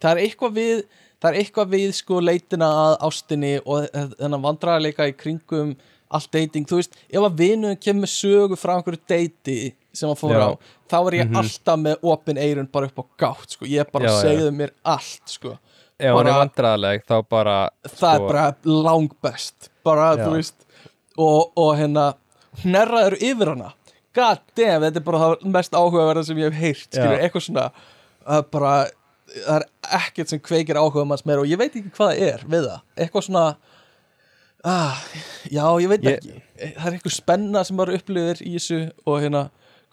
það er eitthvað við það er eitthvað við sko leitina að ástinni og þennan vandræðarleika í kringum allt dating, þú veist, ef að vinum kemur sögu frá einhverju deiti sem að fóra á, þá er ég Mhm. alltaf með opin eirun bara upp á gátt, sko, ég bara Já, já. segðu mér allt, sko. Ef hann er Bara- vandræðaleg þá bara það sko, er bara langbest bara, Já. þú veist og, og hérna, hnerraður yfir hana. God damn, þetta er bara það mest áhugaverða sem ég hef heyrt, skilur, eitthvað svona það er bara, það er ekkert sem kveikir áhuga manns meira og ég veit ekki hvað það er við það, eitthvað svona ah, já, ég veit Ég- ekki. Það er eitthvað spenna sem maður upplifir í þessu og hérna,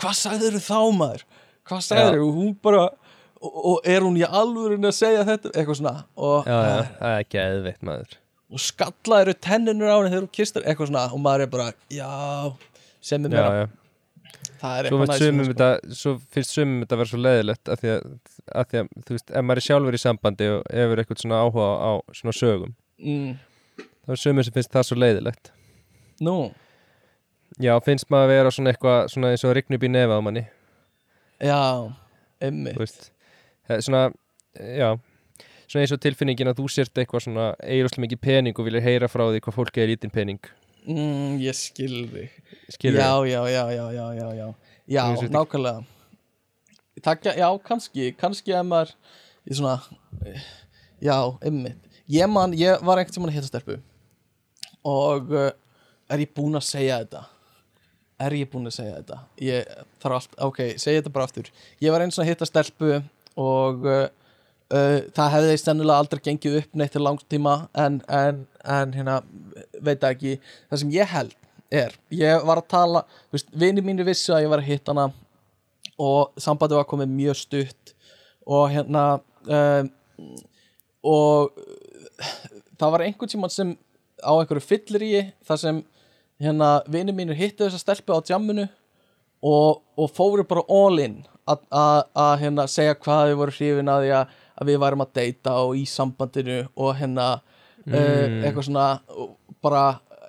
hvað sagður þá maður? Hvað sagður og hún bara og, og er hún í alvörinu að segja þetta? Eitthvað svona og, já, já, það er ekki eðvitt maður. Og skallaður tennunur á henni þegar þú kistar eitthvað svona og maður er bara, já sem er meira, já. Svo, næs sumum sko. þetta, svo finnst sumum þetta að vera svo leiðilegt af því að, að því að, þú veist, ef maður er sjálfur í sambandi og hefur eitthvað svona áhuga á svona sögum, mm, þá er sumum sem finnst það svo leiðilegt. Nú, Já, finnst maður að vera svona eitthvað svona eins og að í nefa á manni. Já, emmi svona já, svona eins og tilfinningin að þú sért eitthvað svona eiguroslega mikið pening og viljir heyra frá því hvað fólki er lítinn pening mm, Ég skil þig. Skilur Já, já, já, já, já, já, já. Já, nákvæmlega. Takka, Já, kannski, kannski að maður í svona Já, emmi Ég man, ég var einhvern tímann að hitta stelpu og uh, er ég búinn að segja þetta? Er ég búinn að segja þetta? Ég þarf allt, ok, segja þetta bara aftur. Ég var eins og að hitta stelpu og uh, uh, það hefði stennulega aldrei gengið upp neitt til langtíma en, en, en hérna veit ekki, það sem ég held er, ég var að tala vini mínu vissu að ég var að hitta hana og sambandi var komið mjög stutt og hérna um, og það var einhvern tímann sem á einhverju fyllir í þar sem hérna vini mínir hittu þessa stelpu á djamminu og, og fóru bara all in að- hérna segja hvað við voru hrifin að því að, að við værum að deyta og í sambandinu og hérna uh, eitthvað svona bara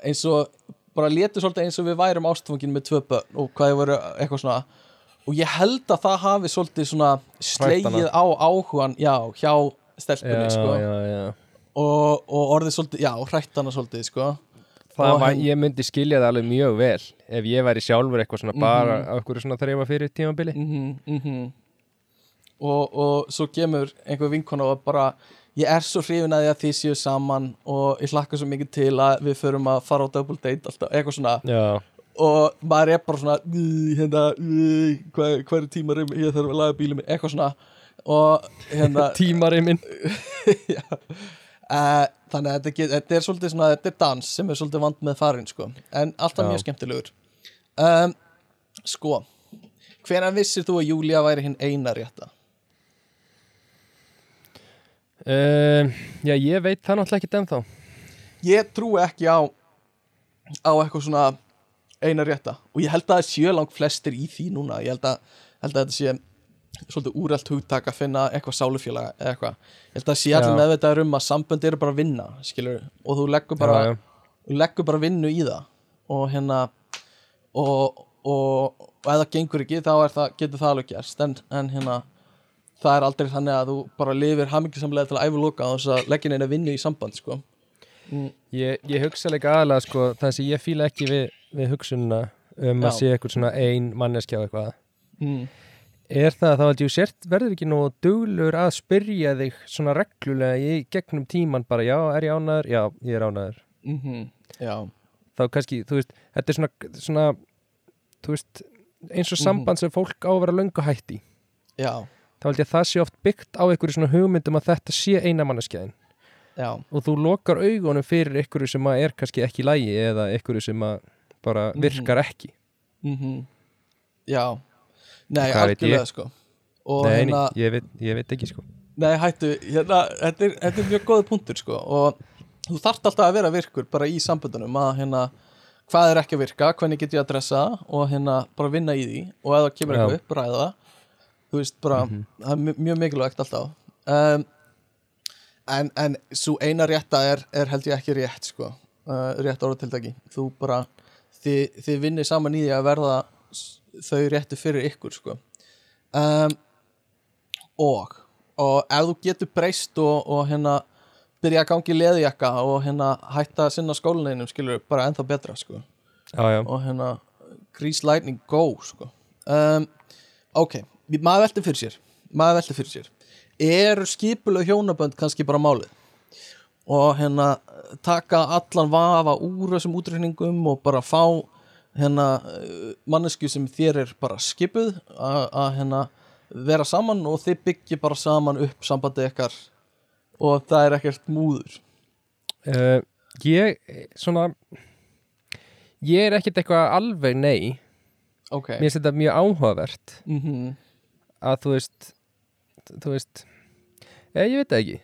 eins og bara létu svolítið eins og við værum ástfangin með tvö börn og hvað við voru eitthvað svona og ég held að það hafi svolítið svona slegið hana. á áhugan já, hjá stelpunni sko. já, já. og, og orðið svolítið, já, hrætt hana svolítið sko. Var, ég myndi skilja það alveg mjög vel ef ég væri sjálfur eitthvað svona bara Mhm. á eitthvað svona þreima fyrir tímabili mm -hmm, og, og svo kemur einhver vinkona og bara ég er svo hrifin að því að þið séu saman og ég hlakka svo mikið til að við förum að fara á double date alltaf, eitthvað svona. Já, og maður er bara svona "Ugh, hérna, ugh, hvað, hvað er tímar ég þarf að laga bílum minn, eitthvað svona. Og hérna tímariminn uh, þannig að þetta, get, þetta er svolítið svona, þetta er dans sem er svolítið vand með farin sko, en alltaf Já. mjög skemmtilegur. Um, sko hvenær vissir þú að Júlía væri hinn eina rétta? Uh, Já, ég veit það náttúrulega ekki ennþá. Ég trúi ekki á á eitthvað svona eina rétta. Og ég held að það séu langt flestir í því núna. Ég held að, held að þetta sé svolítið úrælt hugtak að finna eitthvað sálufélaga eða eitthvað, ég held að sé allir Já. meðvitaður um að sambönd eru bara að vinna skilur, og þú leggur bara Já, já. leggur bara vinnu í það. Og hérna og, og, og ef það gengur ekki þá það, getur það alveg gerst. En, en hérna það er aldrei þannig að þú bara lifir hamingisamlega til að æfa loka á þess að leggja neina vinnu í samband sko. Ég, ég hugsa líka aðalega sko, það sem ég fíla ekki við, við hugsununa um Já. að sé eitthvað svona ein manneskja og eitthvað mm. er það að þá að þú sért verður ekki nú duglur að spyrja þig svona reglulega í gegnum tíman bara já, er ég ánæður? Já, ég er ánæður Mm já, þá kannski, þú veist, þetta er svona, svona veist, eins og Mhm. samband sem fólk á að vera löngu hætti já, þá held ég að það sé oft byggt á einhverju svona hugmyndum að þetta sé eina manneskjaðin já. Og þú lokar augunum fyrir einhverju sem er kannski ekki í lægi eða einhverju sem bara Mhm. virkar ekki. Mm já. Nei, algjörlega sko. Og nei, hérna, ég, veit, ég veit ekki sko. Nei hættu hérna, þetta er, þetta er mjög góð punktur sko og þú þarft alltaf að vera virkur bara í samböndunum að hérna hvað er ekki að virka, hvernig get ég að dressa og hérna bara vinna í því og ef það kemur eitthvað upp, ræða það þú veist bara, það er mjög- mjög mikilvægt alltaf. Um, en, en svo eina rétta er, er held ég ekki rétt sko. Uh, rétt orðatildaki þú bara, þið, þið vinnir saman í því að verða þau réttu fyrir ykkur sko. Um, og og ef þú getur breyst og, og hérna byrja að gangi leðjakka og hérna hætta að sinna skólineinum skilur bara ennþá betra sko. Já, já, og hérna Grease Lightning Go sko. um, ok, maður velti fyrir sér. Maður velti fyrir sér. Eru skipuleg hjónabönd kannski bara málið? Og hérna taka allan vafa úr þessum útreikningum og bara fá hérna eh, mannesku sem þér er bara skipuð að hérna vera saman og þið byggja bara saman upp sambandið ykkar og það er ekkert múður. Uh, ég svona ég er ekkert eitthvað alveg nei. Ok. Mér finnst þetta mjög áhugavert. Mm að þú veist þú veist ég, ég veit það ekki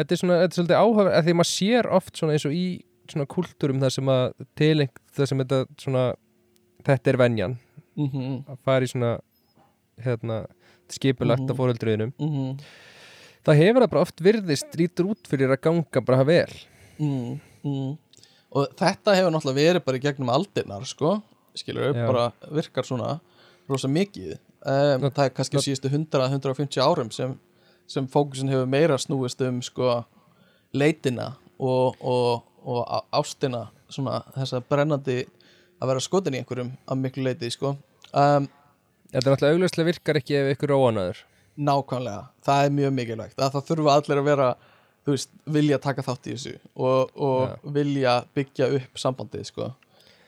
þetta er svona, þetta er svolítið áhugavert að því maður sér oft svona eins og í svona kultúrum þar sem að tileng þar sem þetta svona þetta er venjan -hmm. að fara í svona hérna skipulagt Mhm. af fóreldriðinum Mm það hefur það bara oft virðist lítur út fyrir að ganga bara vel mm, mm. og þetta hefur náttúrulega verið bara í gegnum aldirnar sko, skilur Já. bara virkar svona rosa mikið um, það er kannski síðustu 100-150 árum sem, sem fókusin hefur meira snúist um sko leitina og, og, og ástina svona þessa brennandi að vera skotin í einhverjum að miklu leiti sko. Um, þetta er náttúrulega augljóslega virkar ekki ef ykkur óanaður nákvæmlega, það er mjög mikilvægt. Að það þurfa allir að vera veist, vilja taka þátt í þessu og, og vilja byggja upp sambandið sko.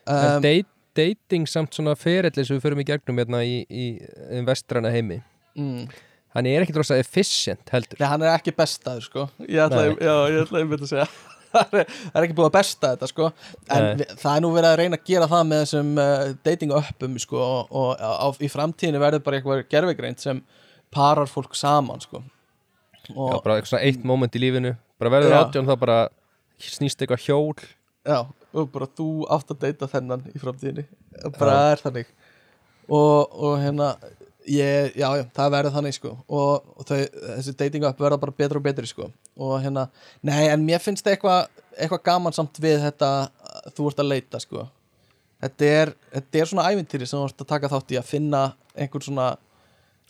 Um, date, dating samt svona ferillis sem við förum í gegnum hérna í, í, í vestrana heimi. Mm. hann er ekkit rosa efficient heldur. Nei, hann er ekki bestaður sko. Ég ætla, Nei. já, ég ætla einmitt að segja. Það er, ekki búið að besta þetta sko. En við, það er nú verið að reyna að gera það með þessum uh, dating uppum sko og, og á, í framtíðinu verður bara eitthvað gerfigreint sem parar fólk saman sko. Já, og, bara eitthvað svona eitt moment í lífinu. Bara verður Já. átján þá bara snýst eitthvað hjól. Já, og bara þú átt að deyta þennan í framtíðinu bara það er þannig. Og, og hérna ég, já, já, það verður þannig sko. Og, og þau, þessi dating up verða bara betra og betri sko. Og hérna, nei, en mér finnst eitthvað eitthvað gaman samt við þetta þú ert að leita sko. Þetta er, þetta er svona ævintýri sem þú ert að taka þátt í að finna einhver svona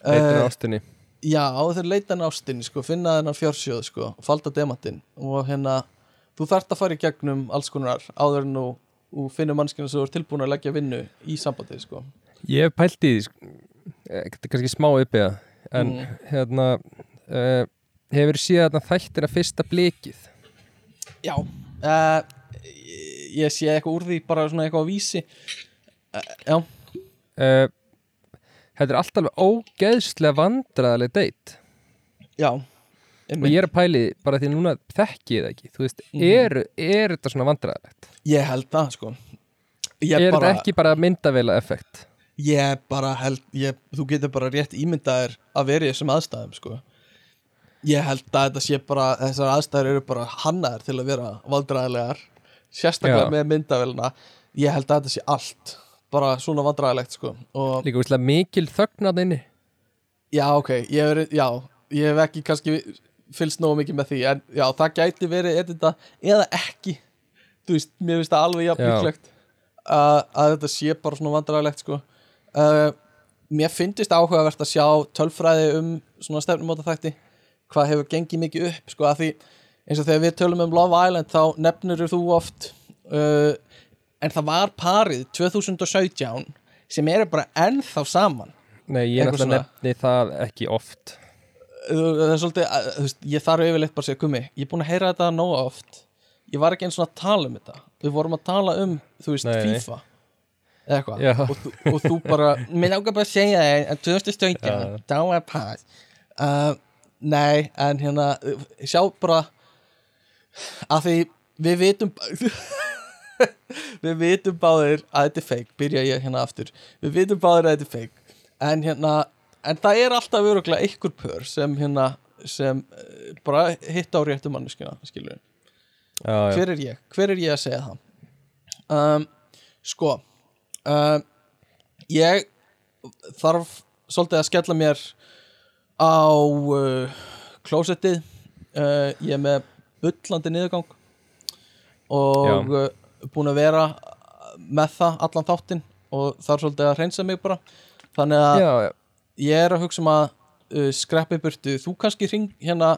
Leitur eh, ástinni. Já, þeir leita hann ástinni sko, finna þennan fjársjóð sko, falda demantinn og hérna, þú þarft að fara í gegnum alls konar áður en þú, finnur mannskina sem þú er tilbúin að leggja vinnu í sambandið sko. Ég hef pælt í sko, eh, kannski smá uppiða en Mm. hérna uh, hefur síðan þættir að fyrsta blikið Já uh, Ég sé eitthvað úr því bara svona eitthvað á vísi. Uh, Já, Þetta er alltaf ógeðslega vandræðaleg date. Já og ég er að pæli bara því núna þekki ég það ekki þú veist, Mhm. er, er þetta svona vandræðalegt? Ég held það sko Ég Er bara, þetta ekki bara myndavela effekt? ég bara held ég, Þú getur bara rétt ímyndaðir að vera í þessum aðstæðum sko Ég held að þetta sé bara Þessar aðstæður eru bara hannaðar til að vera Valdræðilegar Sérstaklega Já. með myndavélina Ég held að þetta sé allt Bara svona vandræðilegt sko Og Líka úrslega mikil þögnað inni já ok, ég hef, já, ég hef ekki kannski fylgst nógu mikið með því En já, það gæti verið edita Eða ekki. Þú veist, mér finnst það alveg jafn Já. líklegt að, að þetta sé bara svona vandræðilegt sko. Uh, Mér finnst áhugavert að sjá tölfræði um svona stefnumóta þætti hvað hefur gengið mikið upp sko að því eins og þegar við tölum um Love Island þá nefnir þú oft uh, en það var parið 2017 sem eru bara ennþá saman. Nei, ég Eitthvað náttúrulega nefni það ekki oft það er svolítið, þú veist, ég þarf yfirleitt bara að segja kummi, ég er búin að heyra þetta nóga oft. Ég var ekki eins og að tala um þetta. Við vorum að tala um, þú veist, Nei. FIFA. Eða eitthvað. Og, þú- og þú bara, mér langar bara að segja þér að 2017, Já. þá er pass uh, nei, en hérna sjá bara að því við vitum við vitum báðir að þetta er fake, byrja ég hérna aftur. Við vitum báðir að þetta er fake. En hérna, en það er alltaf öruglega einhver pör sem hérna sem uh, bara hitt á réttu manneskina skilur, já, já. hver er ég? Hver er ég að segja það? Um, sko um, ég þarf svolítið að skella mér á uh, klósettið. Uh, ég er með bullandi niðurgang og uh, búin að vera með það allan þáttinn og þarf svolítið að hreinsa mig bara. Þannig að já, já. Ég er að hugsa um að uh, skreppi burtu, þú kannski hring, hérna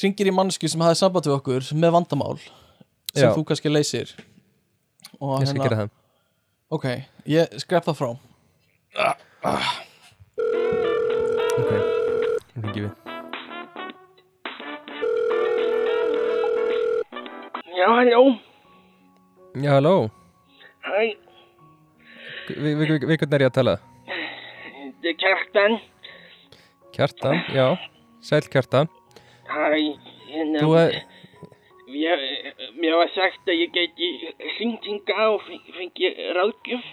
ringir í manneski sem hafði samband við okkur með vandamál sem Já. þú kannski leysir. Og ég skal gera það ok, ég skrepp það frá. Ok, hringi við. Já, halló, Já, halló, hæ, við, við, við, við hvernig er ég að tala? Kjartan, Kjartan, já, sæl Kjartan. Hæ, hérna, Þú er, mér, mér var sagt að ég geti hringt hinga og fengi, ráðgjöf.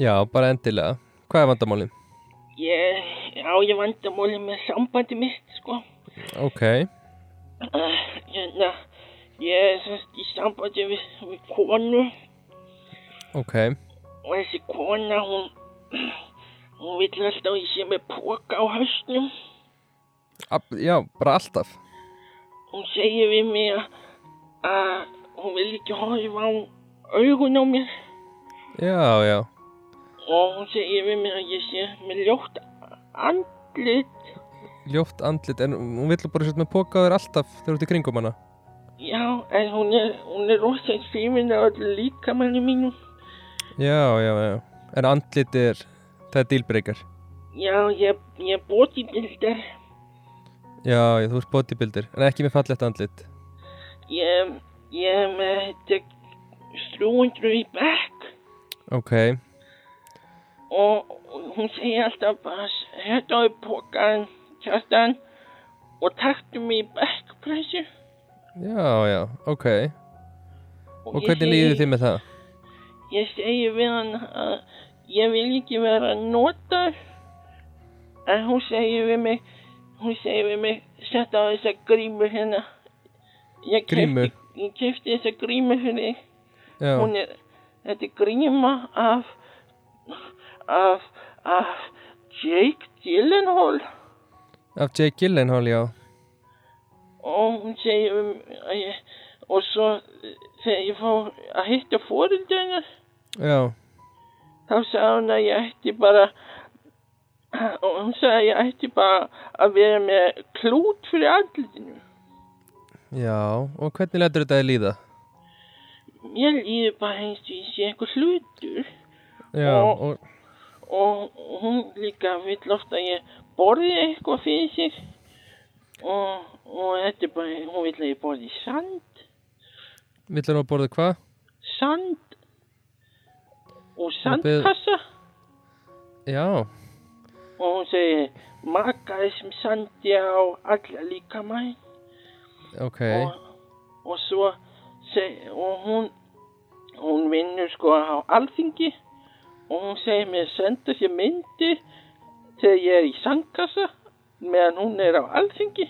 já, bara endilega. Hvað er vandamálið? Ég, já, ég vandamáli með sambandi mitt, sko. Ok, Uh, hérna, ég er semst í sambandi við, við konu. Ok. Og þessi kona, hún, hún vill alltaf að ég sé með póka á hausnum. Ab, Já, bara alltaf. Hún segir við mig að, hún vil ekki horfa á augun á mér. Já, já, og hún segir við mér að ég sé með ljótt andlit. Ljótt andlit En hún vill bara setja með póka á þér alltaf þegar þú ert í kringum hana. Já, en hún er hún er rosa hrifin af öllu líkamanni mínum. Já, já, já. En andlit er, það er dílbreykar já, ég, ég er bodybuilder. Já, já, þú ert bodybuilder En ekki með fallegt andlit. Ég, ég er með þetta 300 í bekk. Ok, og, og hún segir alltaf bara hérna er pókan kjartan og taktu mig í bekkpressu já, já, ok. Og ég hvernig líður þið með það? Ég segi við hann að ég vil ekki vera notar en hún segir við mig hún segir við mig setta á þessa grímu hérna. Ég Grímu? keypti, ég kefti þessa grímu fyrir þig. Já, hún er þetta er gríma af af af Jake Gyllenhaal. Af Jake Gyllenhaal, já. Og hún segir um að ég og svo eh, þegar ég fór að hitta fóreldrarnar Já, þá sagði hún að ég ætti bara og hún sagði að ég ætti bara að vera með klút fyrir andlutinu. Já, og hvernig letur þetta þið líða? Ég líði bara eins og ég sé einhver hlutur Já, Og- og, og hún líka vill ofta að ég borði eitthvað fyrir sig og, og þetta er bara, hún vill að ég borði sand, vill að borða hvað? sand og sandkassa. Já, og hún segir maka þessum sandi á alla líka mæn ok, og, og svo seg, og hún hún vinnur sko á alþingi. Og hún segir mér senda sér myndir þegar ég er í sandkassa meðan hún er á alþingi.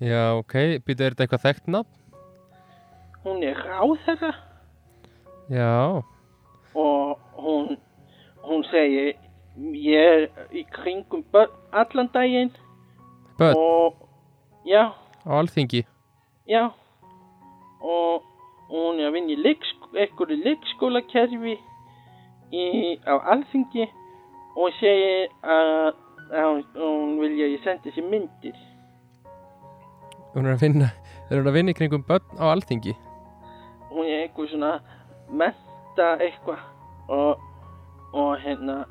Já, ok, býta er þetta eitthvað þekkt nafn? hún er ráðherra. Já, og hún hún segir ég er í kringum börn allan daginn. Börn? Og já, á alþingi. já. Og hún er að leiksk einhverju leikskólakerfi í, á alþingi. Og segir að, að hún, vilja að ég sendi sér myndir. Hún er að vinna, er hún að vinna í kringum börn á alþingi? hún er einhver svona menta eitthvað. Og, og hérna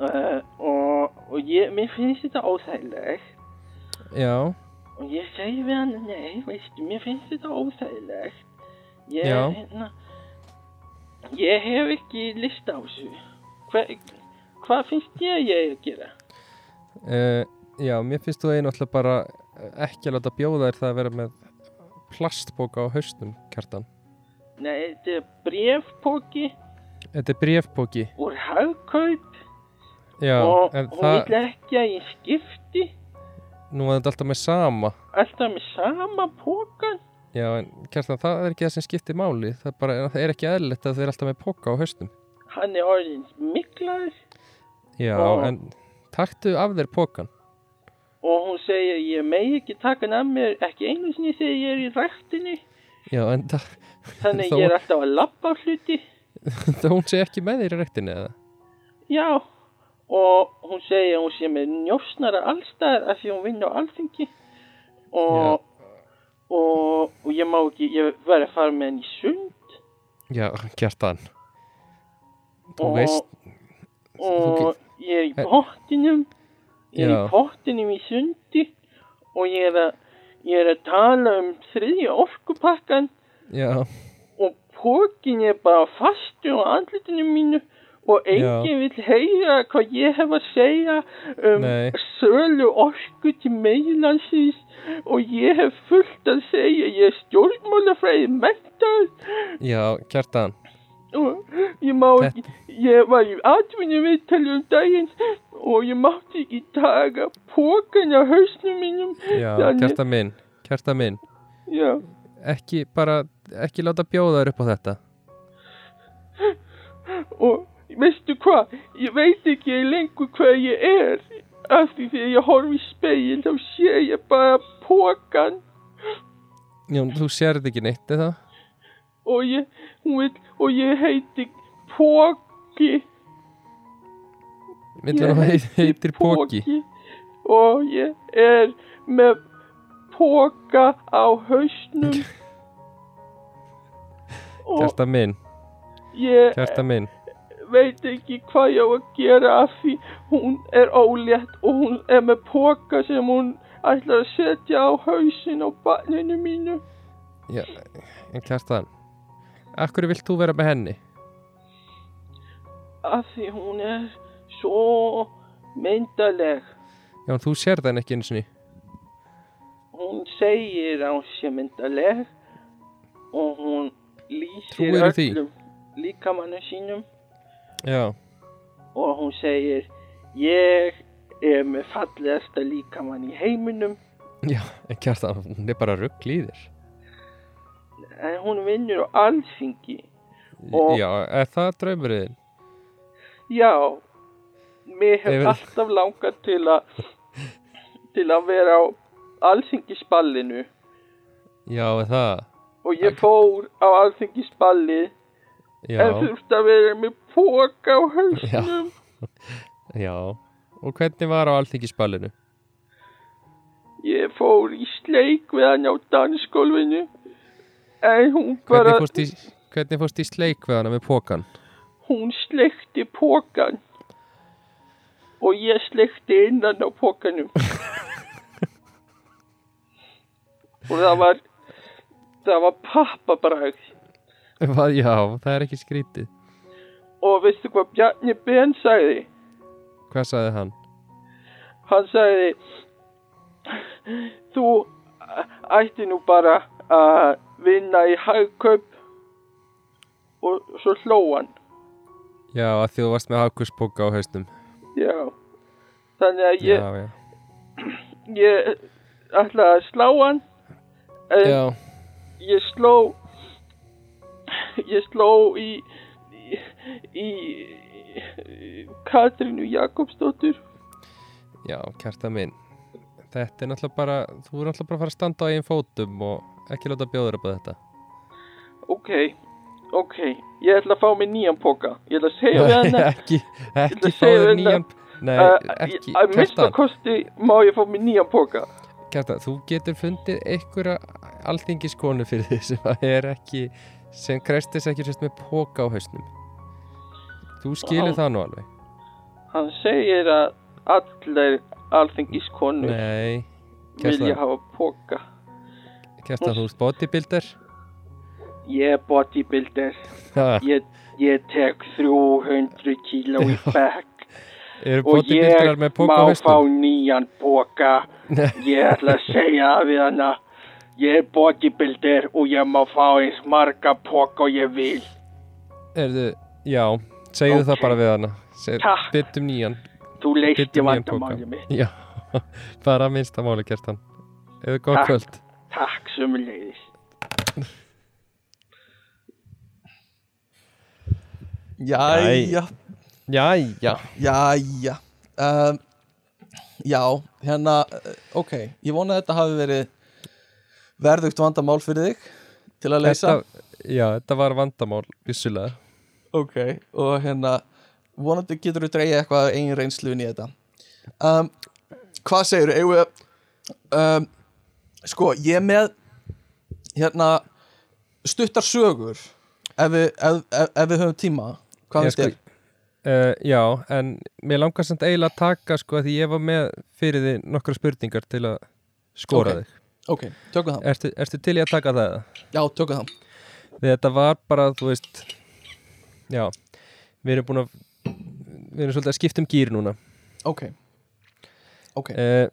uh, og, og ég, mér finnst þetta óþægilegt. Já, og ég segi við hann nei, veistu, mér finnst þetta óþægilegt. Ég, Já. hérna ég hef ekki list á þessu. Hva, hvað finnst ég að ég eigi að gera? Uh, já, mér finnst þú alltaf bara ekki að láta bjóða þér það að vera með plastbóka á haustum, kjartan. Nei, þetta er brefpóki Þetta er brefbóki. úr hagkaup Já, og hún það, vil ekki að ég skipti nú var þetta alltaf með sama. alltaf með sama pókan Já, en kjartan, það er ekki það sem skiptir máli. Það bara, það er ekki eðlilegt að þið er alltaf með póka á haustum. hann er orðin miklaður Já, Og- en taktu af þér pókan. og hún segir ég megi ekki taka hann af mér ekki einu sinni þegar ég er í ræktinni Já, en það, þannig Þó- ég er alltaf að labba á hluti. Það hún sé ekki með þér í rektinni eða? já og hún segir að hún sé með njósnara allstæðar af því hún vinn á alþingi. Og, og, og ég má ekki ég verði að fara með henni í sund. Já, kjartan. Þú Og- veist, og ég er í pottinum. Ég er Já. í pottinum í sundi. Og ég er að ég er að tala um þriðja orkupakkan já, og pókin er bara fastur á andlutinu mínu og enginn vil heyra hvað ég hef að segja um Nei. sölu orku til meginlandsins og ég hef fullt að segja ég er stjórnmálafræði mentar já, kjartan. og ég má ekki ég var í atvinni viðtali um daginn og ég mátti ekki taka pókan á hausnum mínum Já, Þannig- kjartan minn, kjartan minn. já, Ekki bara, ekki láta bjóða þér upp á þetta. og veistu hvað, ég veit ekki lengur hvað ég er af því þegar ég horf í speil þá sé ég bara pókan Já, þú sérð ekki neitt eða? og ég, vil, og ég heiti Póki Villu nú heit, heitir póki. og ég er með póka á hausnum og Kjartan minn, ég kjartan minn. veit ekki hvað ég á að gera af því hún er ólétt og hún er með póka sem hún ætlar að setja á hausin á barninu mínu Já, en kjartan, akkur vilt þú vera með henni? af því hún er svo myndaleg Já, en þú sérð henni ekki eins og ný. Hún segir að hún sé myndaleg og hún lýsir öllum líkamannu sínum. Já, og hún segir ég er með fallegasta líkamann í heiminum. Já, en kjartan, hún er bara rugg í þér. en hún vinnur á alþingi. Og- Já, er það draumurinn? já mér hef Ef- alltaf langað til að til að vera á alþingisballinu Já, það? og ég fór á alþingisballi Já, en þurfti að vera með póka á hausnum já. og hvernig var á alþingisballinu? Ég fór í sleik við hann á dansgólfinu en hún bara, Hvernig fórst í, sleik við hana með pókan? hún sleikti pókan og ég sleikti innan á pókanum og það var það var pappabræð já, það er ekki skrítið. og veistu hvað Bjarni Ben sagði? Hvað sagði hann? hann sagði þú ætti nú bara að vinna í hagkaup og svo hló hann Já, að því þú varst með hagkurspóka á haustum. já þannig að ég, Já, já. ég ætlaði að slá hann en Já, ég sló ég sló í í, í, í Katrínu Jakobsdóttur. Já, kjarta minn. Þetta er náttúrulega bara, þú er náttúrulega bara að fara að standa á einn fótum og ekki láta bjóður upp á þetta. ok, ok ég ætla að fá mig nýjan póka ég ætla að segja við hann ekki, ekki fáður við nýjan Nei, Uh, ekki, að mista kosti má ég fá mér nýjan póka kjartan Þú getur fundið einhverja alþingiskonu fyrir því sem að er ekki sem krefst þess ekki sérst með póka á hausnum. Þú skilur Ó. það nú alveg. hann segir að allir alþingiskonur Nei, vilja kjartan, hafa póka kjartan þú ert bodybuilder. Ég er bodybuilder. Ég, ég tek 300 kíló í bekk og ég má fá nýjan póka Nei, ég ætla að segja við hana ég er bodybuilder og ég má fá eins marga póka og ég vil. Erðu, já, segðu Ok. það bara við Takk. Byttum nýjan. Þú leisti Byttum nýjan póka vandamáli mitt. Já, bara minnsta máli kjartan. Eða gott Takk. kvöld. Takk sömulegis Jæja, Jæja. Jæja. Um, Já, hérna Ok, ég vona að þetta hafi verið verðugt vandamál fyrir þig til að leysa. Þetta, Já, þetta var vandamál, vissulega. Ok, og hérna vonandi getur þú dreigja eitthvað af eigin reynslu inn í þetta. Um, Hvað segir þú? Um, sko, ég er með hérna stuttar sögur ef við, ef, ef, við höfum tíma. Hvað Ég finnst þér? Uh, já, en mér langar samt eiginlega að taka sko að því ég var með fyrir því nokkra spurningar til að skora Ok. þig. Ok, tökum það Ertu, ertu til í að taka það? Já, tökum það Því þetta var bara, þú veist, já, við erum búin að, við erum svolítið að skipta um gýr núna. Ok Ok, Uh,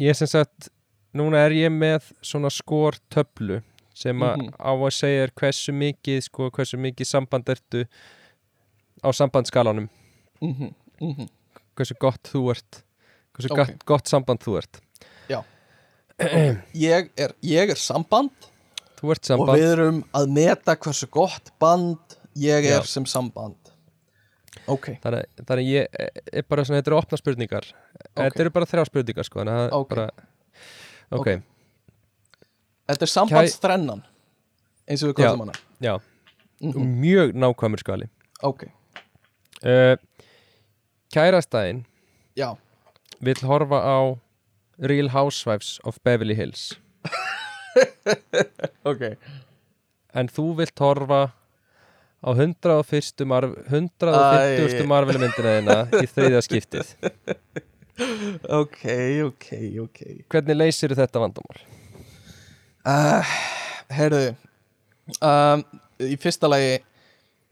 ég sem sagt, núna er ég með svona skor töflu sem að Mhm. á að segja er hversu mikið, sko, hversu mikið samband ertu á sambandskalanum. mhm, mhm. Hversu gott þú ert. Hversu Ok. gott, gott samband þú ert. Ég er, ég er samband. Þú ert og samband, við erum að meta hversu gott band ég er Já. sem samband. Ok, þannig, þannig ég er bara svona, þetta eru opna spurningar. Þetta eru bara þrjá spurningar sko að Ok. bara ok, Ok. þetta er sambandsþrennan eins og við Já. kallum hana. Já, Mhm. mjög nákvæmur skali. Ok, uh, kærastæðin já, vill horfa á Real Housewives of Beverly Hills ok en þú vilt horfa á 101. Marv, 150. Æ. Marvel myndina þina í þriðja skiptið Ok, ok, ok hvernig leysir þetta vandamál? uh, Heyrðu um, Í fyrsta lagi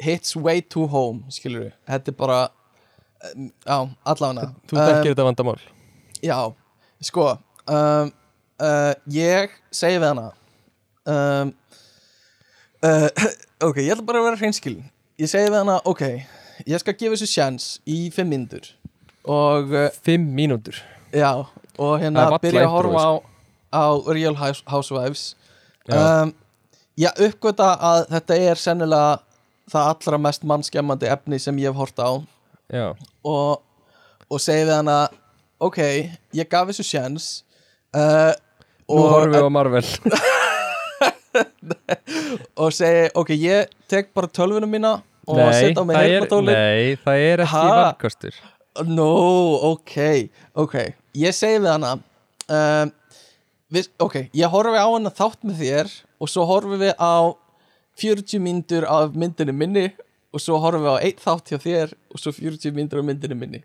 Hits way too home, skilur við Þetta er bara um, Já, allavega. Þú þekkir þetta vandamál. Já, sko um, uh, Ég segi við hana um, uh, Ok, ég ætla bara að vera hreinskilin. Ég segi við hana, ok Ég skal gefa þessu sjans í fimm myndur Og uh, fimm mínútur? Já Og hérna byrja að horfa á, á Real House- Housewives. Já. um, Ég uppgöta að þetta er sennilega Það allra mest mannskemmandi efni sem ég hef hort á. Og, og segi við hana ok, ég gaf þessu sjans uh, nú horfum við á Marvel. Og segi, ok, ég tek bara tölvunum mína og setja á mig heyrnatóli nei, það er ekki valkostur. No, ok, ok. Ég segi við hana um, við, Ok, ég horfi á hana þátt með þér og svo horfum við á 40 myndur af myndinu minni og svo horfum við á einn þátt hjá þér og svo 40 myndur af myndinu minni.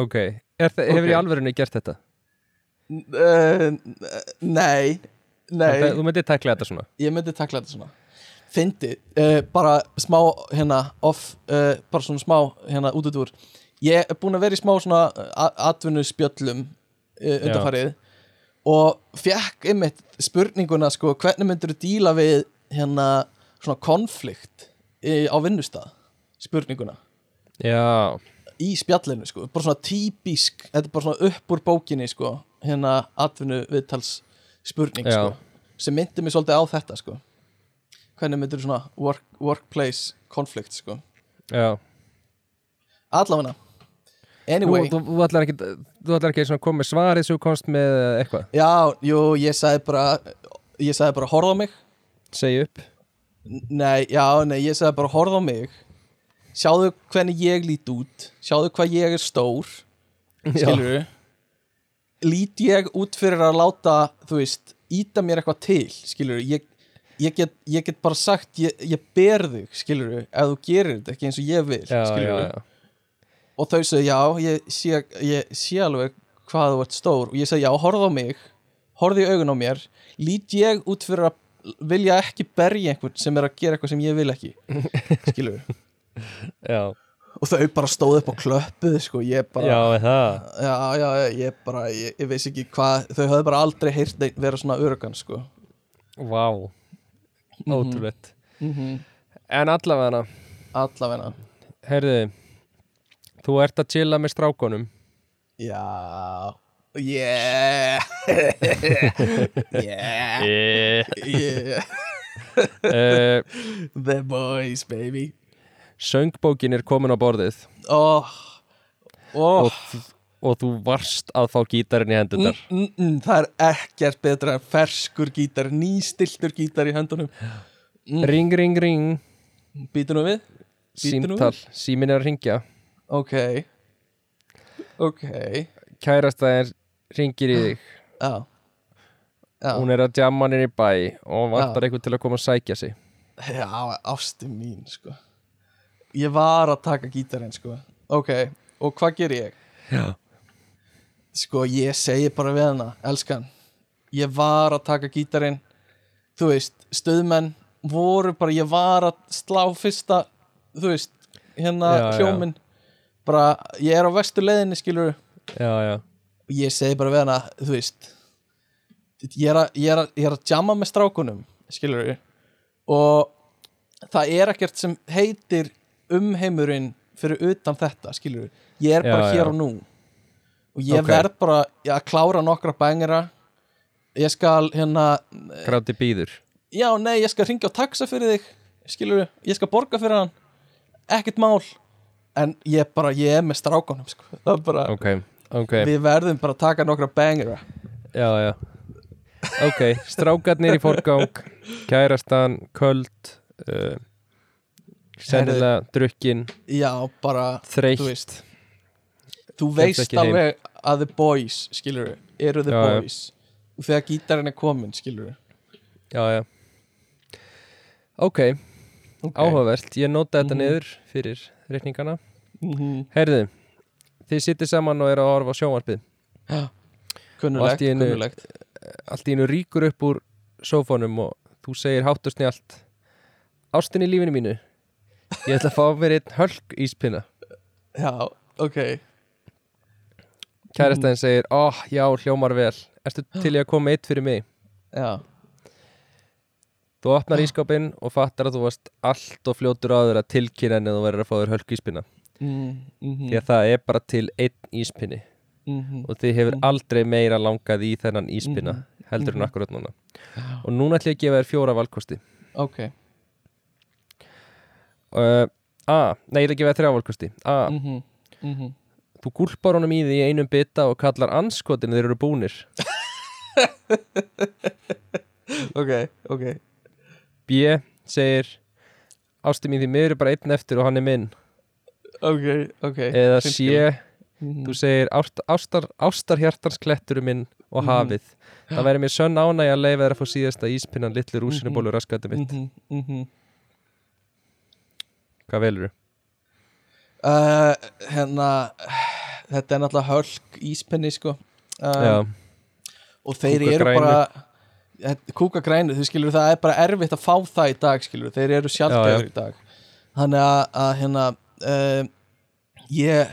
Ok, það, hefur Ok. í alvörunni gert þetta? uh, Nei Nei, Það, þú myndir tekla þetta svona. Ég myndi takla þetta svona. Fyndi, uh, bara smá hérna off, uh, bara svona smá hérna út út úr. Ég er búin að vera í smá svona atvinnuspjöllum undanfarið og fekk einmitt spurninguna sko, hvernig myndir þú díla við hérna svona konflikt í, á vinnustað spurninguna. Já, í spjallinu sko, bara svona típisk þetta er bara svona upp úr bókinni sko hérna atvinnu viðtals spurning Já. sko, sem myndi mig svolítið á þetta sko. Hvernig myndir svona work, workplace konflikt sko. Já. Allavega. Nú, anyway, þú, þú ætlar ekki Þú ætlar ekki að koma með svarið þú komst með eða eitthvað? Já, jú, ég sagði bara ég sagði bara horfa mig. Segja upp nei, já, nei, ég sagði bara horfa á mig. Sjáðu hvernig ég lít út. Sjáðu hvað ég er stór skilur lít ég út fyrir að láta þú veist, íta mér eitthvað til skilur ég, ég, get, ég get bara sagt, ég, ég ber þig skilur ef þú gerir þetta ekki eins og ég vil Já, skilur já. Og þau sagði, já, ég sé, ég sé alveg hvað þú ert stór. Og ég sagði, já, horfðu á mig horfðu í augun á mér. Lít ég út fyrir að vilja ekki berja einhvern sem er að gera eitthvað sem ég vil ekki. Skilur Já, og þau bara stóðu upp og klöppuðu sko, ég bara já, er það? Já, já, ég bara, ég, ég veist ekki hvað þau höfðu bara aldrei heyrt vera svona örugan sko. Vá, ótrúlegt. Mm -hmm. En allavega allavegna Herðu Þú ert að chilla með strákonum já, yeah. Yeah. Yeah. yeah. Uh, the boys baby. Söngbókin er komin á borðið. Oh, oh. og, og þú varst að fá gítarinn í hendunar Mm, mm, mm, það er ekkert betra en ferskur gítar, nýstiltur gítar í höndunum. Ring, ring, ring. Býtu nú við? Nú Símtal, símin er að ringja Ok. Ok. Kærasta er ringir í þig. Já. Já, Hún er að jamma hann í bæ og vantar eitthvað til að koma að sækja sig. Já ástu mín sko. Ég var að taka gítarinn sko. Ok, og hvað ger ég? Já. Sko, ég segi bara við hana Elskan, ég var að taka gítarinn. Þú veist, stöðmenn voru bara, ég var að slá fyrsta, þú veist hérna Já, já. hljóminn. Bara, ég er á vestu leiðinni skilur Já, já, og ég segi bara við hana, þú veist ég er að, ég er að, ég er að jamma með strákunum skilur og það er ekkert sem heitir umheimurinn fyrir utan þetta skilur ég er bara Já, hér já. og nú. Og ég Ok. verð bara að klára nokkra bængera ég skal hérna gráti býður já nei ég skal ringja á taxa fyrir þig skilur ég skal borga fyrir hann. Ekkert mál. En ég bara, ég er með strákunum sko. það er bara, Ok, ok, við verðum bara að taka nokkra bængera já, já. Ok, strákarnir í forgang Kærastan, köld uh, Sennilega drukkin já bara Þreytt. þú veist. Þú veist ekki heim. alveg að the boys skilur eru the Já, boys. Og þegar gítarinn er komin skilur Já, já. Ok, áhugavert. Ég nota þetta Mhm. niður fyrir reikningana. -hmm. Herðu, þið sittir saman og eru að horfa á sjónvarpið. Kunnulegt, allt kunnulegt Allt í einu ríkur upp úr sófónum og þú segir hátt og snjált Ástin í lífinu mínu Ég ætla að fá mér einn hölk íspinna. Já, ok. Kærastæðin segir, ó, já, hljómar vel. Ertu til ég að koma eitt fyrir mig? já, Þú opnar ískápinn og fattar að þú varst allt og fljótur áður að tilkynna en þú verður að fá þér hölk íspinna mm, mm Því að það er bara til einn íspinni. -hmm. og þið hefur aldrei meira langað í þennan íspinna Mhm. heldur en akkurat núna. Og núna ætlum ég að gefa þér fjóra valkosti. Ok. Uh, A, nei ég ætla að gefa þér þrjá valkosti. A, mm -hmm. Mm -hmm. þú gúlpar honum í því í einum bita og kallar anskotin þeir eru búnir. Ok, ok. B, segir ásti mín því miður er bara einn eftir og hann er minn ok, ok eða C, Mhm. þú segir ást, ástar, ástarhjartans kletturum minn og Mhm. hafið það væri mér sönn ánægja að leifa þér að fá síðasta íspinnan litlu rúsinubólu raskandi mitt Mhm, mhm. hvað velur þú? Uh, hérna þetta er náttúrulega hölk íspenni sko um, og þeir Kúka eru grænu. bara þetta- kúka grænu, þú skilur það er bara erfitt að fá það í dag skilur þeir eru Já, sjálfgeður já. í dag þannig að, að hérna uh, ég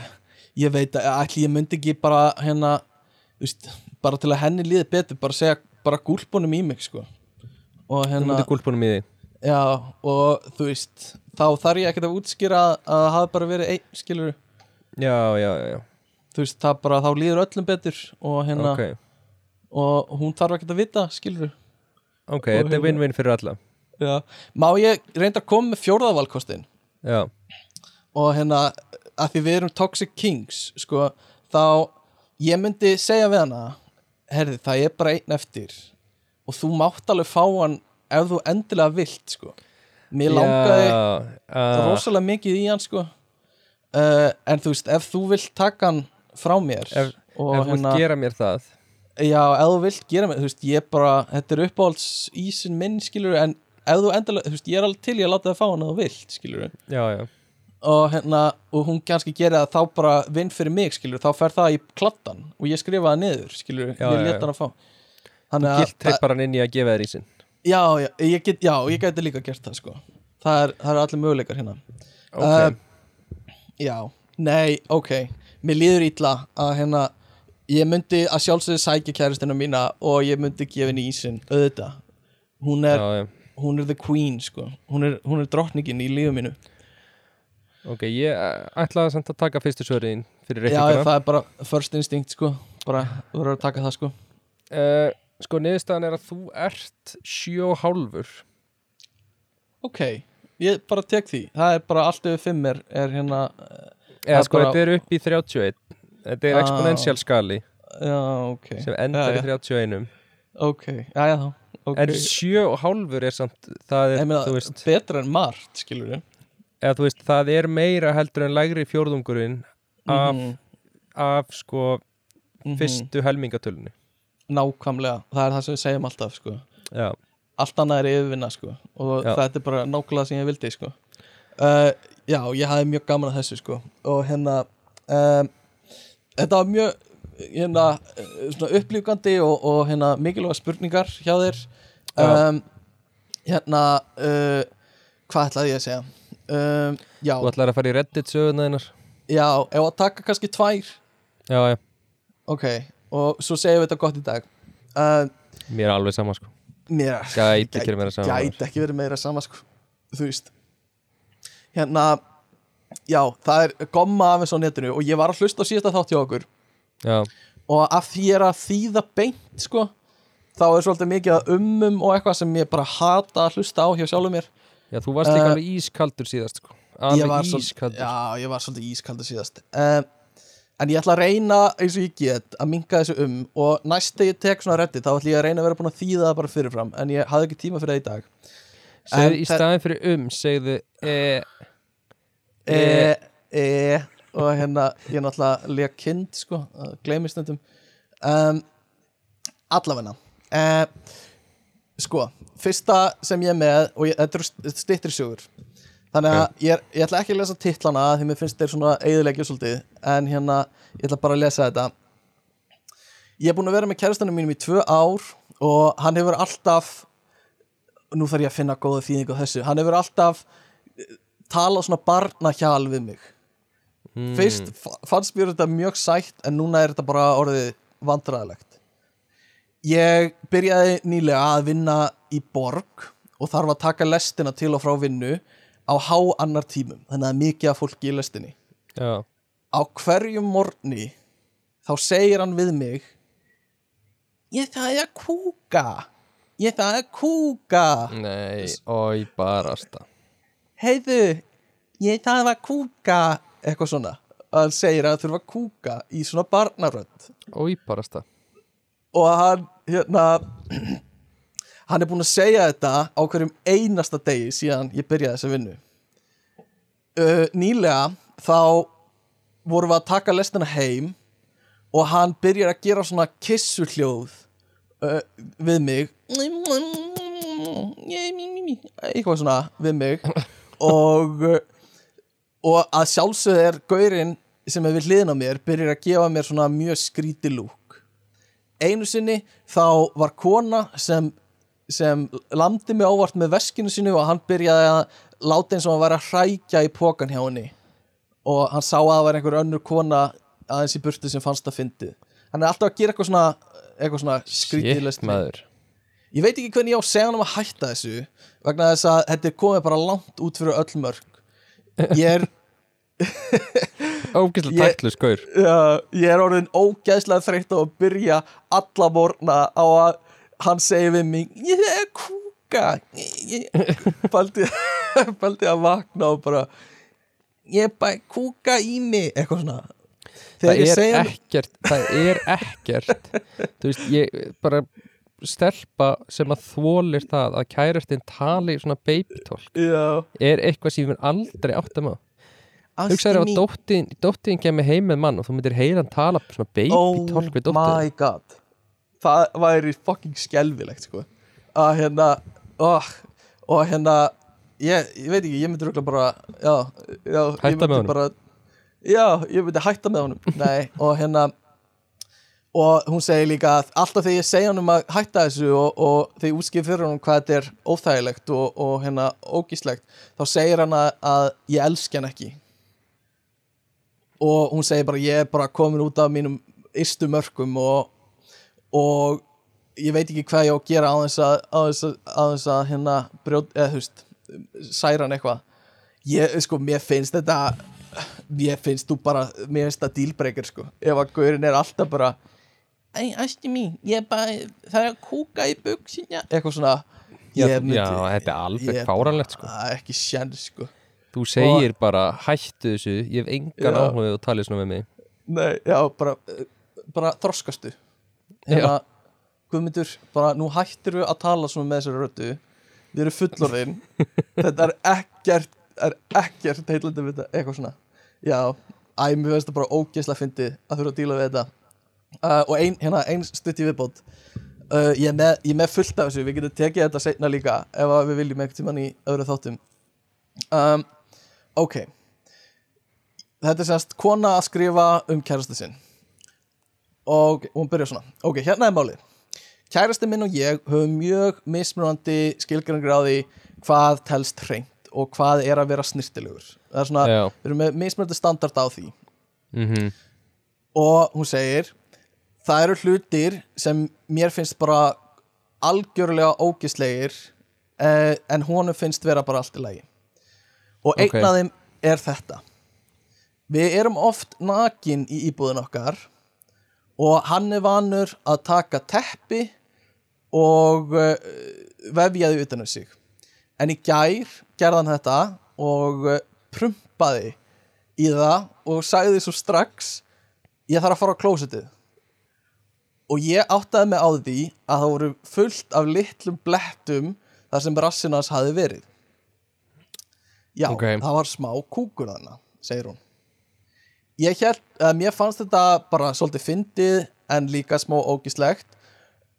ég veit að ætli ég myndi ekki bara hérna veist, bara til að henni líði betur bara segja bara gúlpunum í mig sko. Og hérna Já, og þú veist þá þarf ég ekkert að útskýra að að það hafi bara verið einn, skilur Já, já, já, þú veist, það bara, þá líður öllum betur og hérna, ok. og hún þarf ekkert að vita, skilur Ok, þetta er hérna- win-win fyrir alla. Já, má ég reynda að koma með fjórðavalkostin Já, og hérna, að því við erum Toxic Kings, sko þá, ég myndi segja við hana herði, það er bara einn eftir. Og þú mátt alveg fá hann ef þú endilega vilt, sko. Mér langaði já, uh, rosalega mikið í hann sko. Uh, en þú veist, ef þú vilt taka hann frá mér Ef- og Ef þú vilt gera mér það. Já, ef þú vilt gera mér, þú veist, ég bara þetta er uppáhalds ísin minn, skilur en ef þú endilega, þú veist, ég er alveg til ég að láta það fá hann ef þú vilt, skilur Já, já, og hérna, og hún kannski gera það þá bara vinn fyrir mig, skilur, þá fer það í kladdan og ég skrifa það niður, skilur Já, ég já, let já. hann að fá þannig að, gilt trippar hann inn í að gefa þér í sinn já, já, ég get, já, ég geti líka gert það, sko. Það er, það er allir möguleikar hérna. Ok, Um, Já, nei, ok. Mér líður ítla að hérna Ég myndi að sjálfsögðu sækja kæristinu mína og ég myndi gefa henni ísinn auðvitað. Hún er, já, hún er the queen sko. Hún er, hún er drottningin í lífu mínu Ok, ég eh, ætlaði samt að taka fyrstu svöriðin fyrir Já, reikninguna það er bara first instinct sko. Bara, verður að taka það sko. Uh, Sko, niðurstaðan er að þú ert sjó hálfur. Ok, ég bara tek því. Það er bara allt yfir fimm er, er hérna Eða er sko, bara- þetta er upp í 31 Þetta er Ah. exponential skali Já, ok. sem endar já, í 31 Ok, já, já þá. Okay. En og hálfur er samt Það er, Ég meina, þú veist betra en margt, skilur við eða þú veist, það er meira heldur en lægri fjórðungurinn af, Mhm, af sko mhm. fyrstu helmingatölunni Nákvæmlega, það er það sem við segjum alltaf sko. Allt annað er yfirvinna sko. og Já. þetta er bara nákvæmlega sem ég vildi sko. uh, Já, ég hafði mjög gaman að þessu sko. og hérna um, þetta var mjög hérna, svona upplýfgandi og, og hérna, mikilvæga spurningar hjá þér um, hérna uh, hvað ætlaði ég að segja um, já, þú ætlar að fara í reddit söguna þeinar já, ef að taka kannski tvær. Já, já, ok, og svo segjum við þetta gott í dag. Uh, mér er alveg sama sko. Mér Gæti ekki meira sama gæti ekki verið meira sama sko. þú veist. Hérna já, það er gomma af eins á netinu og ég var að hlusta á síðasta þátt hjá okkur. Já, og af því ég er að þýða beint sko, þá er svolítið mikið að ummum og eitthvað sem ég bara hata að hlusta á hjá sjálfum mér já þú varst líka Uh, alveg ískaldur síðast sko. Alveg ískaldur. Já, ég var svolítið ískaldur síðast. Um, en ég ætla að reyna eins og ég get að minka þessu um og næst þegar ég tek svona reddi þá ætla ég að reyna að vera búin að þýða það bara fyrirfram en ég hafði ekki tíma fyrir það í dag. Segðu í staðin fyrir um, segðu e, e, e, og hérna ég er náttúrulega lega kind sko, gleymist um, allavegna uh, sko, fyrsta sem ég er með og ég, þetta eru stittri sögur. Þannig að ég, er, ég ætla ekki að lesa titlana því mér finnst þeir svona eiðilegja svolítið en hérna, ég ætla bara að lesa þetta. Ég er búin að vera með kærastanum mínum í tvö ár og hann hefur alltaf nú þarf ég að finna góða þýðing á þessu hann hefur alltaf eh, talað svona barnahjal við mig. Mm, fyrst fa- fannst mér þetta mjög sætt en núna er þetta bara orðið vandræðilegt ég byrjaði nýlega að vinna í borg og þarf að taka lestina til og frá vinnu á há annar tímum. Þannig að mikið af fólki í lestinni. Já, á hverjum morgni þá segir hann við mig ég það er að kúka. Ég það er að kúka. Nei, oi barasta. Heiðu, ég það að kúka. Eitthvað svona. Hann segir að þurfa að kúka í svona barnarönd Oi barasta. Og hann hérna hann er búinn að segja þetta á hverjum einasta degi síðan ég byrjaði þessa vinnu. Uh, nýlega þá vorum við að taka lestina heim og hann byrjar að gera svona kissuhljóð uh, við mig. Eitthvað svona við mig. Og uh, og að sjálfsögð er gaurinn sem við hliðin á mér byrjar að gefa mér svona mjög skríti lúk einu sinni þá var kona sem sem lamdi mig óvart með veskinu sinu og hann byrjaði að láta eins og hann væri að hrækja í pókan hjá henni. Og hann sá að það var einhver önnur kona aðeins í burtu sem fannst að fyndið. Hann er alltaf að gera eitthvað svona eitthvað svona maður. Ég veit ekki hvernig ég á að segja hann um að hætta þessu vegna þess að þetta er komið bara langt út fyrir öll mörg. Ég er, Ógislega Ég- tætlu skaur ég er orðin ógæðslega þreytt á að byrja alla morgna á að hann segir við mig ég er kúka. Baldi, baldi að vakna og bara ég er bara kúka í mig. Eitthvað svona. Það er ekkert Það er ekkert. Þú veist, ég bara stelpa sem að þólir það að kærastinn tali svona babytólk já, er eitthvað sem mun aldrei átt að maður ástin Hugsaður ef mín. að dóttin, dóttin kemur heim með mann og þú myndir heyra hann tala svona við oh dóttin my god það væri fucking skelvilegt sko. Að hérna oh, og hérna ég, ég veit ekki, ég myndi röglega bara já, já Hætta með honum? bara, já, ég myndi hætta með honum. Nei, og hérna og hún segir líka að alltaf þegar ég segja honum að hætta þessu og, og þegar ég útskif fyrir honum hvað þetta er óþægilegt og, og hérna ógíslegt þá segir hann að, að ég elski hann ekki. Og hún segir bara ég er bara komin út af mínum ystu mörkum og, og ég veit ekki hvað ég á að gera á þess að, á þess að, á þess að hérna brjót, eða þú veist særa hann eitthvað. Ég, sko, mér finnst þetta mér finnst þú bara, mér finnst það dílbreykir sko, ef að gaurin er alltaf bara Æ, æsti mín, ég er bara það er að kúka í buksinja eitthvað svona Já, myndi- já, þetta er alveg fáranlegt sko. Ekki sjens sko. Þú segir bara hættu þessu ég hef engan áhuga og talið svona við mig. Nei, já, bara, bara þroskastu hérna, Guðmundur, bara nú hættir við að tala svona með þessari röddu. Við erum fullorðin. Þetta er ekkert er ekkert heillandi við þetta, eitthvað svona. Já, æ, mér finnst það bara ógeðslega fyndið að þurfa að díla við þetta. Uh, og ein, hérna, ein stutt í viðbót. Uh, ég, er með, ég er með fullt af þessu. Við getum tekið þetta seinna líka ef við viljum eitthvað tímann í öðru þáttum. Um, ok. Þetta er semst kona að skrifa um kærastu sinn og hún byrjar svona. Ok, hérna er málið. Kærasti minn og ég höfum mjög mismunandi skilgringur á því hvað telst hreint og hvað er að vera snirtilegur það er svona, Já. við erum með mismunandi standard á því. Mm og hún segir það eru hlutir sem mér finnst bara algjörlega ógislegir eh, en honum finnst vera bara allt í lagi. Og einn af þeim er þetta. Við erum oft nakin í íbúðin okkar og hann er vanur að taka teppi og uh, vefja þau utan um sig. En í gær gerði hann þetta og uh, prumpaði í það og sagði svo strax ég þarf að fara á klósitið og ég áttaði mig á því að það voru fullt af litlum blettum þar sem rassin hans hafi verið. Já, Ok. það var smá kúkur þarna segir hún ég held, uh, mér fannst þetta bara svolítið fyndið en líka smá ógislegt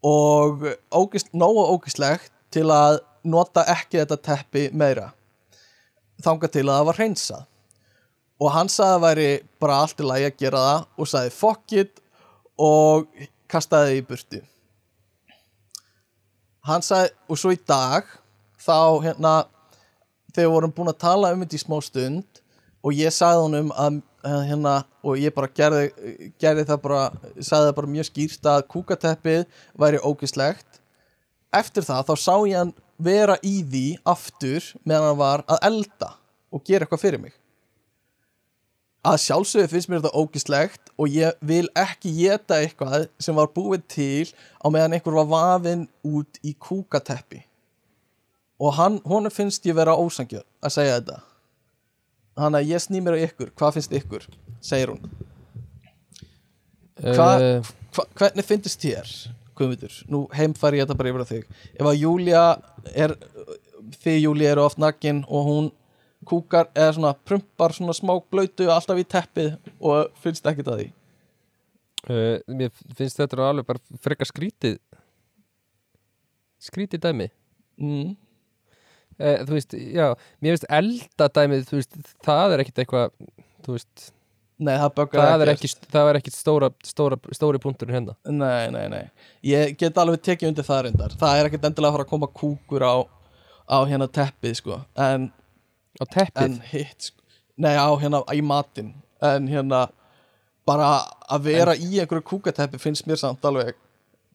og ógist, nógu ógislegt til að nota ekki þetta teppi meira þangað til að það var hreinsað. Og hann sagði að það væri bara allt í lagi að gera það og sagði fuck it og kastaði því í burtu. Hann sagði og svo í dag þá hérna þegar við vorum búin að tala um þetta í smá stund og ég sagði honum að, að hérna og ég bara gerði, gerði það bara sagði það bara mjög skýrt að kúkateppið væri ógislegt. Eftir það þá sá ég hann vera í því aftur meðan hann var að elda og gera eitthvað fyrir mig. Að sjálfsögðu finnst mér þetta ógislegt og ég vil ekki geta eitthvað sem var búið til á meðan einhver var vafinn út í kúkateppi. Og hann, honum finnst ég vera ósangjöð að segja þetta hann að ég sný mér á ykkur, hvað finnst ykkur? Segir hún, Hvað- uh, Hva, hvernig finnst þér Guðmundur, nú heimfæri ég þetta bara yfir að þig. Ef að Júlia er þið Júlia eru oft nakin og hún kúkar eða svona prumpar svona smá blöytu alltaf í teppið og finnst ekkert að því? Uh, Mér finnst þetta alveg bara frekar skrítið. Skrítið dæmi. Mm. Uh, Þú veist, já, mér finnst eldadæmið, þú veist, það er ekkit eitthvað Þú veist, Nei, það böggar það er ekki, það er ekki stóra, stóra, stóri punkturinn hérna. Nei, nei, nei. Ég get alveg tekið undir það reyndar. Það er ekkert endilega að fara að koma kúkur á á hérna teppið sko. En, Á teppið, en hitt sko. Nei, á hérna í matinn. En hérna bara að vera í einhverju kúkateppi finnst mér samt alveg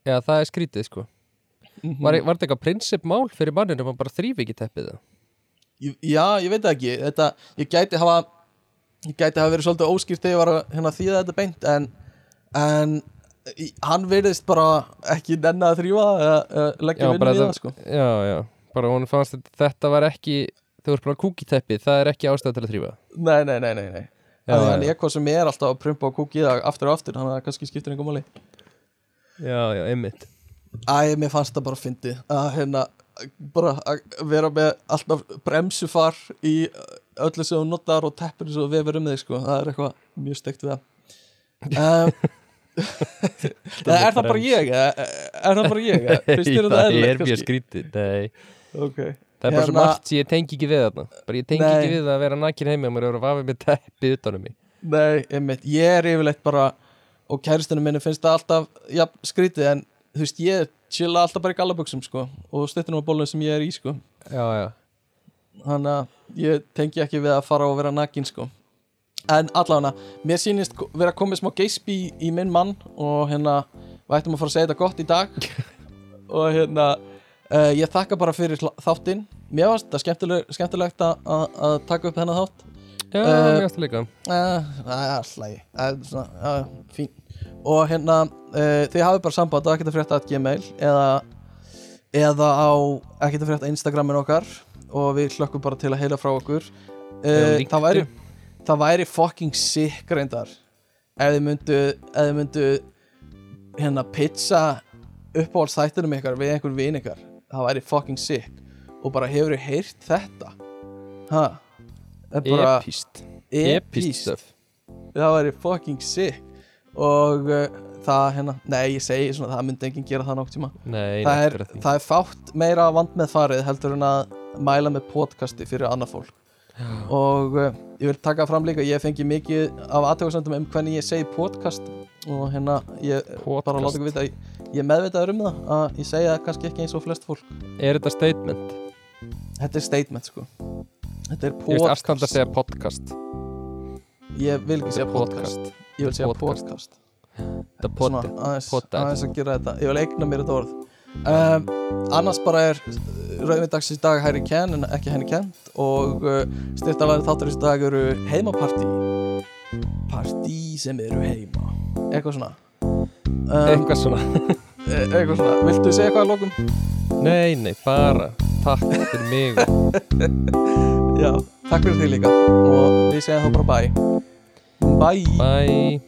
já, það er skrítið, sko Mhm. Var, var þetta eitthvað prinsipmál fyrir manninu að bara þrýfi ekki teppið það? Ég- Já, ég veit ekki þetta, ég gæti hafa ég gæti hafa verið svolítið óskýrt þegar ég var að hérna, þýða þetta beint en, en hann verðist bara ekki nenni að þrýfa eða, leggja vinnu í það sko. Já, já, bara hún fannst að þetta var ekki Þú ert bara kúkiteppið, það er ekki ástæð til að þrýfa Nei, nei, nei, nei, nei. Já, hann já. er eitthvað sem er alltaf að prumpa og kúki í það aftur og aftur, þannig að það kannski skiptir einhver máli Já, já, einmitt Æ, mér fannst það bara fyndið að hérna bara að vera með alltaf bremsufar í öllu sem þú notar og teppinu sem þú vefur um þig sko, það er eitthvað mjög steikt við það. Um, Nei, er það bara ég? eða- Er það bara ég? Það er mjög skrítið, nei. Ok, Það er bara svo Hérna- margt sem ég tengi ekki við þarna. Bara ég tengi Nei. ekki við að vera nakin heimi og maður er að vafa með teppið utanum mig. Nei, einmitt, ég er yfirleitt bara og kæristinu minni finnst það alltaf ja, skrítið en þú veist, ég chilla alltaf bara í gallabuxum sko og stuttunum á bólunum sem ég er í sko. Já, já, þannig að ég tengi ekki við að fara og vera nakin sko. En allavega, mér sýnist vera komið smá geispi í, í minn mann og hérna, við ættum að fara að segja þetta gott í dag. Og hérna uh, ég þakka bara fyrir þáttinn. Mér varst þetta skemmtileg, skemmtilegt að, taka upp þennan þátt. Já, Eh, mjög aftur líka. uh, er alltaf uh, fín og hérna, uh, þið hafið bara samband á ekkert að frétta at gmail eða, eða á ekkert að frétta instagramin okkar. Og við hlökkum bara til að heila frá okkur. Uh, það væri það væri fucking sick reyndar. Ef þið myndu ef þið myndu hérna pizza uppáhaldstættinum ykkar við einhver vin ykkar. Það væri fucking sick. Og bara hefur þið heyrt þetta? Ha? Það er bara Epist Epist það væri fucking sick og uh, það hérna, nei ég segi svona það myndi enginn gera það nokk tíma. Nei, það er, náttúrulega því. það er fátt meira vand með farið heldur en að mæla með podcasti fyrir annað fólk. Og uh, ég vil taka fram líka ég fengi mikið af aðtökusendum um hvernig ég segi podcast. Og hérna ég Podcast. bara láta ykkur vita ég, ég er meðvitaður um það að ég segja það kannski ekki eins og flest fólk. Er þetta statement? þetta er statement sko. Þetta er Ég veist afstand að podcast. segja podcast? Ég vil ekki segja Podcast. Ég vil segja Podcast. svona pod aðeins, að gera þetta. Ég vil eigna mér þetta orð. Um, annars bara er rauðvindagsins dag hæri kenn en ekki henni kent og uh, styrtalæri þátturins dag eru heimapartí. Partí sem eru heima. Eitthvað svona. Um, Eitthvað svona. e- eitthvað svona, viltu segja eitthvað að lokum? Nei, nei, bara Takk fyrir mig. Já, takk fyrir því líka. Og við segjum þá bara bye 拜拜。